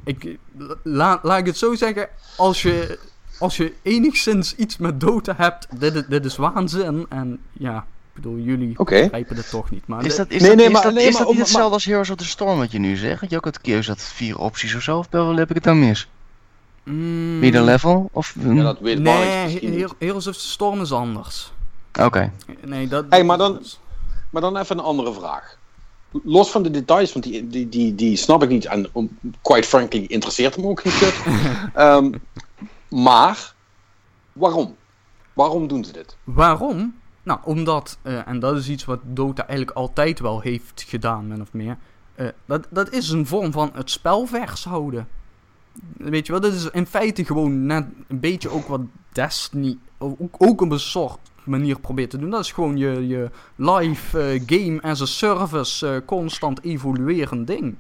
ik, la, laat ik het zo zeggen. Als je, als je enigszins iets met Dota hebt, dit, is- dit is waanzin. En ja, ik bedoel, jullie begrijpen het toch niet. Maar Is dat, is Nee, dat, nee, is maar- dat, nee, is maar dat ook- niet maar- hetzelfde als Heroes of the Storm wat je nu zegt? Had je ook het keuze dat vier opties of zo? Of wel heb ik het dan mis? Mm, level? Of... Ja, dat weet Nee, Heroes of the Storm is anders. Oké. Nee, dat... Hey, maar dan- Maar dan even een andere vraag. Los van de details, want die, die, die, die snap ik niet. En um, quite frankly, interesseert hem ook kut. Ehm, maar, waarom? Waarom doen ze dit? Waarom? Nou, omdat, eh, en dat is iets wat Dota eigenlijk altijd wel heeft gedaan, min of meer. eh, dat, dat is een vorm van het spel vers houden. Weet je wel, dat is in feite gewoon net een beetje ook wat Destiny ook, ook een soort manier probeert te doen. Dat is gewoon je, je live eh, game as a service, eh, constant evoluerend ding.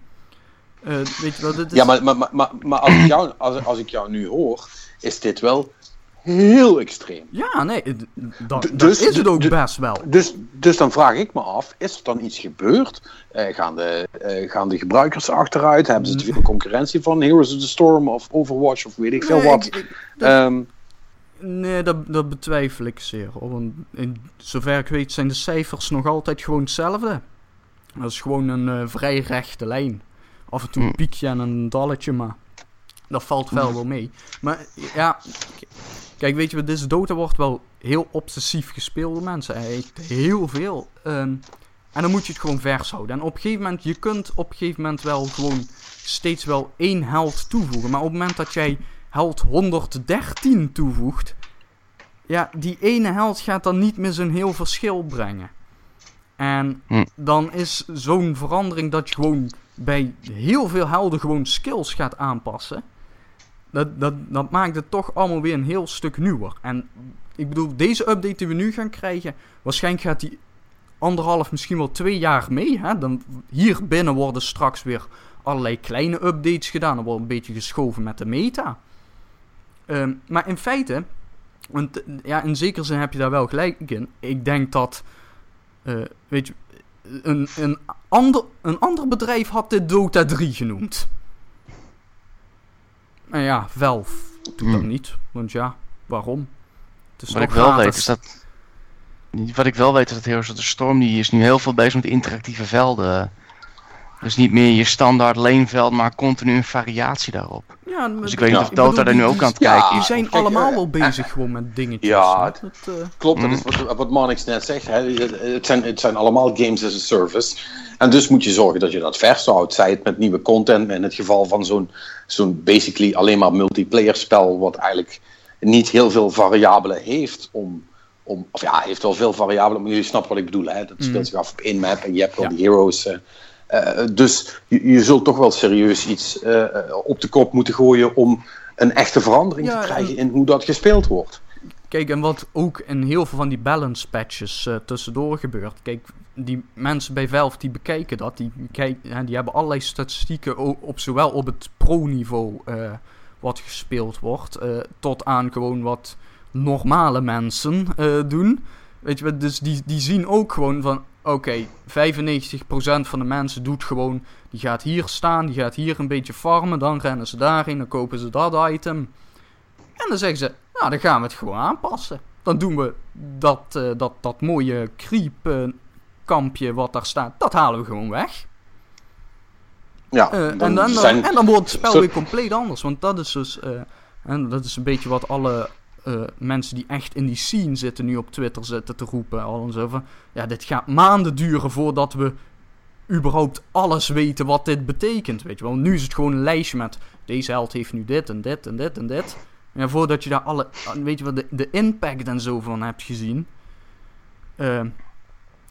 Eh, weet je wel, dit is... Ja, maar, maar, maar, maar, als, ik jou, als, als ik jou nu hoor, is dit wel heel extreem. Ja, nee, dat, dus- is het ook best wel. Dus, dus dan vraag ik me af, is er dan iets gebeurd? Gaan, de, eh, gaan de gebruikers achteruit? Hebben ze te veel concurrentie van Heroes of the Storm of Overwatch of weet ik veel Nee, wat? ik- ik- dat- Ehm, Nee, dat, dat betwijfel ik zeer. Hoor. Want in, zover ik weet zijn de cijfers nog altijd gewoon hetzelfde. Dat is gewoon een eh, vrij rechte lijn. Af en toe een Hm. piekje en een dalletje, maar dat valt wel wel mee. Maar ja, kijk, weet je wat, deze Dota wordt wel heel obsessief gespeeld door mensen. Hij heeft heel veel. ehm, en dan moet je het gewoon vers houden. En op een gegeven moment, je kunt op een gegeven moment wel gewoon steeds wel één held toevoegen. Maar op het moment dat jij held 113 toevoegt, ja, die ene held gaat dan niet meer zo'n heel verschil brengen. En Hm. dan is zo'n verandering dat je gewoon bij heel veel helden gewoon skills gaat aanpassen. Dat, dat, dat maakt het toch allemaal weer een heel stuk nieuwer. En ik bedoel, deze update die we nu gaan krijgen, waarschijnlijk gaat die anderhalf, misschien wel twee jaar mee. Hè? Dan, hier binnen worden straks weer allerlei kleine updates gedaan. Er wordt een beetje geschoven met de meta. Ehm, maar in feite, want ja, in zekere zin heb je daar wel gelijk in. Ik denk dat, eh, weet je, een, een, ander, een ander bedrijf had dit Dota 3 genoemd. Nou ja, Valve doet dat Hmm. niet. Want ja, waarom? Het is Wat ik wel gratis. weet is dat... Wat ik wel weet is dat Heroes of the Storm die is nu heel veel bezig met interactieve velden. Dus niet meer je standaard leenveld, maar continu een variatie daarop. Ja, Dus ik weet niet of Dota er nu die- ook aan het die- kijken Die is. zijn Kijk, allemaal eh, wel bezig gewoon met dingetjes. Ja, eh, Klopt, dat Mm. is wat, wat Marnix net zegt. Hè. Het, zijn, het zijn allemaal games as a service. En dus moet je zorgen dat je dat vers houdt. Zij het met nieuwe content. In het geval van zo'n zo'n basically alleen maar multiplayer spel. Wat eigenlijk niet heel veel variabelen heeft. Om, om, of ja, heeft wel veel variabelen. Maar jullie snappen wat ik bedoel. Hè. Dat Mm. speelt zich af op één map. En je hebt wel Ja. die heroes. Eh. Dus je, je zult toch wel serieus iets eh, eh, op de kop moeten gooien. Om een echte verandering Ja, te krijgen en- in hoe dat gespeeld wordt. Kijk, en wat ook in heel veel van die balance patches tussendoor gebeurt. Kijk, die mensen bij Valve die bekijken dat. Die, kijk, hè, die hebben allerlei statistieken op zowel op het pro-niveau wat gespeeld wordt. eh, tot aan gewoon wat normale mensen doen. Weet je wat, dus die, die zien ook gewoon van... Oké, 95% van de mensen doet gewoon... Die gaat hier staan, die gaat hier een beetje farmen. Dan rennen ze daarheen, dan kopen ze dat item. En dan zeggen ze, nou dan gaan we het gewoon aanpassen. Dan doen we dat, eh, dat, dat mooie creep eh, kampje wat daar staat, dat halen we gewoon weg. Ja, Eh, en, dan zijn- en dan wordt het spel weer compleet anders. Want dat is dus, eh, en dat is een beetje wat alle eh, mensen die echt in die scene zitten nu op Twitter zitten te roepen. Al en zo van, ja dit gaat maanden duren voordat we überhaupt alles weten wat dit betekent. Weet je wel, nu is het gewoon een lijstje met deze held heeft nu dit en dit en dit en dit. Ja, voordat je daar alle, weet je wel, de, de impact en zo van hebt gezien. Eh, en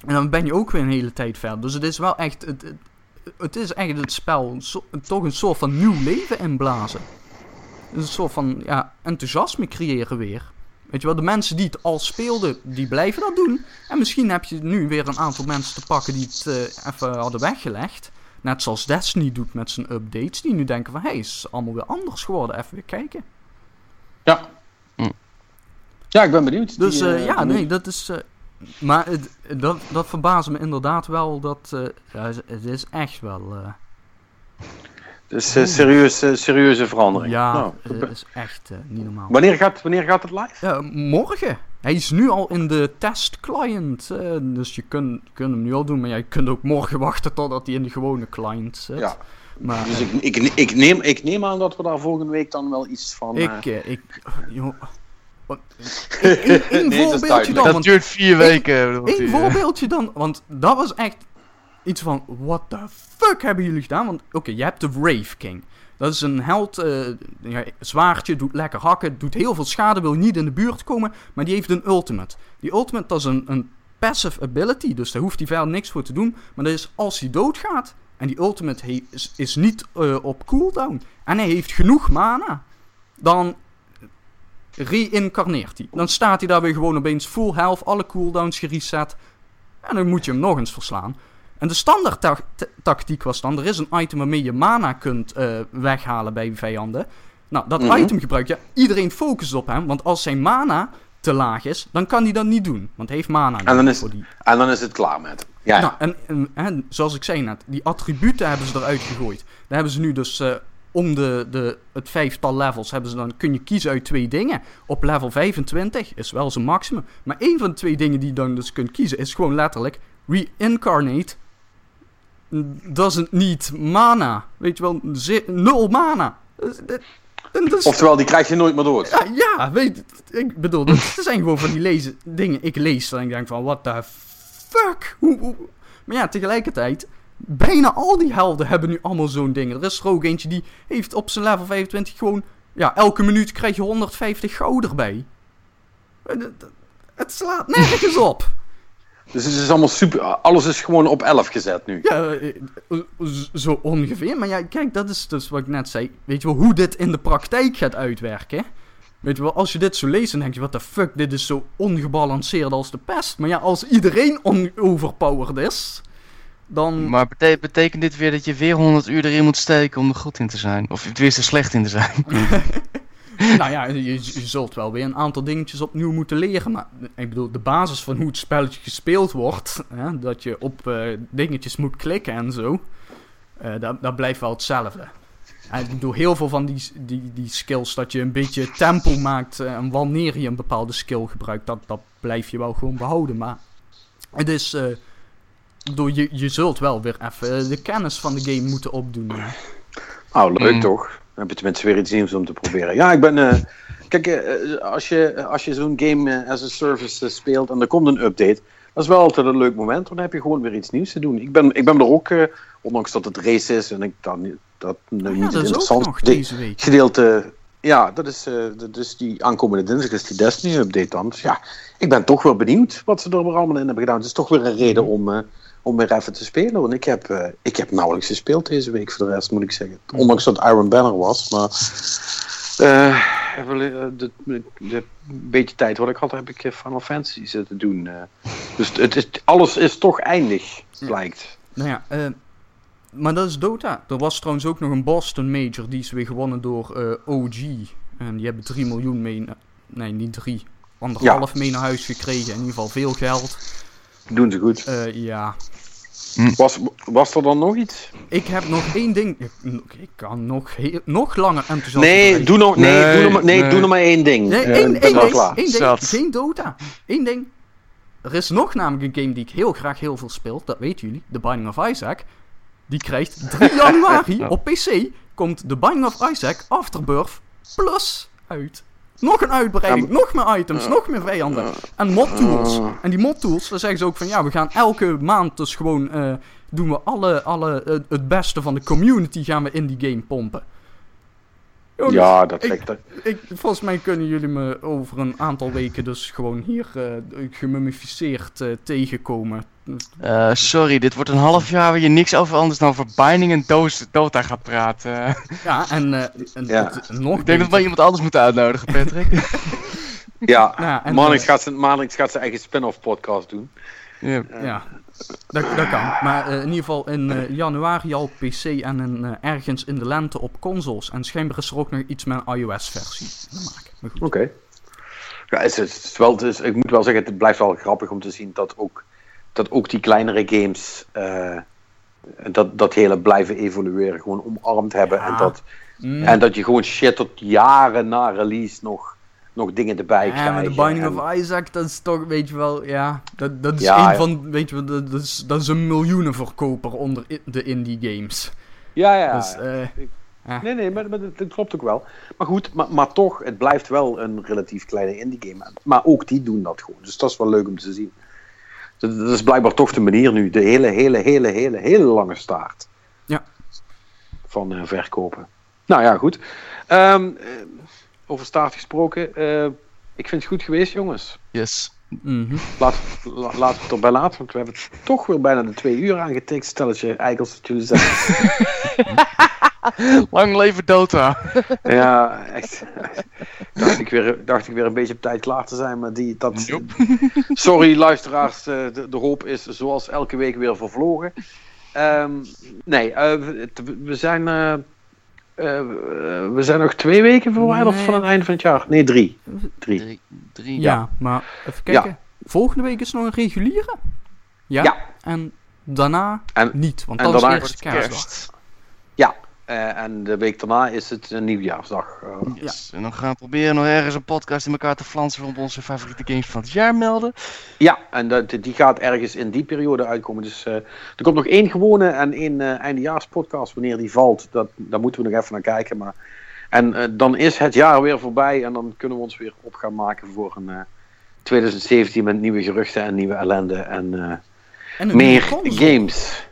dan ben je ook weer een hele tijd verder. Dus het is wel echt, het, het, is echt het spel toch een soort van nieuw leven inblazen. Een soort van ja, enthousiasme creëren weer. Weet je wel, de mensen die het al speelden, die blijven dat doen. En misschien heb je nu weer een aantal mensen te pakken die het eh, even hadden weggelegd. Net zoals Destiny doet met zijn updates. Die nu denken van, hé, hey, is allemaal weer anders geworden. Even weer kijken. Ja. Hm. Ja, ik ben benieuwd. Dus Die, eh, eh, ja, nee, dat is... maar het, dat, dat verbaast me inderdaad wel. Dat, het is echt wel... eh, Dus eh, serieuze, serieuze verandering. ja, Nou, ik het ben- is echt eh, niet normaal. wanneer, gaat, wanneer gaat het live? Ja, morgen. Hij is nu al in de test client. eh, dus je kunt, kunt hem nu al doen. Maar ja, je kunt ook morgen wachten totdat hij in de gewone client zit. Ja. Maar Dus ik, ik, ik, neem, ik neem aan dat we daar volgende week dan wel iets van... eh, ik... eh, ik joh, Eén Nee, dat voorbeeldje dan. Dat duurt vier weken. Eén eh. voorbeeldje dan, want dat was echt iets van, what the fuck hebben jullie gedaan? Want oké, je hebt de Wraith King. Dat is een held, ja, zwaardje, doet lekker hakken, doet heel veel schade, wil niet in de buurt komen, maar die heeft een ultimate. Die ultimate, dat is een, een passive ability, dus daar hoeft die vijand niks voor te doen. Maar dat is als hij doodgaat, en die ultimate is niet eh, op cooldown, en hij heeft genoeg mana, dan reïncarneert hij. Dan staat hij daar weer gewoon opeens full health, alle cooldowns gereset. En dan moet je hem nog eens verslaan. En de standaard ta- tactiek was dan, er is een item waarmee je mana kunt eh, weghalen bij vijanden. Nou, dat Mhm. item gebruik je. Iedereen focust op hem, want als zijn mana te laag is, dan kan hij dat niet doen. Want hij heeft mana dan nodig is- voor die En dan is het klaar met. Ja, nou, en, en, en zoals ik zei net, die attributen hebben ze eruit gegooid. Daar hebben ze nu dus eh, om de, de, het vijftal levels hebben ze dan, kun je kiezen uit twee dingen. Op level 25 is wel zijn maximum. Maar één van de twee dingen die je dan dus kunt kiezen is gewoon letterlijk reincarnate doesn't need mana. Weet je wel, nul mana. Dus Oftewel, die krijg je nooit meer dood. ja, ja, weet ik bedoel, dat zijn gewoon van die lezen, dingen. Ik lees en ik denk van, what the fuck? Hoe, hoe? Maar ja, tegelijkertijd, bijna al die helden hebben nu allemaal zo'n ding. Er is er ook eentje die heeft op zijn level 25 gewoon, ja, elke minuut krijg je 150 goud erbij. Het- het- Het slaat nergens op. Dus het is allemaal super. Alles is gewoon op 11 gezet nu. Ja, eh, eh, zo ongeveer. Maar ja, kijk, dat is dus wat ik net zei. Weet je wel, hoe dit in de praktijk gaat uitwerken. Weet je wel, als je dit zo leest, dan denk je, what the fuck, dit is zo ongebalanceerd als de pest. Maar ja, als iedereen on-overpowered is, dan... Maar bete- betekent dit weer dat je weer 100 uur erin moet steken om er goed in te zijn? Of tenminste slecht in te zijn? Nou ja, je, je zult wel weer een aantal dingetjes opnieuw moeten leren. Maar ik bedoel, de basis van hoe het spelletje gespeeld wordt, hè, dat je op eh, dingetjes moet klikken en zo, eh, dat, dat blijft wel hetzelfde. En ik bedoel, heel veel van die, die, die skills, dat je een beetje tempo maakt eh, en wanneer je een bepaalde skill gebruikt, dat, dat blijf je wel gewoon behouden. Maar het is, eh, ik bedoel, je, je zult wel weer even de kennis van de game moeten opdoen. Nou, leuk Mm. toch? Heb je tenminste weer iets nieuws om te proberen. Ja, ik ben. eh, kijk, eh, als je, als je zo'n game eh, as a service eh, speelt en er komt een update. Dat is wel altijd een leuk moment, want dan heb je gewoon weer iets nieuws te doen. Ik ben, ik ben er ook, eh, ondanks dat het race is en ik dan dat nu Oh niet ja, dat interessant nog deze week. gedeelte. Ja, dat is, eh, dat is die aankomende dinsdag is die Destiny update dan. Dus ja, ik ben toch wel benieuwd wat ze er allemaal in hebben gedaan. Het is toch weer een reden om, eh, om weer even te spelen. Want ik heb, eh, ik heb nauwelijks gespeeld deze week voor de rest, moet ik zeggen. Ondanks dat Iron Banner was. Maar eh, even, eh, de, de, de beetje tijd wat ik had, heb ik Final Fantasy zitten doen. eh. dus het is, alles is toch eindig, blijkt. Nou ja, eh, maar dat is Dota. Er was trouwens ook nog een Boston Major, die is weer gewonnen door eh, OG. En die hebben 3 miljoen mee, nee niet 3, anderhalf mee naar huis gekregen. In ieder geval veel geld. Doen ze goed. Eh, ja, Was, was er dan nog iets? ik heb nog één ding. Ik, ik kan nog, heel, nog langer enthousiast Nee, doe nog, nee, Nee, doe nog, maar- nee, nee. doe nog maar één ding. Nee, Eh, één, één wel ding. klaar. Één ding. Geen Dota. Eén ding. Er is nog namelijk een game die ik heel graag heel veel speel. Dat weten jullie. The Binding of Isaac. Die krijgt 3 januari op PC. Komt The Binding of Isaac Afterbirth Plus uit. Nog een uitbreiding, Ja, nog meer items, nog meer vijanden. En mod tools. En die mod tools, daar zeggen ze ook van ja, we gaan elke maand dus gewoon eh, doen we alle, alle eh, het beste van de community gaan we in die game pompen. Jongens, Ja, dat ik- lijkt er. ik, volgens mij kunnen jullie me over een aantal weken dus gewoon hier eh gemummificeerd eh, tegenkomen. Eh, sorry, dit wordt een half jaar waar je niks over anders dan over Binding en Doos- Dota gaat praten. Ja, en, eh, en Ja. het- nog ik denk dat we iemand anders moeten uitnodigen, Patrick. Ja, Nou, Marnix gaat, zijn- Marnix gaat zijn eigen spin-off podcast doen. ja. Ja, dat, dat kan. Maar eh, in ieder geval in eh, januari al PC en in, eh, ergens in de lente op consoles. En schijnbaar is er ook nog iets met een iOS-versie te maken. Oké. Ja, het is, het is wel, is- ik moet wel zeggen, het blijft wel grappig om te zien dat ook, dat ook die kleinere games dat, dat hele blijven evolueren, gewoon omarmd hebben. Ja. En, dat, Mm. en dat je gewoon shit tot jaren na release nog, nog dingen erbij Ja, maar krijgt. de Binding of Isaac, dat is toch, weet je wel, ja, dat, dat is Ja, een ja. van, weet je wel, dat, is, dat is een miljoenenverkoper onder de indie games. Ja, ja. Dus, Nee, nee, maar, maar dat, dat klopt ook wel. Maar goed, maar, maar toch, het blijft wel een relatief kleine indie game. Maar ook die doen dat gewoon. Dus dat is wel leuk om te zien. Dat, dat is blijkbaar toch de manier nu. De hele, hele, hele, hele, hele lange staart. Ja. Van eh, verkopen. Nou ja, goed. Ehm, eh, over staart gesproken. eh, ik vind het goed geweest, jongens. Yes. mhm. Laat, la- laten we het erbij laten, want we hebben toch weer bijna de twee uur aangetikt. Stelletje eikels dat jullie zijn. Lang leven Dota. Ja, echt. dacht, ik weer, dacht ik weer een beetje op tijd klaar te zijn, maar die, dat... Sorry luisteraars, eh, de, de hoop is zoals elke week weer vervlogen. Ehm, nee, eh, we, we zijn... eh, eh, we zijn nog twee weken verwijderd Nee. van het einde van het jaar. Nee, drie. Drie. Drie. drie. Ja. maar even kijken. Volgende week is nog een reguliere. Ja. Ja. En daarna En- niet, want en dat is eerst Wordt kerstdag. kerst. Ja, eh, en de week daarna is het een nieuwjaarsdag. eh. Yes. En dan gaan we proberen nog ergens een podcast in elkaar te flansen op onze favoriete games van het jaar melden. Ja, en dat, die gaat ergens in die periode uitkomen. Dus eh, er komt nog één gewone en één eindejaarspodcast. Wanneer die valt, dat, daar moeten we nog even naar kijken. Maar... En dan is het jaar weer voorbij en dan kunnen we ons weer op gaan maken voor een eh, 2017 met nieuwe geruchten en nieuwe ellende en En meer games.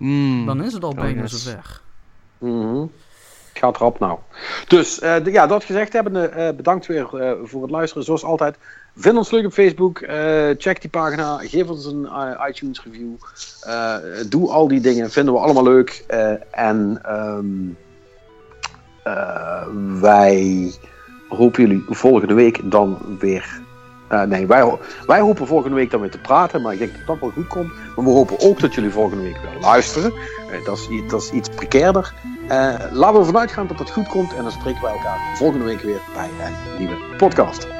Hmm. Dan is het al Oh, bijna yes. zover. Mhm. Het gaat rap nou. Dus eh, de- ja, dat gezegd hebbende, eh bedankt weer eh, voor het luisteren. Zoals altijd, vind ons leuk op Facebook. eh, check die pagina. Geef ons een iTunes review. eh, doe al die dingen. Vinden we allemaal leuk. eh, en ehm, eh, wij hopen jullie volgende week dan weer... eh, nee, wij, wij hopen volgende week dan weer te praten. Maar ik denk dat dat wel goed komt. Maar we hopen ook dat jullie volgende week weer luisteren. Eh, dat, is, dat is iets precairder. Eh, laten we ervan uitgaan dat het goed komt en dan spreken wij elkaar volgende week weer bij een nieuwe podcast.